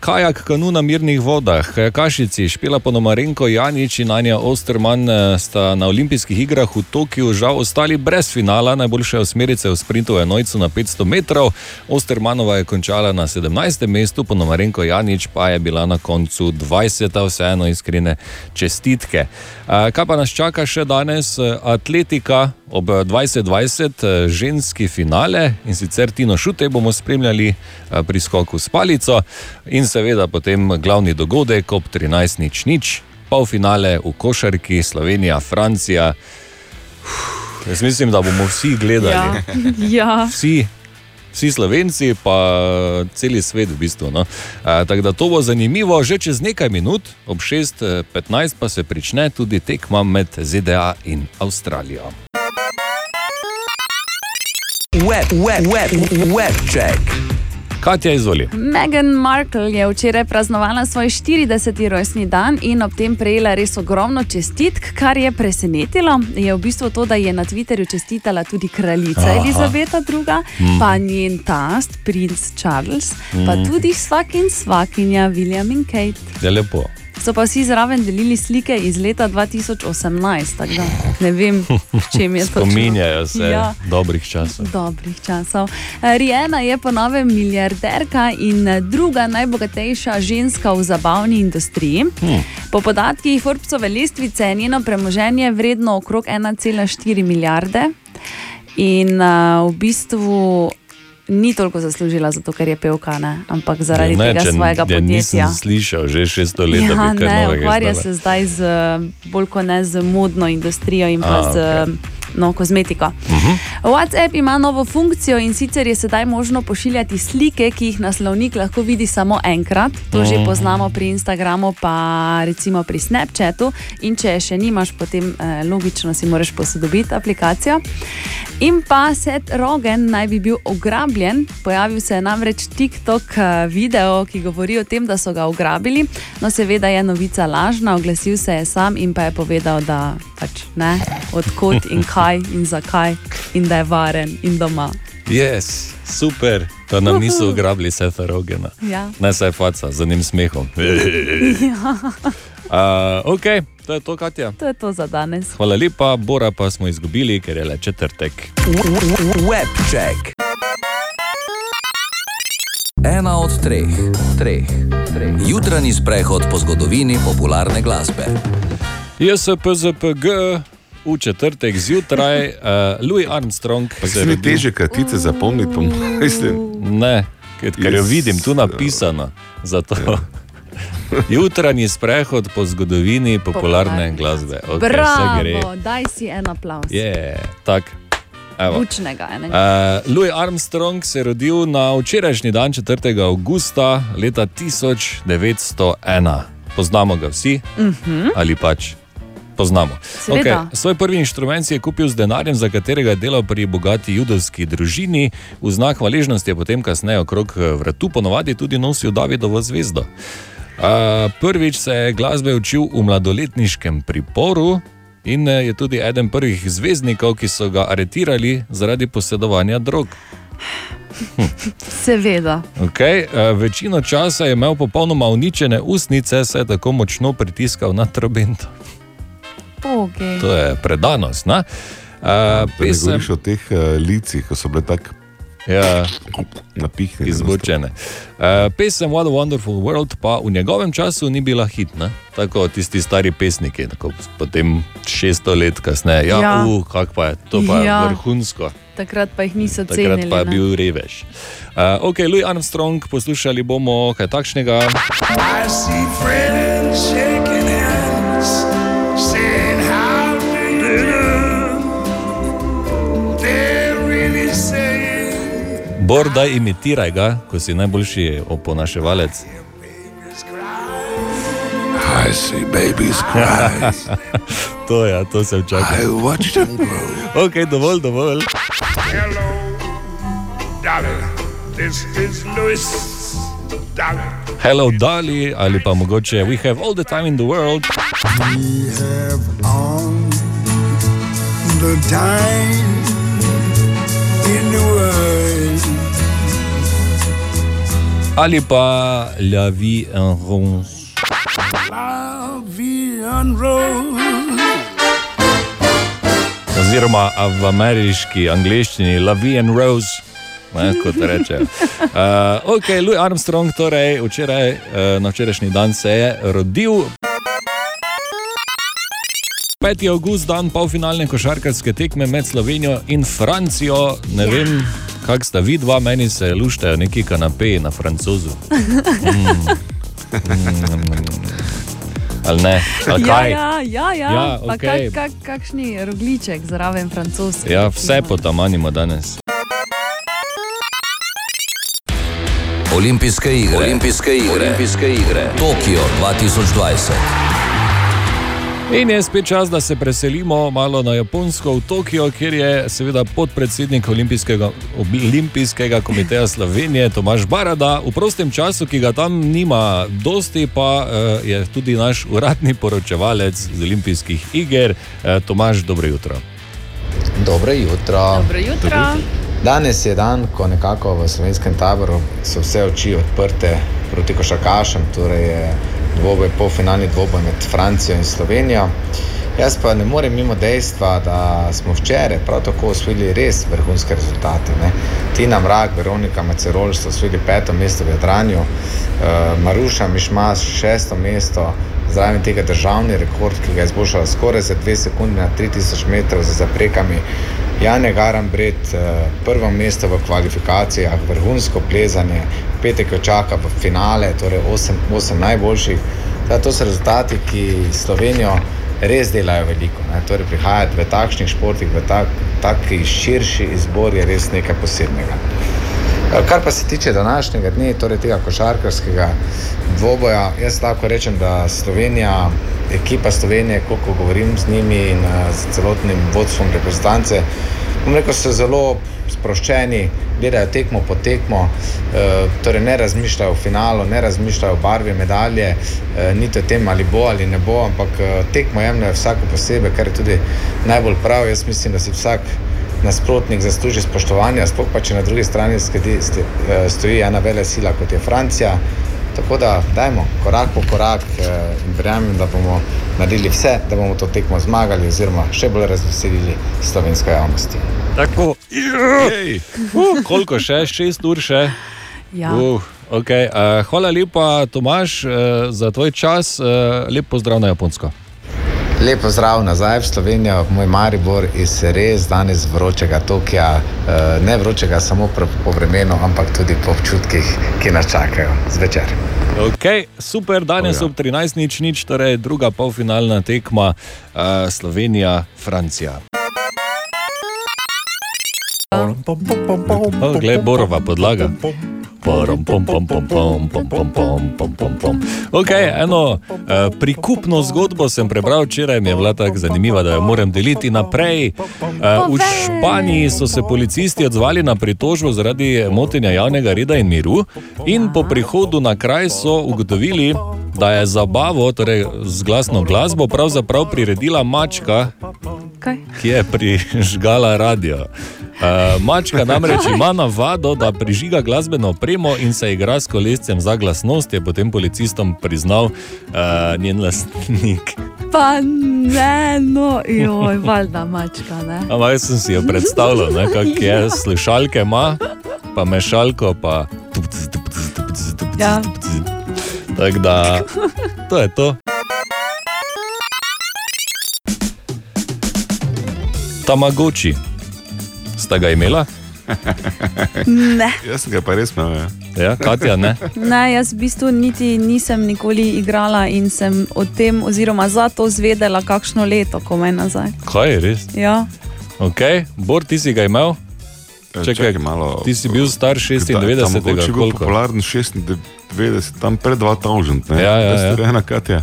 Speaker 5: Kajak kanu na mirnih vodah, kajakašici Špela Ponomarenko, Janič in Anja Osterman eh, sta na olimpijskih igrah v Tokiu žal ostali brez finala, najboljše osmerice v sprintu enojcu na 500 metrov. Ostermanova je končala na 17. mestu, Ponomarenko Janič pa je bila na koncu 20. vseeno iskrene čestitke. Kaj pa nas čaka še danes? Eh, Atletika ob 2020, eh, ženski finale in sicer Tino Šute bomo spremljali pri skoku s palico in seveda potem glavni dogodek ob 13. nič nič, polfinale v košarki Slovenija, Francija. Uf, Jaz mislim, da bomo vsi gledali.
Speaker 4: Ja.
Speaker 5: Vsi, vsi slovenci, pa cel svet v bistvu. No. E, tako da to bo zanimivo, že čez nekaj minut, ob 6:15 pa se prične tudi tekma med ZDA in Avstralijo.
Speaker 6: Web, web, web, web check.
Speaker 5: Katja izvoli.
Speaker 4: Meghan Markle je včeraj praznovala svoj 40. rojstni dan in ob tem prejela res ogromno čestitk, kar je presenetilo. Je v bistvu to, da je na Twitterju čestitala tudi kraljica
Speaker 5: Aha.
Speaker 4: Elizabeta II,
Speaker 5: Mm.
Speaker 4: pa njen tast, princ Charles, pa
Speaker 5: Mm.
Speaker 4: tudi svak in svakinja William in Kate.
Speaker 5: Je lepo.
Speaker 4: So pa vsi zraven delili slike iz leta 2018, tako da ne vem, s čim je to.
Speaker 5: Spominjajo se
Speaker 4: Ja.
Speaker 5: dobrih časov.
Speaker 4: Dobrih časov. Rijena je po novem milijarderka in druga najbogatejša ženska v zabavni industriji.
Speaker 5: Hm.
Speaker 4: Po podatkih Forbesove lestvice je njeno premoženje vredno okrog 1,4 milijarde in uh, v bistvu. Ni toliko zaslužila zato, ker je pevka, ne? ampak zaradi
Speaker 5: Ne,
Speaker 4: tega
Speaker 5: če-
Speaker 4: svojega
Speaker 5: ja,
Speaker 4: podjetja.
Speaker 5: Nisem slišal že 600 let, da
Speaker 4: Ja,
Speaker 5: bi kaj
Speaker 4: ne, ukvarja se zdaj z bolj kot ne z modno industrijo in pa
Speaker 5: A,
Speaker 4: z no, kozmetiko.
Speaker 5: Mhm.
Speaker 4: WhatsApp ima novo funkcijo in sicer je sedaj možno pošiljati slike, ki jih naslovnik lahko vidi samo enkrat. To že
Speaker 5: Mhm.
Speaker 4: poznamo pri Instagramu, pa recimo pri Snapchatu. In če je še nimaš, potem eh, logično si moraš posodobiti aplikacijo. In pa Seth Rogen naj bi bil ograbljen. Pojavil se je namreč TikTok eh, video, ki govori o tem, da so ga ugrabili. No, seveda je novica lažna, oglasil se je sam in pa je povedal, da pač ne, odkot in kaj in zakaj in da je varen in doma.
Speaker 5: Yes, super, da nam niso ugrabili Setha Rogena.
Speaker 4: Ja.
Speaker 5: Ne se je faca z enim smehom.
Speaker 4: ja,
Speaker 5: uh, ok, to je to, Katja.
Speaker 4: to je to za danes.
Speaker 5: Hvala lepa, Bora pa smo izgubili, ker je le četrtek.
Speaker 6: Web check. Ena od treh, treh, treh. Jutranji sprehod po zgodovini popularne glasbe.
Speaker 5: JSPZPG v četrtek zjutraj, uh, Louis Armstrong.
Speaker 26: Pa se mi teže kratice zapomniti, po mojem.
Speaker 5: Ne, ker, ker jo vidim tu napisano. Zato. Jutranji sprehod po zgodovini popularne glasbe. Okay.
Speaker 4: Bravo, daj si en aplaus.
Speaker 5: Je, tak. Evo.
Speaker 4: Učnega enega.
Speaker 5: Uh, Louis Armstrong se je rodil na včerajšnji dan, 4. avgusta leta 1901. Poznamo ga vsi,
Speaker 4: Mhm.
Speaker 5: ali pač poznamo.
Speaker 4: Seveda.
Speaker 5: Svoj prvi inštrument je kupil z denarjem, za katerega je delal pri bogati judovski družini. V znak hvaležnosti je potem kasneje okrog eh, vratu ponovadi tudi nosil Davidovo zvezdo. Uh, prvič se je glasbe učil v mladoletniškem priporu in eh, je tudi eden prvih zvezdnikov, ki so ga aretirali zaradi posedovanja drog.
Speaker 4: Seveda.
Speaker 5: Okay. Večino časa je imel popolnoma uničene usnice, saj je tako močno pritiskal na trobento.
Speaker 4: Okay.
Speaker 5: To je predanost. Na? Uh,
Speaker 26: ne
Speaker 5: pesem,
Speaker 26: govoriš o teh uh, licih, ko so bile tako
Speaker 5: ja,
Speaker 26: napihnjene.
Speaker 5: izbočene. Uh, pesem What a Wonderful World pa v njegovem času ni bila hit, ne? tako tisti stari pesniki, tako potem 600 let kasneje. Ja,
Speaker 4: Ja.
Speaker 5: ja. Uh, kak pa je, to pa je
Speaker 4: Ja.
Speaker 5: ja. vrhunsko.
Speaker 4: Takrat pa jih niso
Speaker 5: Takrat
Speaker 4: cenili.
Speaker 5: pa je
Speaker 4: ne.
Speaker 5: bil revež. Uh, ok, Louis Armstrong, poslušali bomo kaj takšnega.
Speaker 21: I see friends shaking saying,
Speaker 5: Bor, daj imitiraj ga, ko si najboljši oponaševalec.
Speaker 21: I see babies cry.
Speaker 5: to je, to sem čakal.
Speaker 21: I watch them grow.
Speaker 5: Ok, dovolj, dovolj.
Speaker 21: Hello, darling. This is Louis. Darling.
Speaker 5: Hello, Dali, ali pa mogoče We have all the time in the world.
Speaker 21: We have all the time in the world.
Speaker 5: ali pa La Vie en Rose. Oziroma v ameriški angliščini La Vie en Rose. Ne, kot reče. Uh, ok, Louis Armstrong, torej včeraj, uh, na včerajšnji dan se je rodil. 5. august, dan polfinalne košarkarske tekme med Slovenijo in Francijo. Ne vem, kak sta vidva, meni se luštajo neki kanapeji na francozu. Mm. Mm. Ali ne? Ali
Speaker 4: Ja,
Speaker 5: kaj?
Speaker 4: ja, ja, ja.
Speaker 5: Ja,
Speaker 4: Pa
Speaker 5: okej.
Speaker 4: kak, kak, kakšni rogliček zraven francoski.
Speaker 5: Ja, vse potamanimo danes.
Speaker 6: Olimpijske igre. Olimpijske igre. Olimpijske igre. Tokio 2020.
Speaker 5: In je spet čas, da se preselimo malo na Japonsko, v Tokio, kjer je seveda podpredsednik Olimpijskega, Olimpijskega komiteja Slovenije Tomaš Barada. V prostem času, ki ga tam nima, dosti pa uh, je tudi naš uradni poročevalec z Olimpijskih iger, uh, Tomaš, dobro jutro.
Speaker 19: Dobro jutro.
Speaker 4: Dobro jutro.
Speaker 19: Danes je dan, ko nekako v slovenskem taboru so vse oči odprte proti košarkašem, torej je dvoboj, polfinalni dvoboj med Francijo in Slovenijo. Jaz pa ne morem mimo dejstva, da smo včeraj prav tako osvojili res vrhunske rezultate. Ne. Tina Mrak, Veronika Macerol so osvojili peto mesto v Jadranju, uh, Maruša Mišmas šesto mesto, zraven tega državni rekord, ki ga je izboljšala skoraj za dve sekunde na 3000 metrov za zaprekami. Jane Garambret, eh, prvo mesto v kvalifikacijah, vrhunsko plezanje, petek jo čaka v finale, torej 8, 8 najboljših. Zdaj, to so rezultati, ki Slovenijo res delajo veliko. Ne? Torej, prihajati v takšnih športih, v tak, taki širši izbor je res nekaj posebnega. Eh, Kar pa se tiče današnjega dne, torej tega košarkarskega dvoboja, jaz lahko rečem, da Slovenija, ekipa Slovenije, koliko govorim z njimi in eh, z celotnim vodstvom reprezentance, bom rekel, so zelo sproščeni, gledajo tekmo po tekmo, eh, torej ne razmišljajo o finalu, ne razmišljajo o barvi medalje, eh, niti o tem, ali bo ali ne bo, ampak eh, tekmo jemljajo vsako posebej, kar je tudi najbolj prav. Jaz mislim, da si vsak nasprotnik zasluži spoštovanja, sploh pa če na drugi strani skedi, ste, eh, stoji ena vele sila kot je Francija. Tako da dajmo korak po korak eh, in verjamem, da bomo naredili vse, da bomo to tekmo zmagali oziroma še bolj razveselili slovensko javnosti.
Speaker 5: Tako, uh, koliko še, šest ur še.
Speaker 4: Ja.
Speaker 5: Uh, okay. uh, hvala lepa, Tomaš, uh, za tvoj čas. Uh, lep pozdrav na Japonsko.
Speaker 19: Lepo zdrav nazaj v Slovenijo, moj Maribor iz res danes vročega Tokija, eh, ne vročega samo po vremenu, ampak tudi po občutkih, ki nas čakajo zvečer.
Speaker 5: Okay, super, danes
Speaker 19: O, ja.
Speaker 5: ob 13, nič, nič, torej druga polfinalna tekma uh, Slovenija-Francija. Oh, glej, borova podlaga. Ok, eno uh, prikupno zgodbo sem prebral včeraj, mi je bila tako zanimiva, da jo moram deliti naprej. Uh, v Španiji so se policisti odzvali na pritožbo zaradi motenja javnega reda in miru, in po prihodu na kraj so ugotovili, da je zabavo, torej z glasno glasbo, pravzaprav priredila mačka,
Speaker 4: Kaj?
Speaker 5: ki je prižgala radio. Uh, mačka namreč ima navado, da prižiga glasbeno opremo in se igra s kolescem za glasnost, je potem policistom priznal uh, njen lastnik.
Speaker 4: Pa ne, no, joj, valjda mačka.
Speaker 5: Ampak jaz sem si jo predstavljal, ne, kak je slušalke ima, pa mešalko, pa
Speaker 4: Ja.
Speaker 5: tako da to je to. Tamagoči. Sta ga imela?
Speaker 4: Ne.
Speaker 26: Jaz sem ga pa res imel. Ja.
Speaker 5: Ja, Katja, ne?
Speaker 4: Ne, jaz v bistvu niti nisem nikoli igrala in sem o tem, oziroma za to zvedela kakšno leto, ko me nazaj.
Speaker 5: Kaj je res?
Speaker 4: Ja.
Speaker 5: Ok, Bor, ti si ga imel?
Speaker 26: Čakaj, malo,
Speaker 5: ti si bil star 96,
Speaker 26: Tam mogoče je bil
Speaker 5: koliko?
Speaker 26: popularen 96, tam pred 2000. Ne?
Speaker 5: Ja, ja, ja.
Speaker 26: Ena Katja.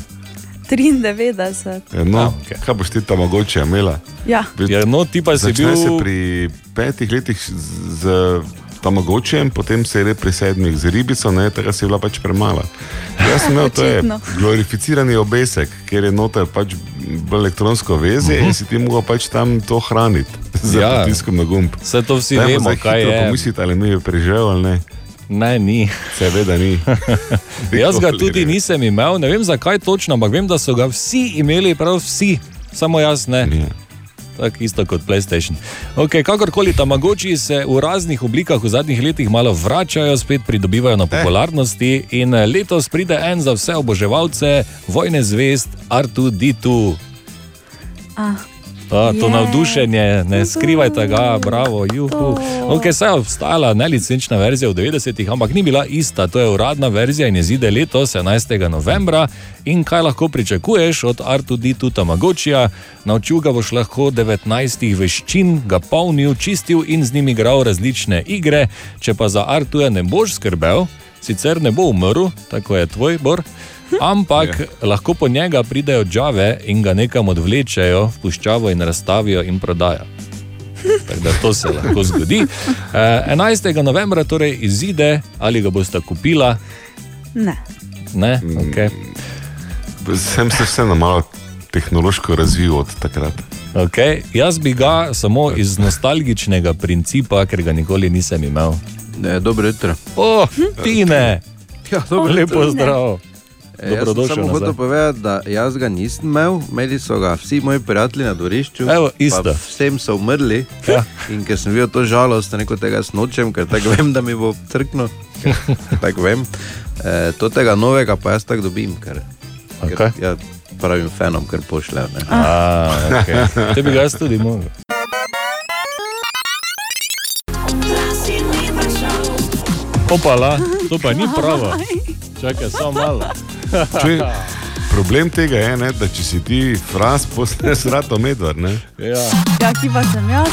Speaker 4: 93.
Speaker 26: Ja, No, okay. Kaj boš ti tam mogoče imela?
Speaker 4: Ja.
Speaker 5: Ja, no, ti pa si bil-
Speaker 26: se pri petih letih z, z tamagočem, potem se je pri sedmih z ribico, ne, tega si je bila pač premala. Jaz sem imel, to je glorificirani obesek, ker je noter pač elektronsko vezje uh -huh. in si ti mogel pač tam to hraniti z
Speaker 5: Ja.
Speaker 26: pritiskom na gumb.
Speaker 5: Vse to vsi
Speaker 26: Dajmo
Speaker 5: vemo, kaj je.
Speaker 26: Pomisliti, ali mi je preživel ali ne.
Speaker 5: Ne, ni.
Speaker 3: Seveda ni.
Speaker 5: Jaz ga tudi nisem imel, ne vem zakaj točno, ampak vem, da so ga vsi imeli, prav vsi, samo jaz ne. Tako isto kot PlayStation. Okay, kakorkoli, tamagoči se v raznih oblikah v zadnjih letih malo vračajo, spet pridobivajo na popularnosti. In eh, letos pride en za vse oboževalce vojne zvest Artu Ditu.
Speaker 4: Ah.
Speaker 5: A, to
Speaker 4: Je.
Speaker 5: navdušenje, ne skrivajte ga, bravo, juhu. Okay, saj je obstajala nelicenčna verzija v 90-ih, ampak ni bila ista. To je uradna verzija in izide letos, 11. novembra. In kaj lahko pričakuješ od Artuditu Tamagočija? Naučil ga boš lahko 19 veščin, ga polnil, čistil in z njim igral različne igre. Če pa za Artuja ne boš skrbel, sicer ne bo umrl, tako je tvoj bor. Ampak ja. lahko po njega pridejo džave in ga nekam odvlečejo v puščavo in razstavijo in prodajo. Tako da to se lahko zgodi. Eh, 11. novembra torej izide, ali ga boste kupila.
Speaker 4: Ne.
Speaker 5: Ne? Okay.
Speaker 3: Sem se vseeno malo tehnološko razvil od takrat.
Speaker 5: Okay. Jaz bi ga samo iz nostalgičnega principa, ker ga nikoli nisem imel.
Speaker 1: Ne, dobro jutro.
Speaker 5: O, Tine!
Speaker 1: Ja, dobro
Speaker 5: Lepo zdrav.
Speaker 1: Sem
Speaker 5: Dobrodošel
Speaker 1: samo hotel povedati, da jaz ga nisem imel, imeli so ga vsi moji prijatelji na dvorišču.
Speaker 5: Evo, isto.
Speaker 1: Vsem so umrli.
Speaker 5: Ja.
Speaker 1: In ker sem videl to žalost, neko tega snočem, ker tako vem, da mi bo crkno. tako vem. E, to tega novega pa jaz tako dobim, ker,
Speaker 5: okay.
Speaker 1: ker ja, pravim fanom, ker pošljem. ne.
Speaker 5: A, okay. Te bi ga jaz tudi mogel. Opala, to pa ni pravo. Čakaj, samo malo.
Speaker 3: Čuj, problem tega je, ne, da če si ti fras, postaneš rato medvard. ne.
Speaker 5: Ja.
Speaker 4: Ja, ki pa sem jaz.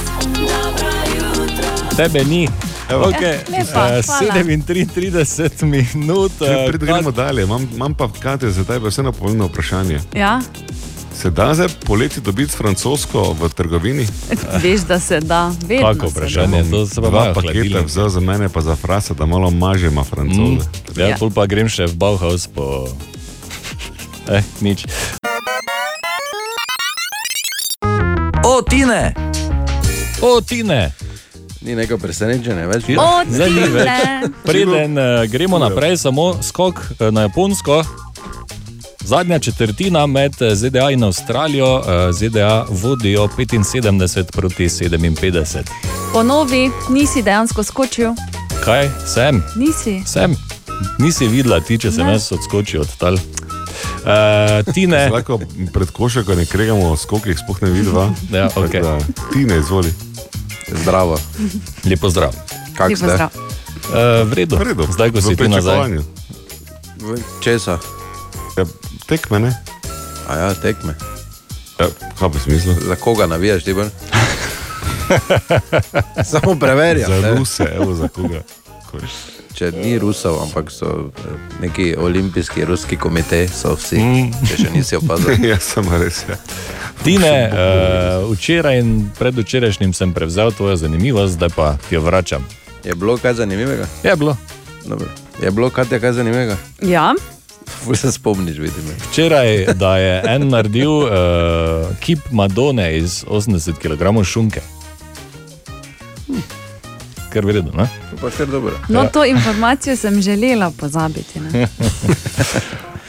Speaker 5: Tebe ni.
Speaker 3: Evo.
Speaker 5: Okay.
Speaker 4: Lepa, hvala.
Speaker 5: 37 minut.
Speaker 3: Če
Speaker 5: eh,
Speaker 3: pred gremo dalje, imam, imam pa Katja, za tebe vseeno pomembno vprašanje.
Speaker 4: Ja,
Speaker 3: Se da zdaj poleti dobiti francosko v trgovini?
Speaker 4: veš, da se da. Vedno
Speaker 5: Kako
Speaker 4: se
Speaker 5: vprašanje? To se pa
Speaker 3: Dva
Speaker 5: imajo
Speaker 3: paketa
Speaker 5: hladilnik.
Speaker 3: vzel za mene, pa za frasa, da malo mažemo francoze.
Speaker 5: Mm. Ja, pol pa grem še v Bauhaus po. Eh, nič.
Speaker 6: O, Tine!
Speaker 5: O, Tine!
Speaker 1: Ni neko presenečenje več.
Speaker 4: O,
Speaker 5: Zdaj ni več.
Speaker 4: Tine!
Speaker 5: Preden uh, gremo naprej, samo skok uh, na Japonsko. Zadnja četrtina med eh, ZDA in Avstralijo, eh, ZDA vodijo 75 proti 57.
Speaker 4: Ponovi, nisi dejansko skočil.
Speaker 5: Kaj, sem,
Speaker 4: Nisi.
Speaker 5: sem, nisi videla ti, če sem
Speaker 4: Ne.
Speaker 5: jaz odskočil od tal. Uh, tine,
Speaker 3: Lahko pred košarko ne kregamo skokih, sploh ne vidiva.
Speaker 5: Ja, okej.
Speaker 3: da, Ti ne izvoli.
Speaker 1: Zdravo.
Speaker 5: lepo zdrav.
Speaker 1: Kak
Speaker 4: Lepo
Speaker 1: ste?
Speaker 4: zdrav.
Speaker 5: Uh, v redu.
Speaker 3: V redu.
Speaker 5: Zdaj, ko si ti nazaj.
Speaker 1: Česa?
Speaker 3: Ja, tekme, ne?
Speaker 1: A ja, tekme.
Speaker 3: Ja, kaj pa smisel?
Speaker 1: Za koga navijaš, ti bolj? Samo preverjam.
Speaker 3: Za
Speaker 1: ne.
Speaker 3: Ruse, evo za koga.
Speaker 1: Če ni Rusov, ampak so eh, neki olimpijski, ruski komitej, so vsi.
Speaker 5: Mm.
Speaker 1: Če še nisi opazil.
Speaker 3: ja, samo res. Ja.
Speaker 5: Tine, uh, včeraj in predvčerajšnjim sem prevzel tvojo zanimivost, zdaj pa ti jo vračam.
Speaker 1: Je bilo kaj zanimivega?
Speaker 5: Je bilo.
Speaker 1: Dobro. Je bilo kaj, kaj zanimivega?
Speaker 4: Ja,
Speaker 1: se spomniš, vidim.
Speaker 5: Včeraj, da je en naredil uh, kip Madone iz 80 kg šunke. Ker vredno, ne?
Speaker 1: Pa kar dobro.
Speaker 4: no
Speaker 5: Ja.
Speaker 4: to informacijo sem želela pozabiti. Ne?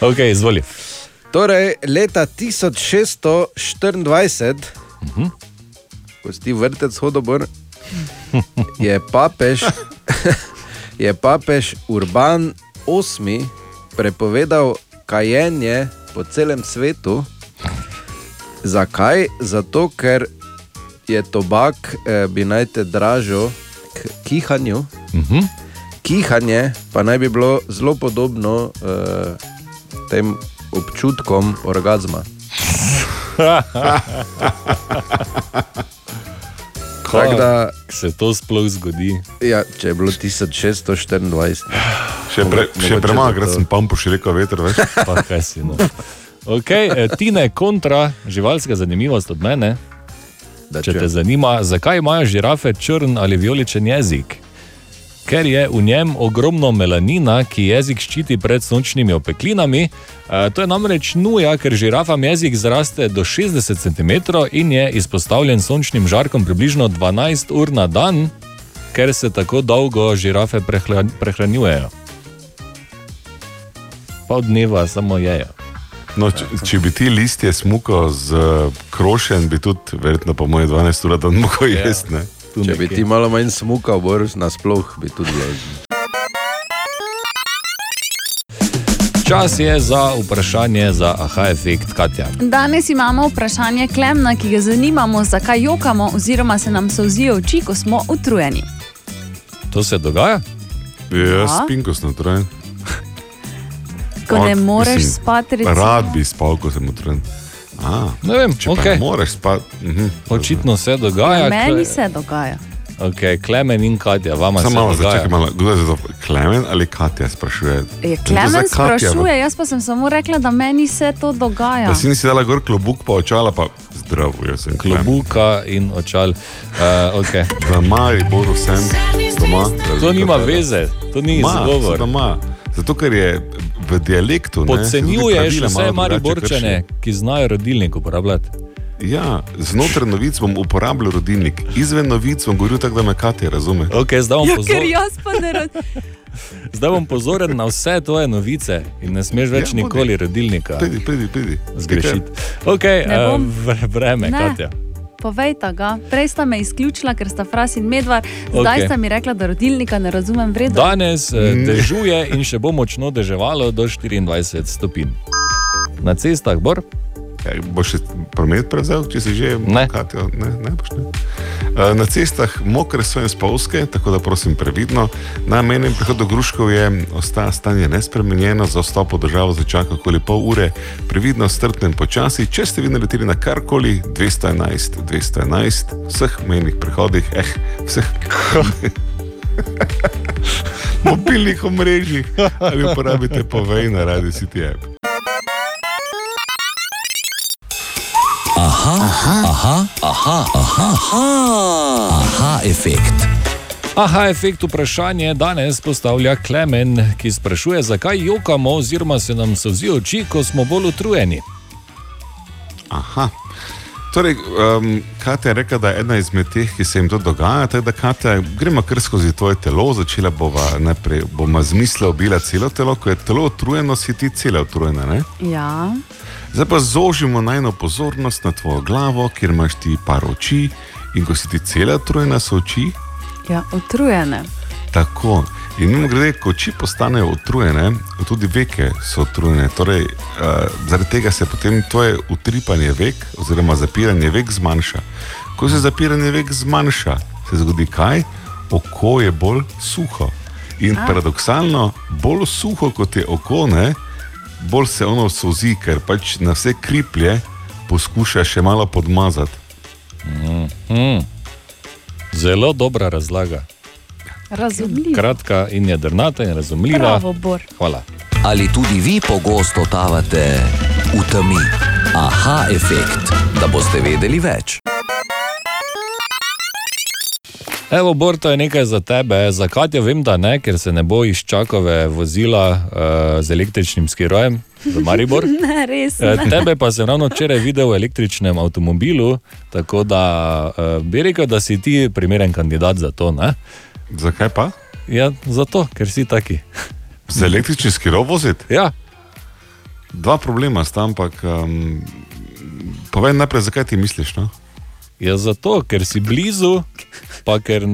Speaker 5: Ok, izvoli.
Speaker 1: Torej, leta 1624,
Speaker 5: Mhm.
Speaker 1: ko si ti vrtec hodobor, je papež, je papež Urban VIII prepovedal kajenje po celem svetu. Zakaj? Zato, ker je tobak, eh, bi naj te dražil k kihanju.
Speaker 5: Mhm.
Speaker 1: Kihanje pa naj bi bilo zelo podobno eh, tem občutkom orgazma. Tako da,
Speaker 5: se to sploh zgodi.
Speaker 1: Ja, če je bilo 1624.
Speaker 3: Še, pre, še premalokrat
Speaker 1: zato.
Speaker 3: sem pampuš rekel veter več.
Speaker 5: Pa kaj si, no. Okay, eh, Tine, kontra, živalska zanimivost od mene.
Speaker 1: Da
Speaker 5: Če
Speaker 1: čujem.
Speaker 5: te zanima, zakaj imajo žirafe črn ali vijoličen jezik? Ker je v njem ogromno melanina, ki jezik ščiti pred sončnimi opeklinami. E, to je namreč nuja, ker žirafam jezik zraste do 60 cm in je izpostavljen sončnim žarkom približno 12 ur na dan, ker se tako dolgo žirafe prehla- prehranjujejo. Pol dneva samo jejo.
Speaker 3: No, če, če bi ti listje smukal z uh, krošen, bi tudi, verjetno, po moje 12 ur dan mogel
Speaker 1: Ja.
Speaker 3: jesti. Ne.
Speaker 1: Če bi ti malo manj smukal, boš nasploh bi tudi ležal.
Speaker 5: Čas je za vprašanje za aha efekt Katja.
Speaker 4: Danes imamo vprašanje Klemna, ki ga zanimamo, zakaj jokamo, oziroma se nam solzijo oči, ko smo utrujeni.
Speaker 5: To se dogaja?
Speaker 3: Jaz
Speaker 4: Ja.
Speaker 3: spim, ko sem utrujen.
Speaker 4: Ko ne moreš spati, recimo.
Speaker 3: Rad bi spal, ko sem utrujen. A,
Speaker 5: Ne vem,
Speaker 3: če pa
Speaker 5: okej.
Speaker 3: ne moreš spati. Mhm.
Speaker 5: Očitno se dogaja.
Speaker 4: Ja, meni se dogaja.
Speaker 5: Okay, Klemen in Katja, vama
Speaker 3: Samo
Speaker 5: se
Speaker 3: malo,
Speaker 5: dogaja.
Speaker 3: začakaj malo. Kdo je za to? Klemen ali Katja sprašuje?
Speaker 4: Je Klemen
Speaker 3: za Katja,
Speaker 4: sprašuje, jaz pa sem samo rekla, da meni se to dogaja.
Speaker 3: Da si nisi dala gor klobuk pa očala, pa zdravo, jaz sem Klemen.
Speaker 5: Klobuka in očal. Uh, okay.
Speaker 3: V Mariboru sem doma.
Speaker 5: To nima veze, to ni izgovor.
Speaker 3: Zato, ker je v dialektu.
Speaker 5: Podcenjuješ vse mariborčane, ki znajo rodilnik uporabljati.
Speaker 3: Ja, znotraj novic bom uporabljal rodilnik, izven novic bom govoril tako, da me Katja razume.
Speaker 5: Okay, zdaj, bom
Speaker 4: Ja,
Speaker 5: pozor,
Speaker 4: ne
Speaker 5: zdaj bom pozoren na vse tvoje novice in ne smeš več
Speaker 3: Ja,
Speaker 5: nikoli rodilnika
Speaker 3: Pridi, pridi, pridi.
Speaker 5: zgrešiti. Okay, uh, vreme,
Speaker 4: Ne.
Speaker 5: Katja.
Speaker 4: Povejta ga. Prej sta me izključila, ker sta fras in medvar, zdaj
Speaker 5: Okej.
Speaker 4: sta mi rekla, da rodilnika ne razumem vredno.
Speaker 5: Danes eh, dežuje in še bo močno deževalo do 24 stopinj. Na cestah bor.
Speaker 3: Kaj, boš promet prevzel, če si že
Speaker 5: Ne.
Speaker 3: Katjo, ne, ne, boš ne. Eh, Na cestah mokre so in spolske, tako da prosim previdno. Na menem prihodu Gruškov je ostaja stanje nespremenjeno, za vstop v državo začaka okoli pol ure, previdno, strpno in počasi. Če ste vi naleteli na karkoli, 211, 211, vseh mejnih prehodih, eh, vseh mobilnih omrežjih ali uporabite povej na radio City app.
Speaker 6: Aha, aha, aha, aha, aha, aha, aha efekt.
Speaker 5: Aha, efekt vprašanje danes postavlja Klemen, ki sprašuje, zakaj jokamo, oziroma se nam sozijo oči, ko smo bolj utrujeni.
Speaker 3: Aha. Torej, um, Katja je rekla, da je ena izmed teh, ki se jim to dogaja. Tako da, Katja, gremo kar skozi tvoje telo, začela bova najprej, bomo z mislijo obila celo telo, ko je telo utrujeno, si ti cela utrujena. Ne?
Speaker 4: Ja.
Speaker 3: Zdaj pa zožimo najno pozornost na tvojo glavo, kjer imaš ti par oči in ko si ti cela utrujena, so oči
Speaker 4: Ja, utrujene.
Speaker 3: Tako. In mimo grede, ko oči postanejo utrujene, tudi veke so utrujene. Torej, uh, zaradi tega se potem tvoje utripanje vek, oziroma zapiranje vek zmanjša. Ko se zapiranje vek zmanjša, se zgodi kaj? Oko je bolj suho. In
Speaker 4: A.
Speaker 3: paradoksalno, bolj suho kot je oko, ne, bolj se ono sozi, ker pač na vse kriplje poskuša še malo podmazati.
Speaker 5: Mm, mm. Zelo dobra razlaga.
Speaker 4: Razumljivo.
Speaker 5: Kratka in jedrnata in razumljiva.
Speaker 4: Bravo, Bor.
Speaker 5: Hvala.
Speaker 6: Ali tudi vi pogosto totavate v temi? Aha, efekt, da boste vedeli več.
Speaker 5: Evo, Bor, to je nekaj za tebe. Za Katjo vem, da ne, ker se ne bo iz čakove vozila uh, z električnim skirojem v Maribor.
Speaker 4: Ne, res.
Speaker 5: Eh,
Speaker 4: Ne.
Speaker 5: Tebe pa sem ravno včeraj videl v električnem avtomobilu, tako da uh, bi rekel, da si ti primeren kandidat za to. Ne?
Speaker 3: Zakaj pa?
Speaker 5: Ja, zato, ker si taki.
Speaker 3: Z električnim skirom voziti?
Speaker 5: Ja.
Speaker 3: Dva problema sta, ampak um, povej najprej, zakaj ti misliš. No?
Speaker 5: Ja, zato, ker si blizu, pa ker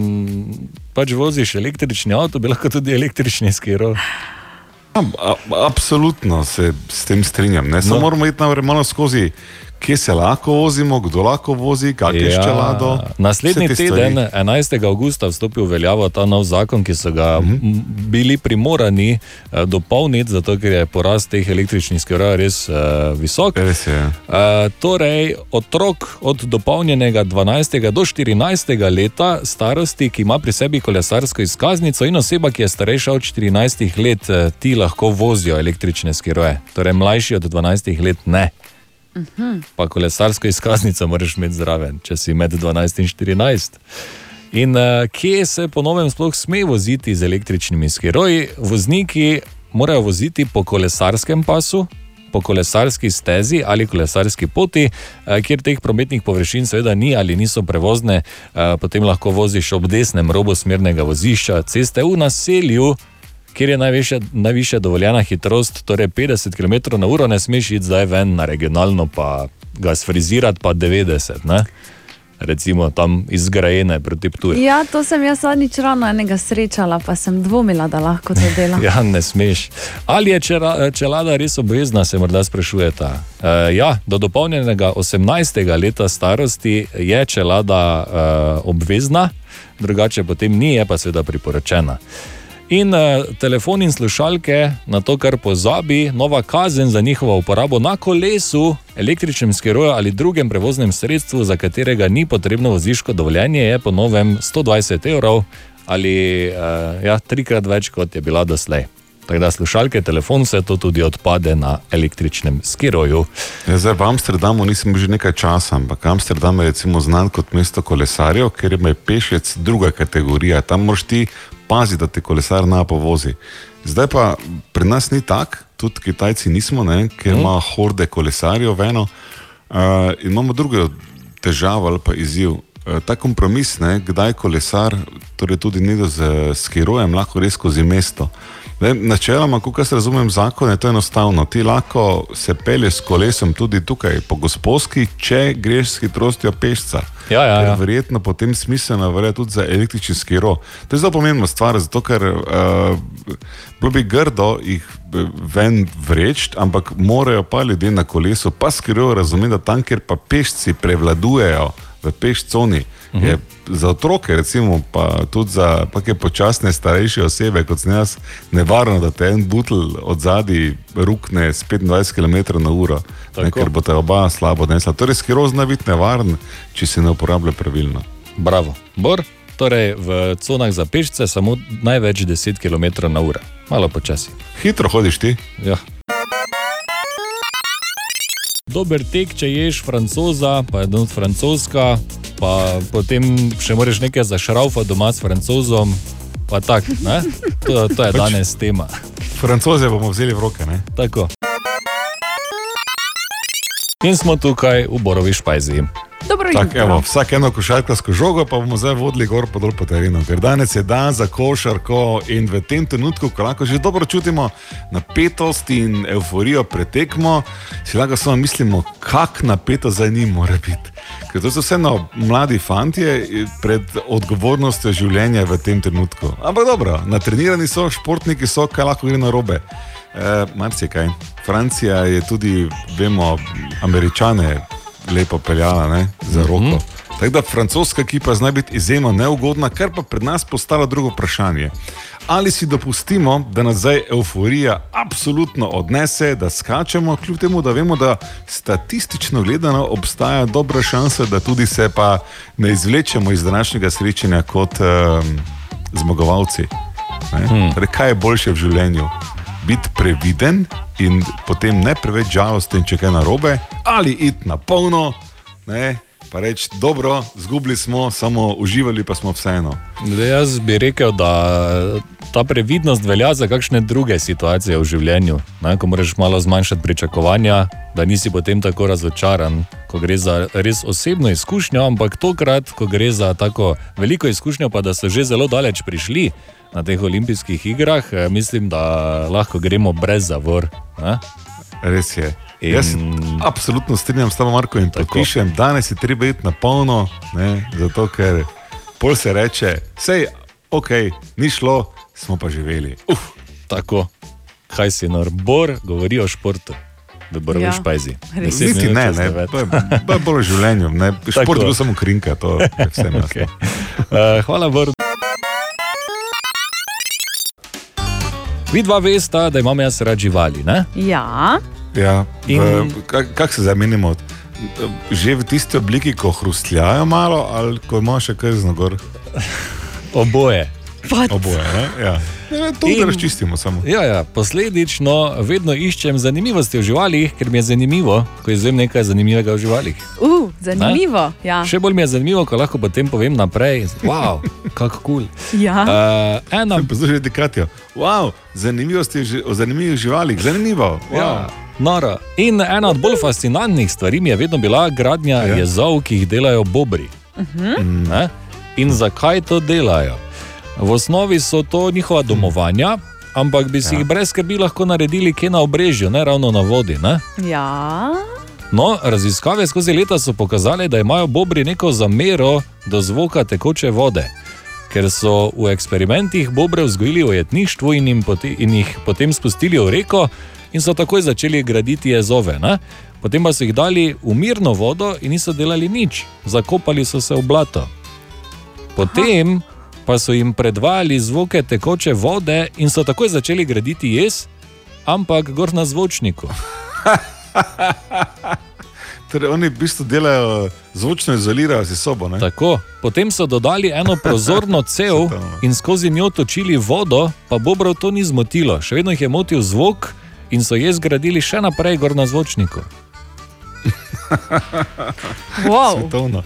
Speaker 5: pač voziš električni avto, bi lahko tudi električni skiro.
Speaker 3: A, absolutno se s tem strinjam. Ne? Samo
Speaker 5: No.
Speaker 3: moramo iti najprej malo skozi, kje se lahko vozimo, kdo lahko vozi, kak je ja. čelado.
Speaker 5: Naslednji
Speaker 3: vse te
Speaker 5: teden,
Speaker 3: stvari.
Speaker 5: 11. augusta, vstopi v veljavo ta nov zakon, ki so ga
Speaker 3: Mhm.
Speaker 5: mm -hmm. bili primorani uh, dopolniti, zato ker je porast teh električnih skirojev res uh, visok.
Speaker 3: Res je.
Speaker 5: Uh, torej, otrok od dopolnjenega 12. do 14. leta starosti, ki ima pri sebi kolesarsko izkaznico, in oseba, ki je starejša od 14 let, eh, ti lahko vozijo električne skiroje. Torej, mlajši od 12 let ne.
Speaker 4: Mhm.
Speaker 5: Pa kolesarsko izkaznico moraš imeti zraven, če si med 12 in 14. In uh, kje se po novem sploh sme voziti z električnimi skiroji? Vozniki morajo voziti po kolesarskem pasu, po kolesarski stezi ali kolesarski poti, eh, kjer teh prometnih površin seveda ni ali niso prevozne, eh, potem lahko voziš ob desnem robu smernega vozišča ceste v naselju. Kjer je najvišja, najvišja dovoljena hitrost, torej 50 km/h, ne smeš iti zdaj ven na regionalno, pa ga sfrizirati, pa 90, ne? recimo tam izgrajene proti Ptuju.
Speaker 4: Ja, to sem jaz zadnjič rano enega srečala, pa sem dvomila, da lahko to dela.
Speaker 5: Ja, ne smeš. Ali je čera- čelada res obvezna, se morda sprašujete. E, ja, do dopolnjenega 18. leta starosti je čelada e, obvezna, drugače potem ni, je pa seveda priporočena. In uh, telefon in slušalke na to, kar pozabi, nova kazen za njihovo uporabo na kolesu, električnem skiroju ali drugem prevoznem sredstvu, za katerega ni potrebno voziško dovoljenje, je po novem 120 evrov ali uh, ja, trikrat več, kot je bila doslej. Tako da slušalke, telefon, vse to tudi odpade na električnem skiroju.
Speaker 3: Ja, zdaj, v Amsterdamu nisem že nekaj časa, ampak Amsterdam je recimo znan kot mesto kolesarjev, ker je pešec druga kategorija. Tam moraš ti paziti, da te kolesar na povozi. Zdaj pa pri nas ni tako, tudi Kitajci nismo, ne, ker ima horde kolesarjev eno. Uh, imamo drugo težavo ali pa izziv. Uh, ta kompromis, ne, kdaj kolesar, torej tudi nekdo z skirojem, lahko res skozi mesto. Zdaj, Načeloma, kot jaz razumem zakon, je to enostavno. Ti lahko se pelješ s kolesom tudi tukaj po gospodski, če greš s hitrostjo pešca.
Speaker 5: Ja, ja, ja.
Speaker 3: Verjetno potem smiselno verja tudi za električni skiro. To je zelo pomembna stvar, zato ker uh, bilo bi grdo jih eh, ven vreč, ampak morajo pa ljudje na kolesu, pa skiro razumeti, da tam, kjer pa pešci prevladujejo v pešconi,
Speaker 5: Mhm.
Speaker 3: je za otroke, recimo, pa tudi za take počasne starejše osebe, kot sem jaz, nevarno, da te en butl od zadaj rukne s 25 km na uro, ne,
Speaker 5: Tako.
Speaker 3: ker bo te oba slabo odnesla. Torej, skiro zna biti nevaren, če se ne uporablja pravilno.
Speaker 5: Bravo. Bor, torej v conah za pešce samo največ 10 km na uro, malo počasi.
Speaker 3: Hitro hodiš ti?
Speaker 5: Ja. Dober tek, če ješ francoza, pa je don francoska, pa potem še moraš nekaj zašraufa doma s francozom. Pa tak, ne? to, to je
Speaker 3: Pač-
Speaker 5: danes tema.
Speaker 3: Francoze bomo vzeli v roke. Ne?
Speaker 5: Tako. In smo tukaj v Borovi špajzi.
Speaker 4: Dobro
Speaker 3: Tak,
Speaker 4: jutro.
Speaker 3: evo, vsak eno košarkarsko žogo pa bomo zdaj vodili gor po dol po terenu, ker danes je dan za košarko in v tem trenutku, ko lahko že dobro čutimo napetost in euforijo pretekmo, si lahko samo mislimo, kak napeto zdaj ni mora biti. Ker to so vseeno mladi fantje pred odgovornostjo življenja v tem trenutku. Ampak dobro, natrenirani so, športniki so, kaj lahko gre na robe. E, Marsikaj. Francija je tudi, vemo, američane lepo peljala ne, za roko. Tako da francoska ekipa zna biti izjemno neugodna, kar pa pred nas postalo drugo vprašanje. Ali si dopustimo, da nas zdaj euforija absolutno odnese, da skačemo, kljub temu, da vemo, da statistično gledano obstaja dobra šansa, da tudi se pa ne izvlečemo iz današnjega srečanja kot um, zmagovalci. Ne?
Speaker 5: Hmm.
Speaker 3: Torej, kaj je boljše v življenju? Biti previden in potem ne preveč žalosten, če kaj narobe, ali iti na polno, ne? pa reči, dobro, zgubili smo, samo uživali pa smo vseeno.
Speaker 5: Zdaj, jaz bi rekel, da ta previdnost velja za kakšne druge situacije v življenju. Ne, ko moraš malo zmanjšati pričakovanja, da nisi potem tako razočaran, ko gre za res osebno izkušnjo, ampak tokrat, ko gre za tako veliko izkušnjo, pa da so že zelo daleč prišli na teh olimpijskih igrah, eh, mislim, da lahko gremo brez zavor. Ne?
Speaker 3: Res je.
Speaker 5: In-.
Speaker 3: Jaz se absolutno strinjam s tabo, Marko, in podpišem, danes je treba iti na polno, ne, zato ker pol se reče, sej, ok, ni šlo, smo pa živeli. Uf.
Speaker 5: Tako, kaj si nor, Bor govori o športu. V Borovi
Speaker 3: Ja,
Speaker 5: špajzi.
Speaker 3: Niti ne, ne, to je- to je bolj v življenju, ne. Šport
Speaker 5: Tako.
Speaker 3: je bil samo krinka, to je jasno.
Speaker 5: okay. uh, hvala, Bor. Vidva vesta, da imam jaz rad živali. Ne?
Speaker 4: Ja,
Speaker 3: Ja,
Speaker 5: In-
Speaker 3: in... Kako kak se zamenjamo? Že v tisti obliki, ko hrustljajo malo, ali ko ima še kaj znogor?
Speaker 5: Oboje.
Speaker 3: Oboje, ne? Ja. Ne, to
Speaker 5: In-
Speaker 3: razčistimo samo.
Speaker 5: Ja, ja, posledično vedno iščem zanimivosti v živalih, ker mi je zanimivo, ko izvem nekaj zanimivega v živalih.
Speaker 4: uh, zanimivo. Ja.
Speaker 5: Še bolj mi je zanimivo, ko lahko potem povem naprej. Wow, kako kul. Cool.
Speaker 4: Ja.
Speaker 5: Uh, ena...
Speaker 3: Poslušaj, Dekatijo. Wow, zanimivosti ži- o zanimivih živalih, zanimivo. Wow.
Speaker 5: Ja. Noro. In ena od bolj fascinantnih stvari mi je vedno bila gradnja ja. jezov, ki jih delajo bobri.
Speaker 4: Mhm.
Speaker 5: Ne? In zakaj to delajo? V osnovi so to njihova domovanja, ampak bi si
Speaker 4: Ja.
Speaker 5: jih brez skrbi lahko naredili kje na obrežju, ne ravno na vodi. Ne?
Speaker 4: Ja,
Speaker 5: No, raziskave skozi leta so pokazale, da imajo bobri neko zamero do zvoka tekoče vode. Ker so v eksperimentih bobre vzgojili v jetništvu in, poti, in jih potem spustili v reko, in so takoj začeli graditi jezove. Ne? Potem pa so jih dali v mirno vodo in niso delali nič, zakopali so se v blato. Potem pa so jim predvajali zvoke tekoče vode in so takoj začeli graditi jez, ampak gor na zvočniku.
Speaker 26: Torej, oni v bistvu delajo zvočno izolirajo si sobo. Ne?
Speaker 5: Tako. Potem so dodali eno prozorno cev in skozi njo točili vodo, pa Bobrov to ni zmotilo, še vedno jih je motil zvok in so jez gradili še naprej gor na zvočniku.
Speaker 4: Wow.
Speaker 26: Svetovno.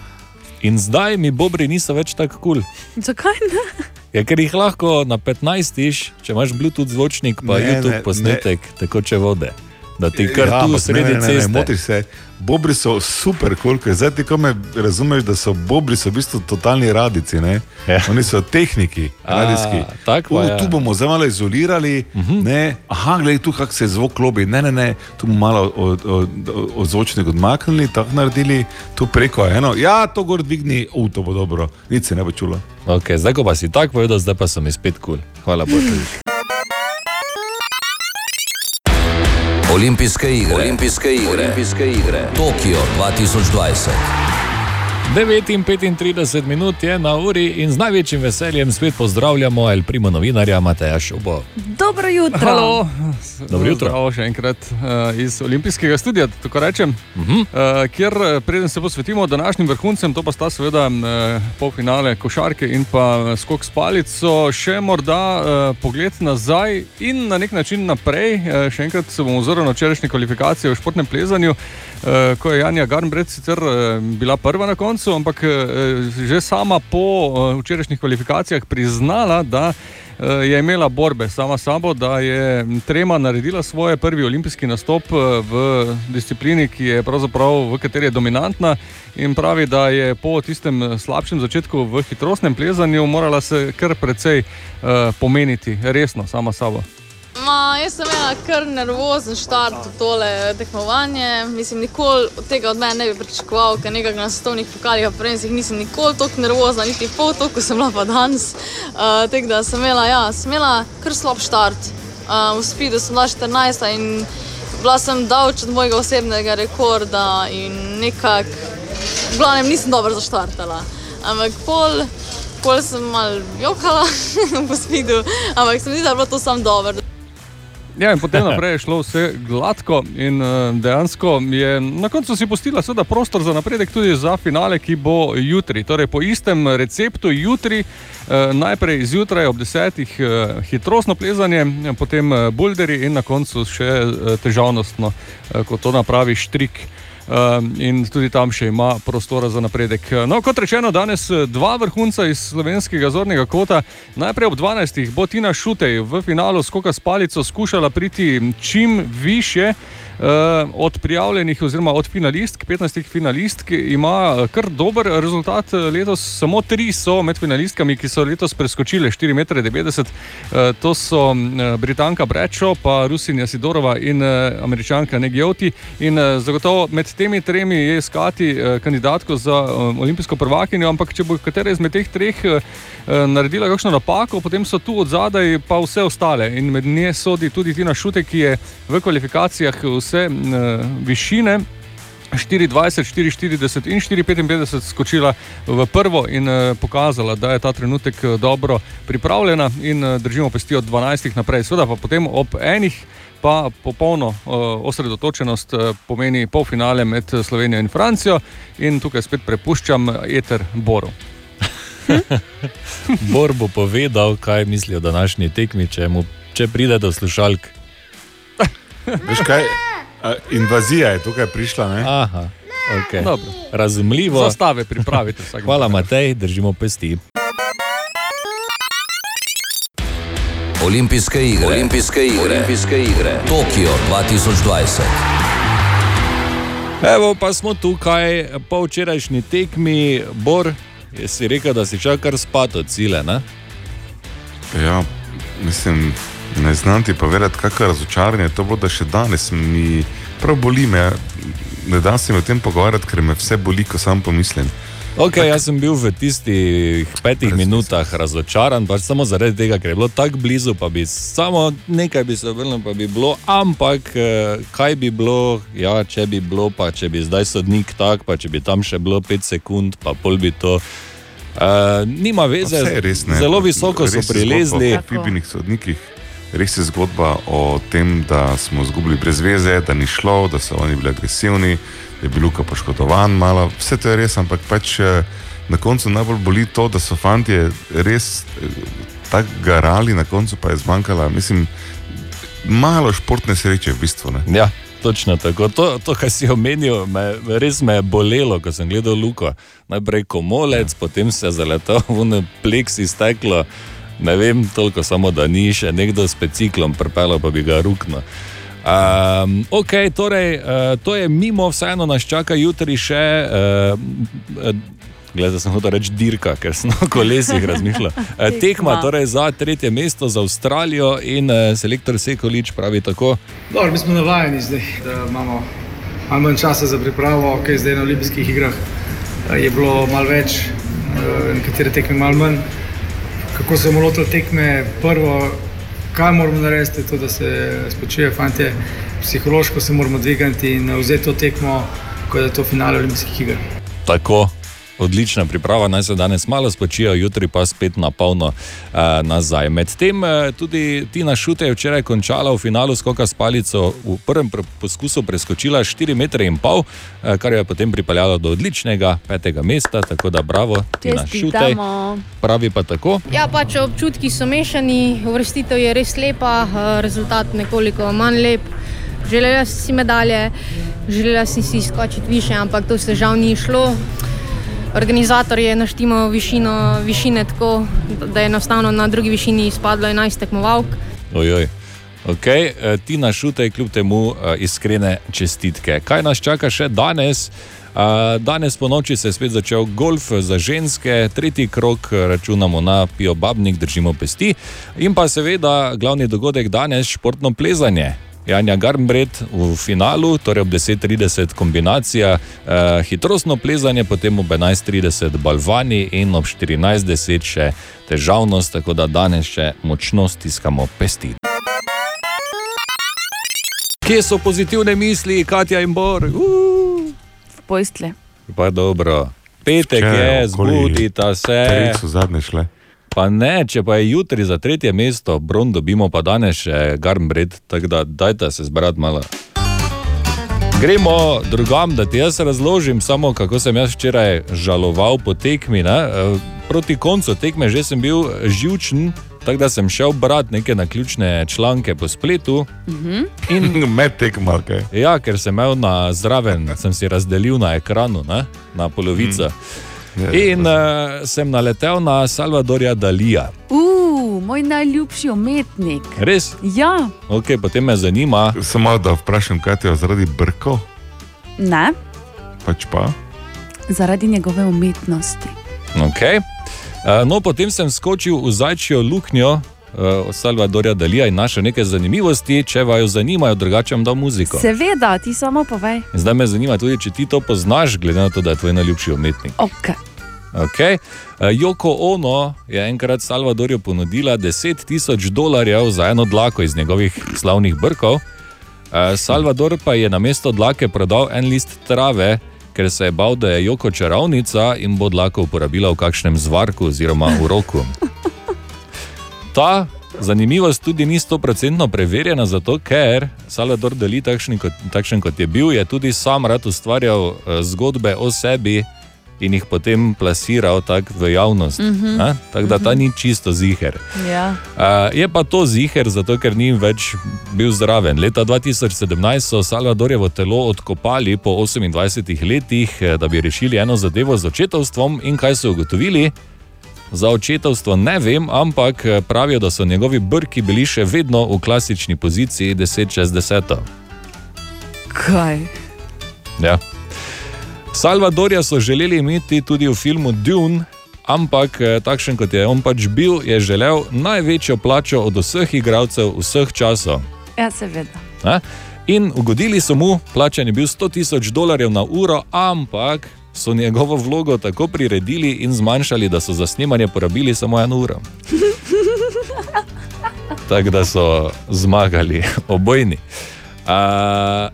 Speaker 5: In zdaj mi Bobri niso več tako kul. Cool.
Speaker 4: zakaj ne?
Speaker 5: Ja, ker jih lahko na 15 iš, če imaš Bluetooth zvočnik, pa
Speaker 26: Ne,
Speaker 5: YouTube
Speaker 26: ne,
Speaker 5: ne, posnetek ne. tekoče vode. Da ti kar
Speaker 26: Ja,
Speaker 5: tu sredi
Speaker 26: ne, ne, ne,
Speaker 5: ceste.
Speaker 26: Ne, motiš se. Bobri so super, koliko je. Zdaj ti ko me razumeš, da so bobri so v bistvu totalni radici. Ne?
Speaker 5: Ja.
Speaker 26: Oni so tehniki,
Speaker 5: A,
Speaker 26: radijski.
Speaker 5: tako
Speaker 26: U,
Speaker 5: je.
Speaker 26: tu bomo zdaj malo izolirali. Uh
Speaker 5: Mhm.
Speaker 26: -huh. ne, aha, gledaj tu, kako se zvok lobi. Ne, ne, ne, tu bomo malo od, od, od, od zvočnika odmaknili, tako naredili, tu preko eno. Ja, to gor dvigni, u, to bo dobro, nič se ne bo čulo.
Speaker 5: Okay, zdaj, ko pa si tako povedal, zdaj pa so mi spet kul. Cool. Hvala Bogu.
Speaker 6: Olimpijske igre. Olimpijske igre. Olimpijske igre. Tokio 2020.
Speaker 5: 9 in 35 minut je na uri in z največjim veseljem spet pozdravljamo El Primo novinarja Mateja Šubo.
Speaker 4: Dobro jutro.
Speaker 15: Halo.
Speaker 5: Dobro jutro.
Speaker 15: Zdravo še enkrat uh, iz Olimpijskega studia, tako rečem, uh -huh. uh, kjer eh, preden se posvetimo današnjim vrhuncem, to pa sta seveda uh, polfinale košarke in pa skok s palico, še morda uh, pogled nazaj in na nek način naprej. Uh, še enkrat se bomo ozrli na včerajšnje kvalifikacije v športnem plezanju. Uh, ko je Janja Garnbred sicer uh, bila prva na koncu, ampak uh, že sama po uh, včerajšnjih kvalifikacijah priznala, da je imela borbe sama s sabo, da je Trema naredila svoj prvi olimpijski nastop v disciplini, je v kateri je dominantna in pravi, da je po tistem eh, slabšem začetku v hitrostnem plezanju morala se kar precej uh, pomeniti resno sama s sabo.
Speaker 29: Ma, jaz sem imela kar nervozen štart v tole tekmovanje. Mislim, nikoli tega od mene ne bi pričakoval, ker nekako na svetovnih pokalih, pa prvenstvih nisem nikoli tako nervozna, niti pol toliko, kot sem bila pa danes. Uh, tako da sem imela, ja, sem imela kar slab štart. Uh, v Spidu sem bila 14 in bila sem daleč od mojega osebnega rekorda in nekako, v glavnem, nisem dobro zaštartala. Ampak pol. Pol sem malo jokala po spidu, ampak se mi zdi, da je bilo to samo dobro.
Speaker 15: Ja, potem naprej je šlo vse gladko, in uh, dejansko je na koncu si postila prostor za napredek tudi za finale, ki bo jutri. Torej, po istem receptu jutri, uh, najprej zjutraj ob desetih uh, hitrostno plezanje, potem uh, bulderi in na koncu še uh, težavnostno, uh, kot to napravi štrik. Um, in tudi tam še ima prostora za napredek. No, kot rečeno, danes eh, dva vrhunca iz slovenskega zornega kota. Najprej ob 12. bo Tina Šutej v finalu skoka s palico skušala priti čim više. Uh, od prijavljenih, oziroma od finalistk, 15 finalistk, ima eh, kar dober rezultat eh, letos. Samo tri so med finalistkami, ki so letos preskočile 4,90 m. Uh, to so uh, Britanka Brečo, pa Rusinja Sidorova in uh, Američanka Negioti. In uh, zagotovo med temi tremi je iskati uh, kandidatko za uh, olimpijsko prvakinjo, ampak če bo katera izmed teh treh uh, naredila kakšno napako, potem so tu od zadaj pa vse ostale. In med nje sodi tudi Tina Šute, ki je v kvalifikacijah uh, višine. 24, 44 in 455 skočila v prvo in uh, pokazala, da je ta trenutek eh, dobro pripravljena in držimo pesti od 12 naprej. Sveda pa potem ob enih pa popolno uh, osredotočenost uh, pomeni polfinale med Slovenijo in Francijo in tukaj spet prepuščam eter Boru.
Speaker 5: Bor bo povedal, kaj misli o današnji tekmi, če, mu, če pride do slušalk.
Speaker 26: Veš kaj? A, Invazija je tukaj prišla. Ne?
Speaker 5: Aha, okay.
Speaker 15: Dobro.
Speaker 5: Razumljivo.
Speaker 15: Zastave pripravite vsak.
Speaker 5: Hvala, Matej, držimo pesti.
Speaker 6: Olimpijske igre. Olimpijske igre. Olimpijske igre. Tokio 2020.
Speaker 5: Evo pa smo tukaj po včerajšnji tekmi, Bor, si rekel, da si čakar spat od cile. Ne?
Speaker 26: Ja, mislim, ne znam ti povedati, kakšno razočaranje to bo, da še danes mi prav boli me. Ne da se mi o tem pogovarjati, ker me vse boli, ko sam pomislim.
Speaker 5: Okay, jaz sem bil v tistih petih minutah razočaran, pač samo zaradi tega, ker je bilo tako blizu, pa bi samo nekaj bi se obrnil, pa bi bilo, ampak eh, kaj bi bilo, ja, če bi bilo, pa če bi zdaj sodnik tak, pa če bi tam še bilo pet sekund, pa pol bi to. Uh, nima veze,
Speaker 26: je res, ne.
Speaker 5: zelo visoko
Speaker 26: Res
Speaker 5: so
Speaker 26: je
Speaker 5: prilezli.
Speaker 26: O Fibinih sodnikih. Res je zgodba o tem, da smo izgubili brez veze, da ni šlo, da so oni bili agresivni, da je bil Luka poškodovan. Malo. Vse to je res, ampak pač eh, na koncu najbolj boli to, da so fanti res eh, tako garali, na koncu pa je zmanjkala, mislim, malo športne sreče v bistvu. Ne.
Speaker 5: Ja, točno tako. To, to kar si omenil, me, res me je bolelo, ko sem gledal Luko. Najprej komolec, ja. potem se je zaletel v pleksi steklo. Ne vem, toliko samo, da ni še nekdo s biciklom pripeljal, pa bi ga ruknil. Um, ok, torej, uh, to je mimo, vseeno nas čaka jutri še. Uh, Glede, sem hotel reči dirka, ker sem na kolesih razmišljal. Eh, Tekma torej za tretje mesto za Avstralijo in eh, selektor Sekolič pravi tako.
Speaker 30: Dobro, mi smo navajeni zdaj, da imamo malo manj časa za pripravo, je zdaj na olimpijskih igrah. Eh, Je bilo malo več, eh, nekatere tekme malo manj. Kako se bomo lotili tekme, prvo, kaj moramo narediti, je to, da se spočijo fanti, psihološko se moramo dvigati in vzeti to tekmo, kot je to finale olimpijskih iger.
Speaker 5: Tako. Odlična priprava, naj se danes malo spočijo, jutri pa spet na polno uh, nazaj. Medtem uh, tudi Tina Šute je včeraj končala v finalu skoka s palico, v prvem pre- poskusu preskočila 4,5 m, uh, kar jo je potem pripeljalo do odličnega petega mesta, tako da bravo, Tina Šute. Pravi pa tako.
Speaker 31: Ja, pač občutki so mešani, uvrstitev je res lepa, eh, rezultat nekoliko manj lep. Želela si medalje, želela si skočiti više, ampak to se žal ni šlo. Organizator je naštimal višino, višine tako, da je enostavno na drugi višini izpadlo 11 tekmovalk.
Speaker 5: Ojoj. Okay, eh, Tina Šute je kljub temu eh, iskrene čestitke. Kaj nas čaka še danes? Eh, Danes po noči se je spet začel golf za ženske, tretji krok računamo na Pijo Babnik, držimo pesti. In pa seveda glavni dogodek danes, športno plezanje. Janja Garmbred v finalu, torej ob 10:30 kombinacija, eh, hitrostno plezanje, potem ob 11:30 balvani in ob 14:10 še težavnost, tako da danes še močno stiskamo pesti. Kje so pozitivne misli, Katja in Bor? Uh,
Speaker 4: V pojstle.
Speaker 5: pa dobro. Petek
Speaker 26: Če,
Speaker 5: je,
Speaker 26: okoli
Speaker 5: zbudita se.
Speaker 26: treh so zadnje šle.
Speaker 5: Pa ne, če pa je jutri za tretje mesto, bron dobimo pa danes še Garmbred, tako da dajte se zbrati malo. Gremo drugam, da ti jaz razložim, samo kako sem jaz včeraj žaloval po tekmi. Ne? Eh, Proti koncu tekme že sem bil živčen, tako da sem šel brati neke naključne članke po spletu.
Speaker 26: In med tekmo, kaj.
Speaker 5: Ja, ker sem imel na zraven, sem si razdelil na ekranu, ne? na polovico.
Speaker 26: Ja,
Speaker 5: In uh, sem naletel na Salvadorja Dalija.
Speaker 4: Uh, moj najljubši umetnik.
Speaker 5: Res?
Speaker 4: Ja,
Speaker 5: Okay, potem me zanima.
Speaker 26: Samo da vprašam, kaj ti je zaradi brkov,
Speaker 4: ne,
Speaker 26: pač pa.
Speaker 4: zaradi njegove umetnosti.
Speaker 5: Okay. Uh, no, potem sem skočil v zajčjo luknjo uh, Salvadorja Dalija in našel nekaj zanimivosti, če vaju zanimajo, drugače vam dam muziko.
Speaker 4: Seveda, ti samo povej.
Speaker 5: Zdaj me zanima tudi, če ti to poznaš, glede na to, da je tvoj najljubši umetnik.
Speaker 4: Okay.
Speaker 5: Okay. Joko Ono je enkrat Salvadorju ponudila 10 tisoč dolarjev za eno dlako iz njegovih slavnih brkov. Eh, Salvador pa je na mesto dlake prodal en list trave, ker se je bal, da je Joko čarovnica in bo dlako uporabila v kakšnem zvarku oziroma v roku. Ta zanimivost tudi ni stoprocentno preverjena, zato ker Salvador Dali, takšen kot, takšen kot je bil, je tudi sam rad ustvarjal eh, zgodbe o sebi in jih potem plasiral tako v javnost.
Speaker 4: Mhm.
Speaker 5: a? Tako da ta ni čisto ziger.
Speaker 4: Ja.
Speaker 5: Uh, je pa to ziger, zato ker ni več bil zraven. Leta 2017 so Salvadorjevo telo odkopali po 28 letih, eh, da bi rešili eno zadevo z očetovstvom in kaj so ugotovili? Za očetovstvo ne vem, ampak eh, pravijo, da so njegovi brki bili še vedno v klasični poziciji 10 čez 10.
Speaker 4: Kaj?
Speaker 5: Ja. Salvadorja so želeli imeti tudi v filmu Dune, ampak eh, takšen kot je on pač bil, je želel največjo plačo od vseh igralcev vseh časov.
Speaker 4: Ja, seveda.
Speaker 5: Ne? In ugodili so mu, plačan je bil 100 tisoč dolarjev na uro, ampak so njegovo vlogo tako priredili in zmanjšali, da so za snemanje porabili samo eno uro. Tako da so zmagali obojni. Uh,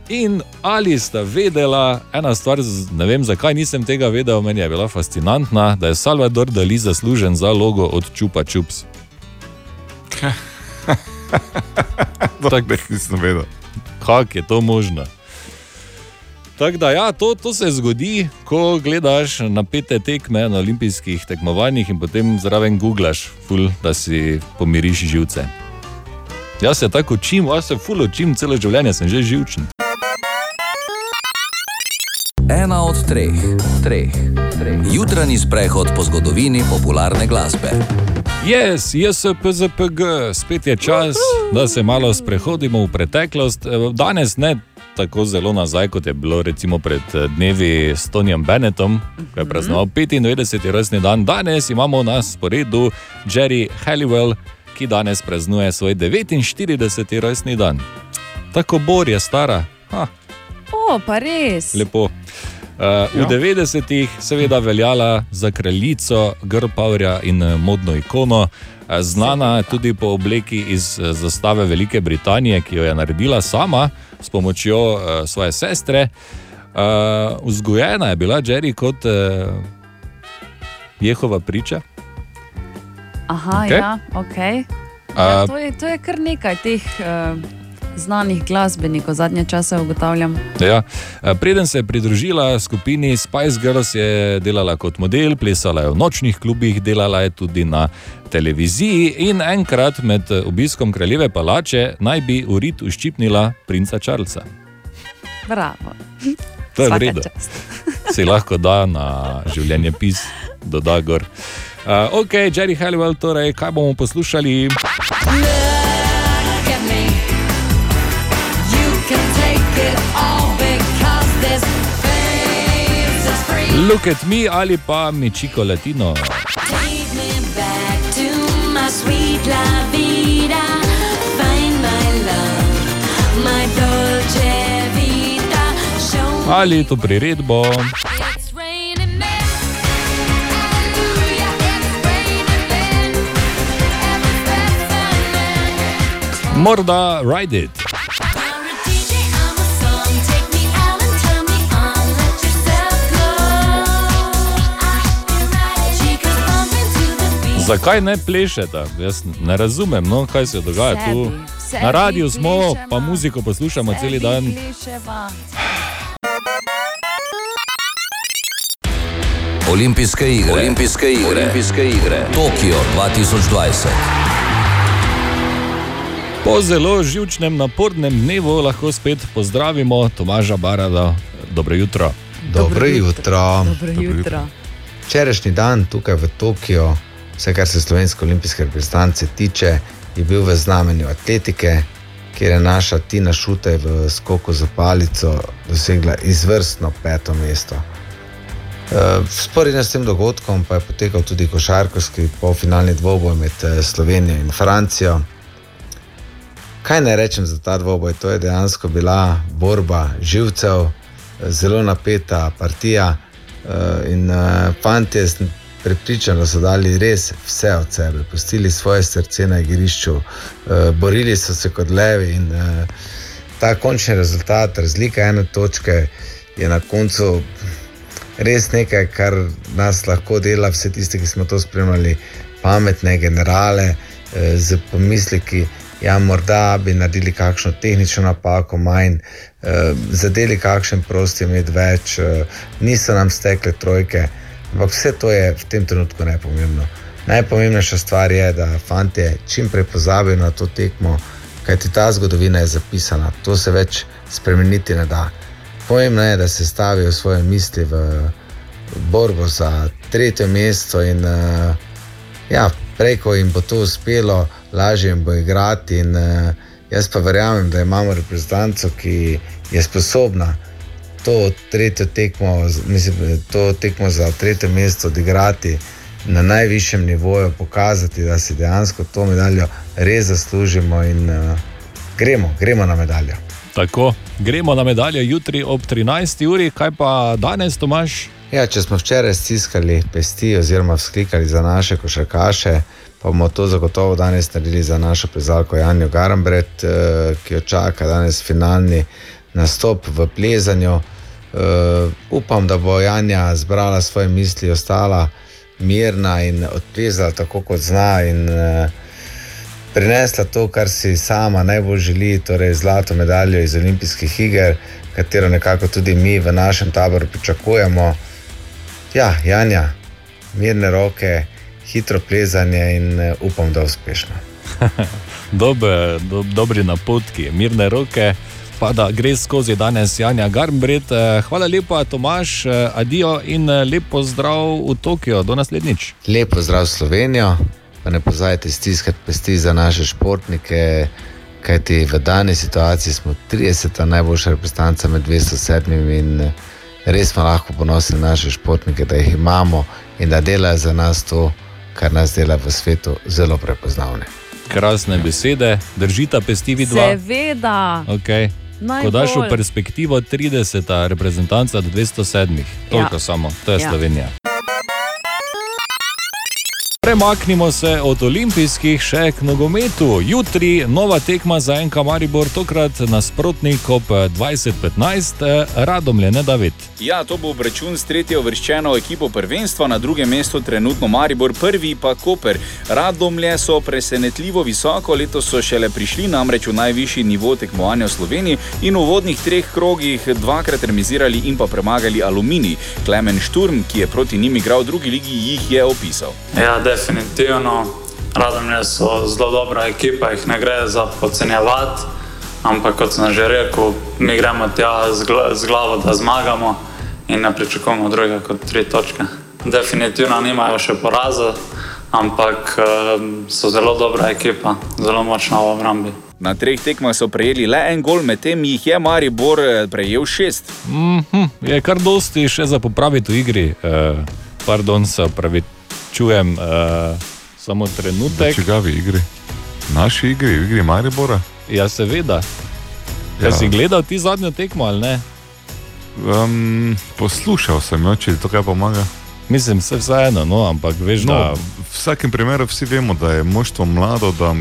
Speaker 5: in ali sta vedela, ena stvar, ne vem zakaj nisem tega vedel, meni je bila fascinantna, da je Salvador Dali zaslužen za logo od Čupa Čups.
Speaker 26: Tako da nisem vedel.
Speaker 5: Kako je to možno? Tako da, ja, to, to se zgodi, ko gledaš napete tekme na olimpijskih tekmovanjih in potem zraven googlaš, ful, da si pomiriš živce. Jaz se tako učim, jaz se ful učim, celo življenje sem že živčen.
Speaker 6: Ena od treh, treh, treh. Jutranji sprehod po zgodovini popularne glasbe.
Speaker 5: Yes, JSPZPG, spet je čas, da se malo sprehodimo v preteklost. Danes ne tako zelo nazaj, kot je bilo recimo pred eh, dnevi s Tonyjem Bennettom, ki je praznoval 95. rojstni dan. Danes imamo na sporedu Jerry Halliwell, ki danes praznuje svoj 49. rojstni dan. Tako Bor je stara. Ha,
Speaker 4: O, pa res.
Speaker 5: Lepo. Uh, v 90-ih seveda veljala za kraljico, grpavja in eh, modno ikono, znana tudi po obleki iz zastave Velike Britanije, ki jo je naredila sama s pomočjo uh, svoje sestre. Uh, vzgojena je bila Jerry kot uh, Jehova priča.
Speaker 4: Aha,
Speaker 5: Okej.
Speaker 4: ja, ok. Ja,
Speaker 5: A-
Speaker 4: to, je, to je kar nekaj teh uh, znanih glasbenikov, zadnje čase ugotavljam.
Speaker 5: Ja. Eh, Preden se je pridružila skupini Spice Girls, je delala kot model, plesala je v nočnih klubih, delala je tudi na televiziji in enkrat med obiskom kraljeve palače naj bi v rit uščipnila princa Charlesa.
Speaker 4: Bravo.
Speaker 5: To je v
Speaker 4: Vsaka
Speaker 5: redu.
Speaker 4: čast.
Speaker 5: Se lahko da na življenje pis, doda gor. Uh, ok, Jerry Halliwell, torej, kaj bomo poslušali? Look at me ali pa Michiko Latino. Ali to priredbo. Morda Ride It. Zakaj ne plešete? Jaz ne razumem, no, kaj se dogaja tu.
Speaker 4: Sebi
Speaker 5: Na radiju smo,
Speaker 4: pleševa.
Speaker 5: pa muziko poslušamo cel dan.
Speaker 4: Pleševa.
Speaker 6: Olimpijske igre. Olimpijske igre. Olimpijske igre. Tokio 2020.
Speaker 5: Po zelo živčnem, napornem dnevu lahko spet pozdravimo Tomaža Barada. Dobro jutro.
Speaker 19: Dobro jutro.
Speaker 4: Dobro jutro.
Speaker 19: Včerajšnji dan tukaj v Tokiu, vse kar se slovenske olimpijske reprezentance tiče, je bil v znamenju atletike, kjer je naša Tina Šutej v skoku za palico dosegla izvrstno peto mesto. Sporedno s tem dogodkom pa je potekal tudi košarkarski polfinalni dvoboj med eh, Slovenijo in Francijo. Kaj naj rečem za ta dvoboj? To je dejansko bila borba živcev, eh, zelo napeta partija. In fanti, da so dali res vse od sebe, pustili svoje srce na igrišču, uh, borili so se kot levi in uh, ta končni rezultat, razlika ene točke, je na koncu res nekaj, kar nas lahko dela, vse tiste, ki smo to spremljali, pametne generale, eh, z pomisleki. Ja, morda bi naredili kakšno tehnično napako, manj, eh, zadeli kakšen prosti med več, eh, niso nam stekle trojke, ampak vse to je v tem trenutku najpomembno. Najpomembnejša stvar je, da fanti čim prej pozabijo na to tekmo, kajti ta zgodovina je zapisana, to se več spremeniti ne da. Pomembno je, da se stavijo svoje misli v borbo za tretje mesto in uh, ja, prej, ko jim bo to uspelo, lažje jim bo igrati. In, uh, jaz pa verjamem, da imamo reprezentanco, ki je sposobna to tretjo tekmo, mislim, to tekmo za tretje mesto odigrati na najvišjem nivoju, pokazati, da si dejansko to medaljo res zaslužimo in uh, gremo, gremo na medaljo.
Speaker 5: Tako, gremo na medaljo jutri ob 13. uri, kaj pa danes, Tomaš?
Speaker 19: Ja, če smo včeraj stiskali pesti oziroma vzklikali za naše košarkaše, pa bomo to zagotovo danes naredili za našo plezalko Janjo Garambret, eh, ki jo čaka danes finalni nastop v plezanju. Uh, upam, da bo Janja zbrala svoje misli, ostala mirna in odplezala tako, kot zna. In, uh, prinesla to, kar si sama najbolj želi, torej zlato medaljo iz olimpijskih iger, katero nekako tudi mi v našem taboru pričakujemo. Ja, Janja, mirne roke, hitro plezanje in eh, upam, da uspešno.
Speaker 5: Dobre, do, dobri napotki, mirne roke. Pa da gre skozi danes Janja Garmbret. Eh, Hvala lepa, Tomaš, eh, adijo in eh, lep pozdrav v Tokio. Do naslednjič.
Speaker 19: Lepo zdrav Slovenijo, pa ne pozajte stiskati pesti za naše športnike, kajti v dani situaciji smo 30. najboljša reprezentanca med 207 in res smo lahko ponosni na naše športnike, da jih imamo in da delajo za nas to, kar nas dela v svetu zelo prepoznavne.
Speaker 5: Krasne besede, držita pesti vidva.
Speaker 4: Seveda.
Speaker 5: Okay. Ko daš v
Speaker 4: Najbolj.
Speaker 5: perspektivo 30. reprezentanca do 207, toliko
Speaker 4: Ja.
Speaker 5: samo, to je
Speaker 4: Ja.
Speaker 5: Slovenija. Premaknimo se od olimpijskih še k nogometu. Jutri nova tekma za NK Maribor, tokrat nasprotnik ob 2015, Radomlje, ne David.
Speaker 22: Ja, to bo obračun s tretjo vrščeno ekipo prvenstva, na drugem mestu trenutno Maribor, prvi pa Koper. Radomlje so presenetljivo visoko, letos so šele prišli namreč v najvišji nivo tekmovanja v Sloveniji in v uvodnih treh krogih dvakrat remizirali in pa premagali Aluminij. Klemen Šturm, ki je proti njim igral v drugi ligi, jih je opisal.
Speaker 32: Ja, definitivno. Radomlje so zelo dobra ekipa, jih ne gre za podcenjevati. Ampak kot sem že rekel, mi gremo tja z, gla z glavo, da zmagamo in ne pričakujemo drugega kot tri točke. Definitivno nimajo še poraza, ampak um, so zelo dobra ekipa, zelo močna v obrambi.
Speaker 22: Na treh tekmah so prejeli le en gol, medtem jih je Maribor eh, prejel šest.
Speaker 5: Mm -hmm, je kar dosti še za popraviti v igri. Uh, pardon, se opravičujem, uh, samo trenutek.
Speaker 3: Čigavi igri? Naši igri, v igri Maribora?
Speaker 5: Ja, seveda. Ja.
Speaker 3: Ja.
Speaker 5: Si gledal ti zadnjo tekmo ali ne?
Speaker 3: Um, poslušal sem jo, če ti to kaj pomaga.
Speaker 5: Mislim, se vseeno, no, ampak veš,
Speaker 3: No,
Speaker 5: da.
Speaker 3: v vsakem primeru vsi vemo, da je moštvo mlado da,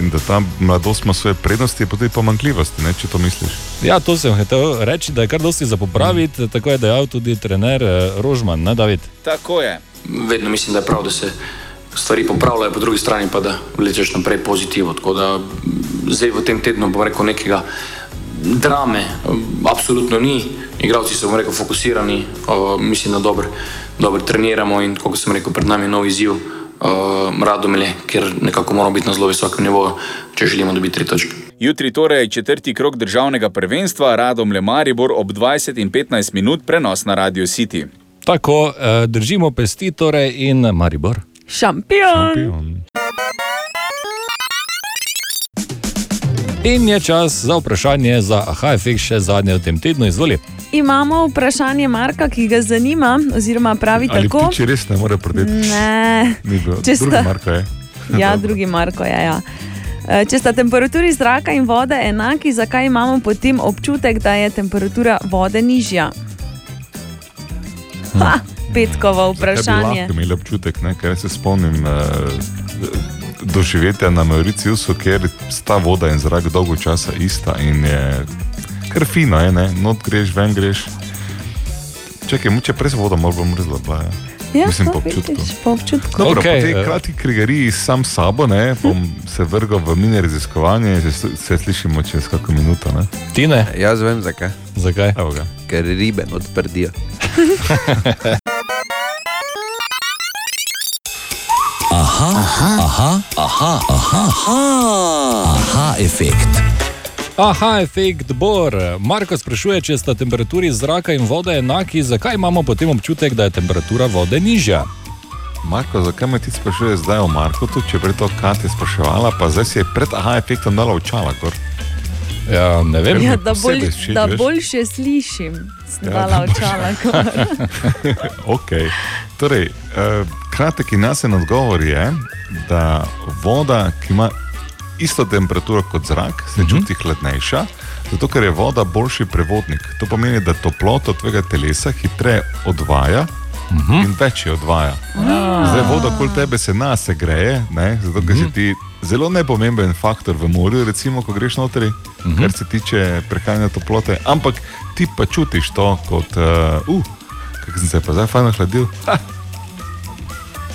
Speaker 3: in da ta mladost ima svoje prednosti, pa tudi pomankljivosti, ne, če to misliš.
Speaker 5: Ja, to sem hotel reči, da je kar dosti za popraviti, mm. tako je dejal tudi trener eh, Rožman, ne David.
Speaker 22: Tako je.
Speaker 16: Vedno mislim, da je prav, da se stvari popravljajo, po drugi strani pa da vlečeš naprej pozitivno. Tako da zdaj v tem tednu bom rekel nekega drame, m, absolutno ni. Igravci so, bom rekel, fokusirani, uh, mislim, da dobro dober treniramo in kot sem rekel, pred nami je nov izziv. Uh, Radomelje, ker nekako moramo biti na zelo visokem nivoju, če želimo dobiti tri točke.
Speaker 22: Jutri torej četrti krok državnega prvenstva, Radom Le Maribor ob 20 in 15 minut prenos na Radio City.
Speaker 5: Tako, eh, držimo pesti torej in Maribor.
Speaker 4: Šampion.
Speaker 5: Šampion. In je čas za vprašanje za efekt še zadnje v tem tednu, izvoli.
Speaker 4: Imamo vprašanje Marka, ki ga zanima, oziroma pravi
Speaker 3: Ali
Speaker 4: tako.
Speaker 3: ptiči res ne more prodati?
Speaker 4: Ne.
Speaker 3: Ni bilo.
Speaker 4: Če
Speaker 3: Drugi
Speaker 4: sta-
Speaker 3: Marko je.
Speaker 4: Ja, drugi Marko je. Ja. Če sta temperaturi zraka in vode enaki, zakaj imamo potem občutek, da je temperatura vode nižja? Ha, petkovo vprašanje.
Speaker 3: lahko imeli občutek, ne? ker se spomnim uh, doživetja na Mauriciusu, kjer sta voda in zrak dolgo časa ista in je kar fino, je, ne? not greš, ven greš. Čakaj, mu- če prej voda malo bolj mrzla, pa je.
Speaker 4: Ja,
Speaker 3: Mislim,
Speaker 4: to
Speaker 3: po občutku.
Speaker 4: vidiš, po občutku.
Speaker 3: Dobro,
Speaker 5: Okej,
Speaker 3: okay, po tej
Speaker 5: eh.
Speaker 3: kratki krigariji sam s sabo, ne, bom se vrgal v mini raziskovanje in se, se slišimo čez kako minuto. Ne.
Speaker 5: Tine?
Speaker 1: Jaz vem zakaj.
Speaker 5: Zakaj?
Speaker 3: Evo ga.
Speaker 1: Ker ribe odprdijo.
Speaker 6: Aha, aha, aha, aha, aha, aha, aha efekt.
Speaker 5: Aha, efekt Bor. Marko sprašuje, če sta temperaturi zraka in vode enaki, zakaj imamo potem občutek, da je temperatura vode nižja?
Speaker 3: Marko, zakaj me ti sprašuješ zdaj o Markotu, če je prej to Katja spraševala, pa zdaj si je pred aha efektom dala očala. Gor.
Speaker 5: Ja, ne vem.
Speaker 4: Ja, da, bolj,
Speaker 3: všeč,
Speaker 4: da
Speaker 3: veš.
Speaker 4: boljše slišim, sem
Speaker 3: Ja, da
Speaker 4: očala.
Speaker 3: okay. torej, eh, kratek in jasen odgovor je, da voda, ki ima isto temperaturo kot zrak, se čuti hladnejša, zato ker je voda boljši prevodnik. To pomeni, da toploto tvojega telesa hitreje odvaja. In več je odvaja. Zdaj, voda okoli tebe se nas greje, ne? zato ker si ti zelo nepomemben faktor v morju, recimo, ko greš notri, kar se tiče prehajanja toplote. Ampak ti pa čutiš to kot, uh, uh kako sem se pa zdaj fajn hladil.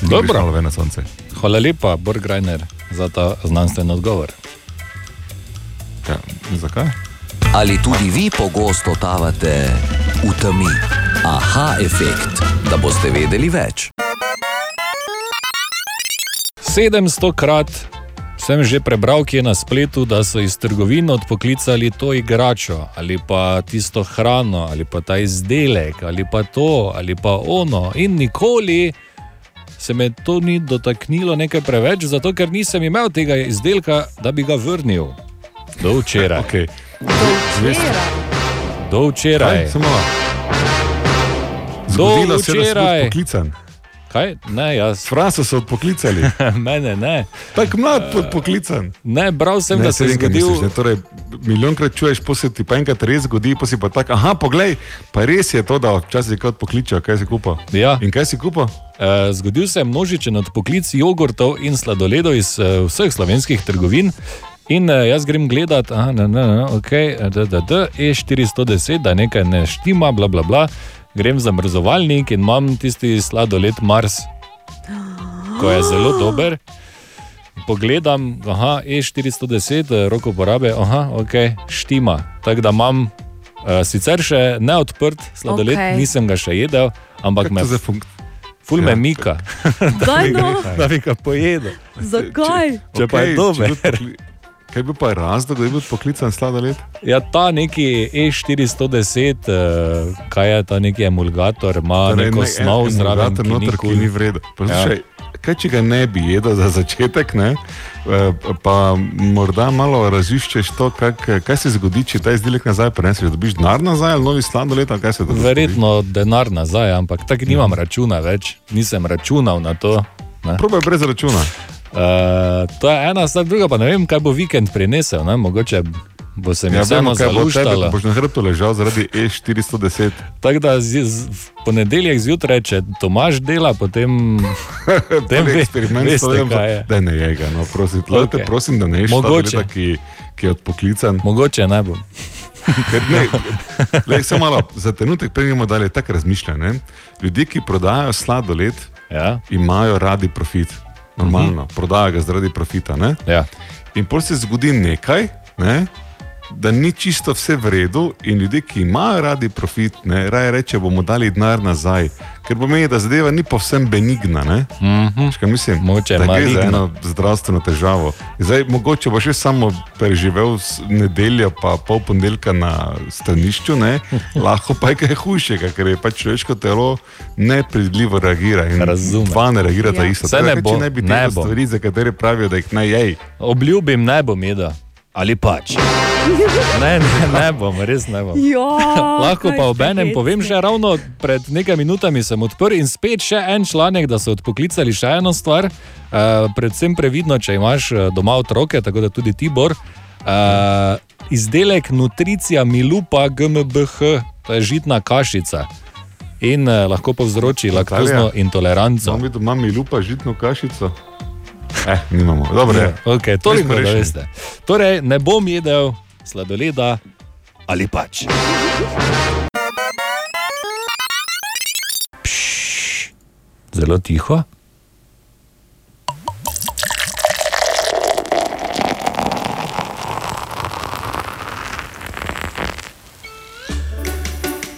Speaker 5: Dobro.
Speaker 3: Malo ven na sonce.
Speaker 5: Hvala lepa, Borg Reiner, za ta znanstven odgovor.
Speaker 3: Ja, zakaj?
Speaker 6: Ali tudi vi pogosto totavate v temi? Aha, efekt, da boste vedeli več.
Speaker 5: 700 krat sem že prebral, ki je na spletu, da so iz trgovin odpoklicali to igračo, ali pa tisto hrano, ali pa ta izdelek, ali pa to, ali pa ono. In nikoli se me to ni dotaknilo nekaj preveč, zato ker nisem imel tega izdelka, da bi ga vrnil. Do včeraj.
Speaker 3: Okay.
Speaker 5: Do včeraj. Do
Speaker 3: Zgodilo se je, da
Speaker 5: včeraj.
Speaker 3: odpoklican.
Speaker 5: Kaj? Ne, jaz.
Speaker 3: Franco so odpoklicali.
Speaker 5: Mene ne.
Speaker 3: Tako mlad odpoklican.
Speaker 5: Ne, bral sem,
Speaker 3: Ne,
Speaker 5: da se je zgodil.
Speaker 3: misliš, ne, torej, milijonkrat čuješ, pa se ti pa enkrat res zgodi, pa si pa tako, aha, poglej, pa res je to, da včasih kot pokličejo, kaj si kupa.
Speaker 5: Ja.
Speaker 3: In kaj si kupa?
Speaker 5: Uh, zgodil se je množičen odpoklic jogurtov in sladoledov iz uh, vseh slovenskih trgovin. In uh, jaz grem gledat, aha, ne, ne, ne, ok, da, da, da, E410, da nekaj ne štima, bla, bla, bla. Grem v zamrzovalnik in imam tisti sladoled Mars, ko je zelo dober. Pogledam, aha, E410, eh, roko uporabe, aha, ok, štima. Tako da imam uh, sicer še neodprt sladoled,
Speaker 4: Okej.
Speaker 5: okay. nisem ga še jedel, ampak me ful me
Speaker 3: Ja.
Speaker 5: mika.
Speaker 4: Daj no.
Speaker 5: da bi ga pojedel.
Speaker 4: Zakaj?
Speaker 5: Če pa je
Speaker 3: Okej, če
Speaker 5: dober.
Speaker 3: pokli- Kaj bi pa razlog, da je bil poklican sladoled?
Speaker 5: Ja, ta neki E410, uh, kaj je ta neki emulgator, ima
Speaker 3: Torej,
Speaker 5: neko
Speaker 3: ne,
Speaker 5: snov
Speaker 3: en
Speaker 5: zraven,
Speaker 3: emulgator
Speaker 5: ki
Speaker 3: noter, ki
Speaker 5: kul.
Speaker 3: ni vreden. Poslušaj, Kaj, če ga ne bi jedel za začetek, ne? eh, pa morda malo raziščeš to, kak, kaj se zgodi, če ta izdelek nazaj preneseš. Dobiš denar nazaj ali novi sladoled, ali kaj se dogaja?
Speaker 5: Verjetno denar nazaj, ampak tako nimam računa več, nisem računal na to. ne.
Speaker 3: Probaj brez računa.
Speaker 5: Uh, to je ena stvar, druga pa ne vem, kaj bo vikend prinesel. Ne? Mogoče bo se mi
Speaker 3: Ja,
Speaker 5: vseeno
Speaker 3: bo
Speaker 5: zaluštalo.
Speaker 3: ko boš na hrbtu ležal zaradi E E410.
Speaker 5: Tako da z, z, v ponedeljek zjutraj, če Tomaš dela, potem, potem ve,
Speaker 3: eksperiment
Speaker 5: veste, je.
Speaker 3: Da ne je ga, no, prosim, okay.
Speaker 5: Okej.
Speaker 3: prosim da ne ješ sladoleda, ki, ki je odpoklican.
Speaker 5: Mogoče ne bom.
Speaker 3: Ker ne, lej, samo malo, za trenutek pridemo dalje, tako razmišljanje. Ljudje, ki prodajajo sladoled,
Speaker 5: ja.
Speaker 3: imajo radi profit. Normalno, uh
Speaker 5: Mhm.
Speaker 3: -huh. prodajajo ga zaradi profita. Ne?
Speaker 5: Ja.
Speaker 3: In potem se zgodi nekaj, ne? Da ni čisto vse v redu, in ljudje, ki imajo radi profit, ne, raje reče, bomo dali denar nazaj, ker pomeni, da zadeva ni povsem benigna. Ne?
Speaker 5: Mhm.
Speaker 3: Škaj mislim,
Speaker 5: Mogoče
Speaker 3: da gre za eno zdravstveno težavo. Zdaj, mogoče boš še samo preživel nedeljo, pa pol ponedeljka na stranišču, ne? lahko pa je kaj hujšega, ker je pač človeško telo nepredvidljivo reagira. in
Speaker 5: Razumem.
Speaker 3: Dva ne reagirata
Speaker 5: Ja.
Speaker 3: isto. Tako
Speaker 5: ne bo,
Speaker 3: ne bi
Speaker 5: ne bo.
Speaker 3: stvari, za katere pravijo, da jih naj jej.
Speaker 5: Obljubim, ne bom jedel. Ali pač. Ne, ne, ne bom, res ne bom.
Speaker 4: Ja,
Speaker 5: Lahko pa obenem
Speaker 4: hecni.
Speaker 5: povem, že ravno pred nekaj minutami sem odprl in spet še en članek, da so odpoklicali še eno stvar. Uh, predvsem previdno, če imaš eh, doma otroke, tako da tudi Tibor. Uh, izdelek Nutricija Milupa GmbH, to je žitna kašica. In uh, lahko povzroči laktozno intoleranco.
Speaker 3: Imamo doma mi lupa žitno kašico. Eh, nimamo. Dobro, je.
Speaker 5: Okay, toliko, da veste. Torej, ne bom jedel sladoleda ali pač. Pšš, Zelo tiho.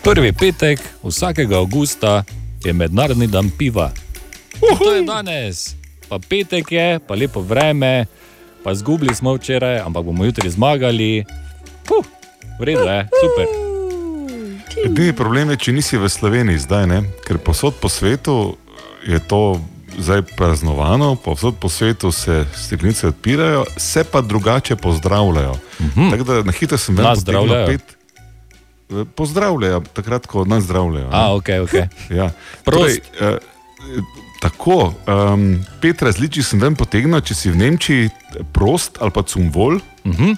Speaker 5: Prvi petek vsakega avgusta je mednarodni dan piva. In To je danes, pa petek je, pa lepo vreme, pa zgubili smo včeraj, ampak bomo jutri zmagali. Puh, Vredno je, super.
Speaker 3: Edini problem je, če nisi v Sloveniji zdaj, ne? ker posod po svetu je to zdaj praznovano, povsod po svetu se steklenice odpirajo, se pa drugače pozdravljajo. -huh. Tako da na hitro sem
Speaker 5: Nas
Speaker 3: potegnil
Speaker 5: zdravljajo?
Speaker 3: pet. eh, Pozdravljajo, takrat, ko nas zdravljajo.
Speaker 5: A, ok, ok.
Speaker 3: Ja. Torej, eh, tako, um, pet različic sem ven potegnil, če si v Nemčiji prost ali pa cumvol.
Speaker 5: Uh -huh.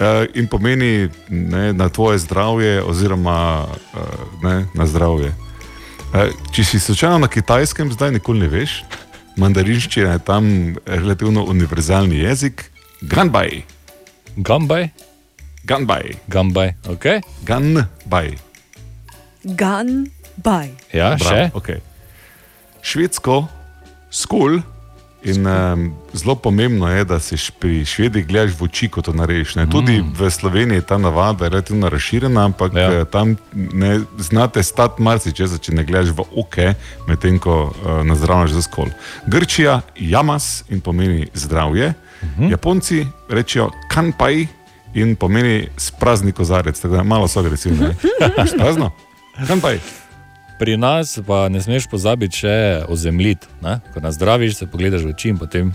Speaker 3: Uh, in pomeni ne, na tvoje zdravje, oziroma uh, ne, na zdravje. Uh, če si slučajno na kitajskem, zdaj nikoli ne veš, mandarinščina je tam relativno univerzalni jezik. Ganbaj.
Speaker 5: Gambaj?
Speaker 3: Ganbaj.
Speaker 5: Gambaj, ok.
Speaker 3: Ganbaj.
Speaker 4: Gun by.
Speaker 5: Ja, še?
Speaker 3: Okay. Švedsko, skul. In um, zelo pomembno je, da š- pri švedih gledaš v oči, ko to narediš. Ne? Tudi mm. v Sloveniji je ta navada relativno razširjena, ampak ja. tam ne znate stati marsikaj, če ne gledaš v oke, medtem ko uh, nazdravljaš za skol. Grčija, jamas in pomeni zdravje, mm -hmm. Japonci rečejo kanpai in pomeni sprazni kozarec, tako da malo so agresivni. Sprazno? Kanpai.
Speaker 5: Pri nas pa ne smeš pozabiti še ozemljiti. Ko nas zdraviš, se pogledaš v oči in potem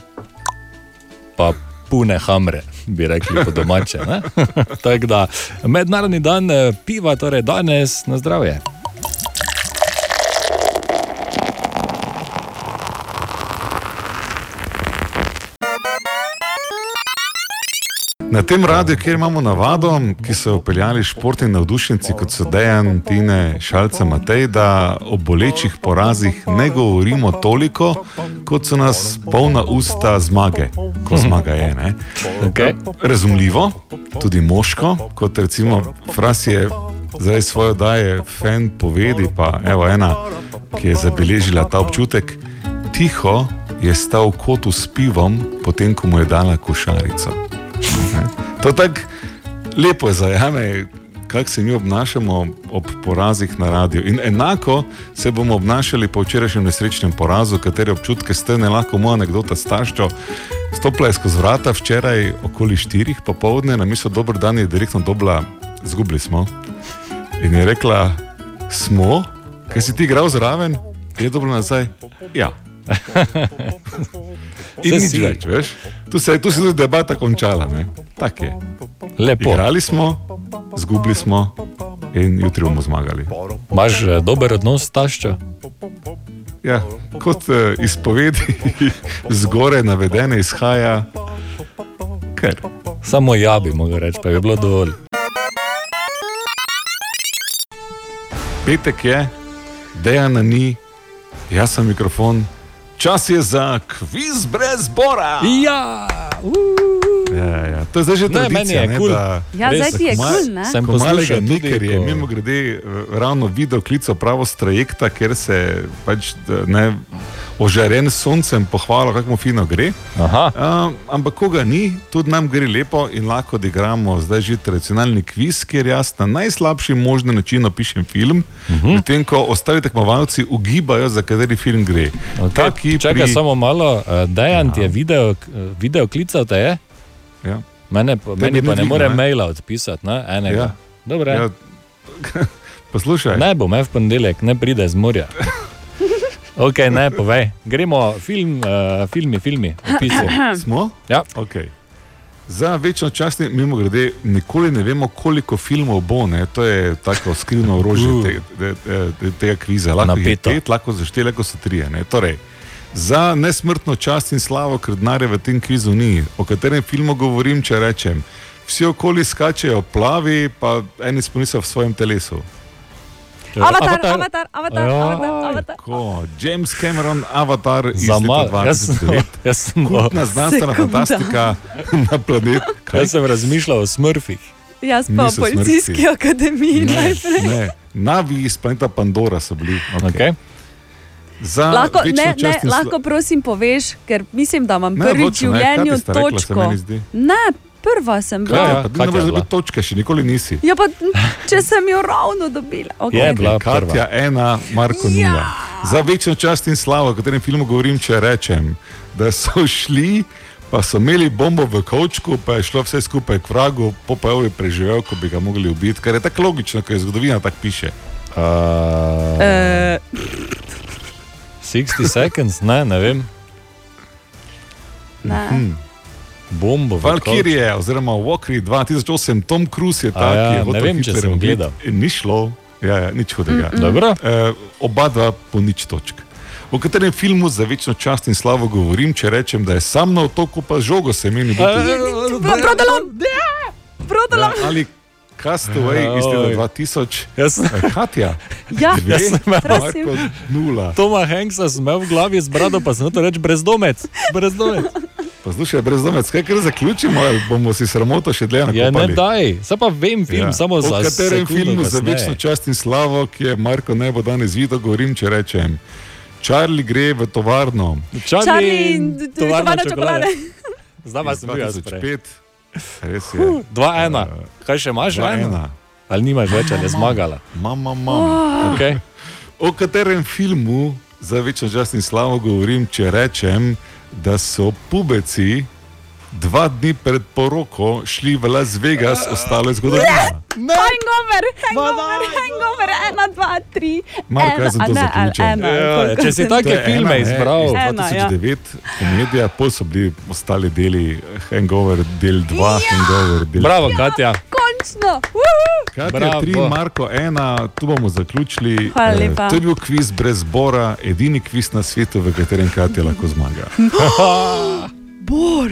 Speaker 5: pa pune hamre, bi rekli po domače. Tako da mednarodni dan eh, piva, torej danes na zdravje.
Speaker 3: Na tem radiju, kjer imamo navado, ki so jo upeljali športni navdušenci, kot so Dejan, Tine, Šalca, Matej, da o bolečih porazih ne govorimo toliko, kot so nas polna usta zmage, ko zmaga je. ne.
Speaker 5: Okay.
Speaker 3: Razumljivo, tudi moško, kot recimo Fras je zdaj svojo daje, fan povedi, pa evo ena, ki je zabeležila ta občutek. Tiho je stal v kotu s pivom, potem ko mu je dala košarico. Ne? To tako lepo zajame, kako se mi obnašamo ob porazih na radiju. In enako se bomo obnašali po včerajšnjem nesrečnem porazu, katere občutke ste ne lahko moja anekdota starščo. Stopila je skozi vrata včeraj okoli štirih popovdne, na misel dober dan je direktno dobila, zgubili smo. In je rekla, smo, kaj si ti igral zraven, je dobila nazaj. Ja. In nič
Speaker 5: si.
Speaker 3: več, veš. Tu se, tu se je debata končala.
Speaker 5: Lepo.
Speaker 3: Igrali smo, zgubili smo in jutri bomo zmagali.
Speaker 5: Imaš eh, dober odnos s taščo?
Speaker 3: Ja, kot uh, izpovedi zgoraj navedene izhaja, ker.
Speaker 5: Samo ja bi mogel reči, pa je bilo dovolj.
Speaker 3: Petek je, dejana ni, jaz sem mikrofon. Čas je za kviz brez bora.
Speaker 5: Ja,
Speaker 3: ja, ja. To je zdaj že
Speaker 5: Ne,
Speaker 3: tradicija.
Speaker 5: meni je
Speaker 3: ne,
Speaker 5: kul.
Speaker 3: da-
Speaker 4: Ja, zdaj ti je kul, ne?
Speaker 5: Sem
Speaker 3: malega
Speaker 5: poslušal tudi,
Speaker 3: Niker je,
Speaker 5: ko-
Speaker 3: mimo grede, eh, ravno video klical pravo z trajekta, ker se pač d- ne, ožaren s soncem pohvalil, kako mu fino gre.
Speaker 5: Aha.
Speaker 3: Um, ampak koga ni, tudi nam gre lepo in lahko odigramo zdaj že tradicionalni kviz, kjer jaz na najslabši možni način opišem film, uh -huh. medtem ko ostali tekmovalci ugibajo, za kateri film gre.
Speaker 5: Okay.
Speaker 3: Taki
Speaker 5: Čakaj,
Speaker 3: pri-
Speaker 5: samo malo, uh, Dejan ti je video, eh, video klical, te je?
Speaker 3: Ja.
Speaker 5: Mene, pa- meni
Speaker 3: ni
Speaker 5: pa ne more
Speaker 3: ne?
Speaker 5: maila odpisati, ne? enega.
Speaker 3: Ja.
Speaker 5: Dobre.
Speaker 3: Ja. Poslušaj.
Speaker 5: Ne bo me v ponedeljek, ne pride z morja. Ok, ne povej. Gremo, film, uh, filmi, filmi, opisi.
Speaker 3: Smo?
Speaker 5: Ja.
Speaker 3: Okay. Za večno čast, mimo grede, nikoli ne vemo, koliko filmov bo. Ne? To je tako skrivno orožje
Speaker 5: Uh.
Speaker 3: te, te, te, te, tega kviza. Lahko jih je
Speaker 5: Napeto.
Speaker 3: pet, lahko za štiri, lahko so trije. Ne? Torej, za nesmrtno čast in slavo, ker denarja v tem kvizu ni. O katerem filmu govorim, če rečem? Vsi okoli skačejo plavi, pa eni sponiso v svojem telesu.
Speaker 4: Avatar, avatar, avatar, avatar, avatar.
Speaker 3: Ko, James Cameron, Avatar iz
Speaker 5: Za
Speaker 3: leta
Speaker 5: malo, jaz sem-
Speaker 3: 2009.
Speaker 5: jaz sem-
Speaker 3: Kultna znanstvena
Speaker 4: Sekunda.
Speaker 3: fantastika na planetu.
Speaker 5: Jaz sem razmišljal o smrfih.
Speaker 4: Jaz pa o policijski
Speaker 3: smrti.
Speaker 4: akademiji najprej.
Speaker 3: Ne, navi iz planeta Pandora so bili. Okay.
Speaker 5: Okay.
Speaker 3: Za
Speaker 4: Lahko, ne, ne,
Speaker 3: čast in sla-
Speaker 4: lahko prosim poveš, ker mislim, da imam prvič v življenju
Speaker 3: rekla,
Speaker 4: točko.
Speaker 3: zdi?
Speaker 4: Ne, prva sem bila.
Speaker 3: ja, ti ne moreš dobiti točke, še nikoli nisi.
Speaker 4: Ja, pa če sem jo ravno dobila. Okay.
Speaker 3: Katja ena, Marko nula. Za večno čast in slavo, o katerem filmu govorim, če rečem, da so šli, pa so imeli bombo v kočku, pa je šlo vse skupaj k vragu, po pa je preživel, ko bi ga mogli ubiti, kar je tako logično, ker je zgodovina tako piše.
Speaker 5: Uh,
Speaker 4: Eh,
Speaker 5: 60 seconds, ne, ne vem.
Speaker 4: Ne.
Speaker 3: Hm.
Speaker 5: Bombo.
Speaker 3: Valkirije, oziroma Walker 2008, Tom Cruise je
Speaker 5: A
Speaker 3: ta,
Speaker 5: ja,
Speaker 3: ki je
Speaker 5: ne
Speaker 3: hotel
Speaker 5: vem, če
Speaker 3: Hitlerja
Speaker 5: sem gledal.
Speaker 3: Ni šlo, ja, ja, nič hudega.
Speaker 5: Mm, mm. Dobro.
Speaker 3: E, oba dva po nič točk. O katerem filmu za večno čast in slavo govorim, če rečem, da je sam na otoku, pa žogo se meni biti.
Speaker 4: Prodalom! Prodalom!
Speaker 3: Ja, ali Castaway iz leta 2000.
Speaker 5: Jaz sem.
Speaker 3: Katja.
Speaker 4: Ja,
Speaker 3: Dve,
Speaker 5: Jaz sem imel-
Speaker 3: Marko, nula.
Speaker 5: Toma Hanksa sem imel v glavi z brado, pa sem to reč brezdomec. brezdomec.
Speaker 3: Poslušaj, brezdomec, kaj kar zaključimo, ali bomo si sramoto še dlje
Speaker 5: Ja, ne daj, zdaj pa vem film, ja. samo za
Speaker 3: O katerem
Speaker 5: sekundo
Speaker 3: filmu za
Speaker 5: kasneje.
Speaker 3: večno čast in slavo, ki je Marko ne bo danes videl, govorim, če rečem. Charlie gre v tovarno.
Speaker 4: Charlie in t- t- tovarna čokolade.
Speaker 5: Zdaj pa sem bil jaz prej.
Speaker 3: 2005. Res je.
Speaker 5: Huh, 2-1. Kaj še imaš?
Speaker 3: Dva
Speaker 5: eno?
Speaker 3: ena.
Speaker 5: Ali nimaš več, ali je zmagala?
Speaker 3: Mama, mama.
Speaker 5: Okay.
Speaker 3: O katerem filmu za večno čast in slavo govorim, če rečem, da so pubeci dva dni pred poroko šli v Las Vegas, ostalo je zgodovina.
Speaker 4: Hangover, hangover, hangover, ena, dva, tri.
Speaker 3: Marko, jaz sem
Speaker 4: ena,
Speaker 3: to
Speaker 4: a ne,
Speaker 3: zaključil.
Speaker 4: ena,
Speaker 5: Ja,
Speaker 4: koliko
Speaker 5: če si
Speaker 4: sem-
Speaker 5: take
Speaker 3: To je
Speaker 5: filme
Speaker 3: ena, ne,
Speaker 5: izbral.
Speaker 3: iz
Speaker 4: Ena, ja.
Speaker 3: 2009, komedija, pol so bili ostali deli, Hangover, del 2, Hangover, del
Speaker 5: Bravo, Katja.
Speaker 4: Končno! Uhu!
Speaker 3: Katja,
Speaker 5: Bravo.
Speaker 3: tri, Marko, ena, tu bomo zaključili.
Speaker 4: Hvala
Speaker 3: Eh,
Speaker 4: lepa.
Speaker 3: To je bil kviz brez zbora, edini kviz na svetu, v katerem Katja lahko zmaga.
Speaker 4: Bor!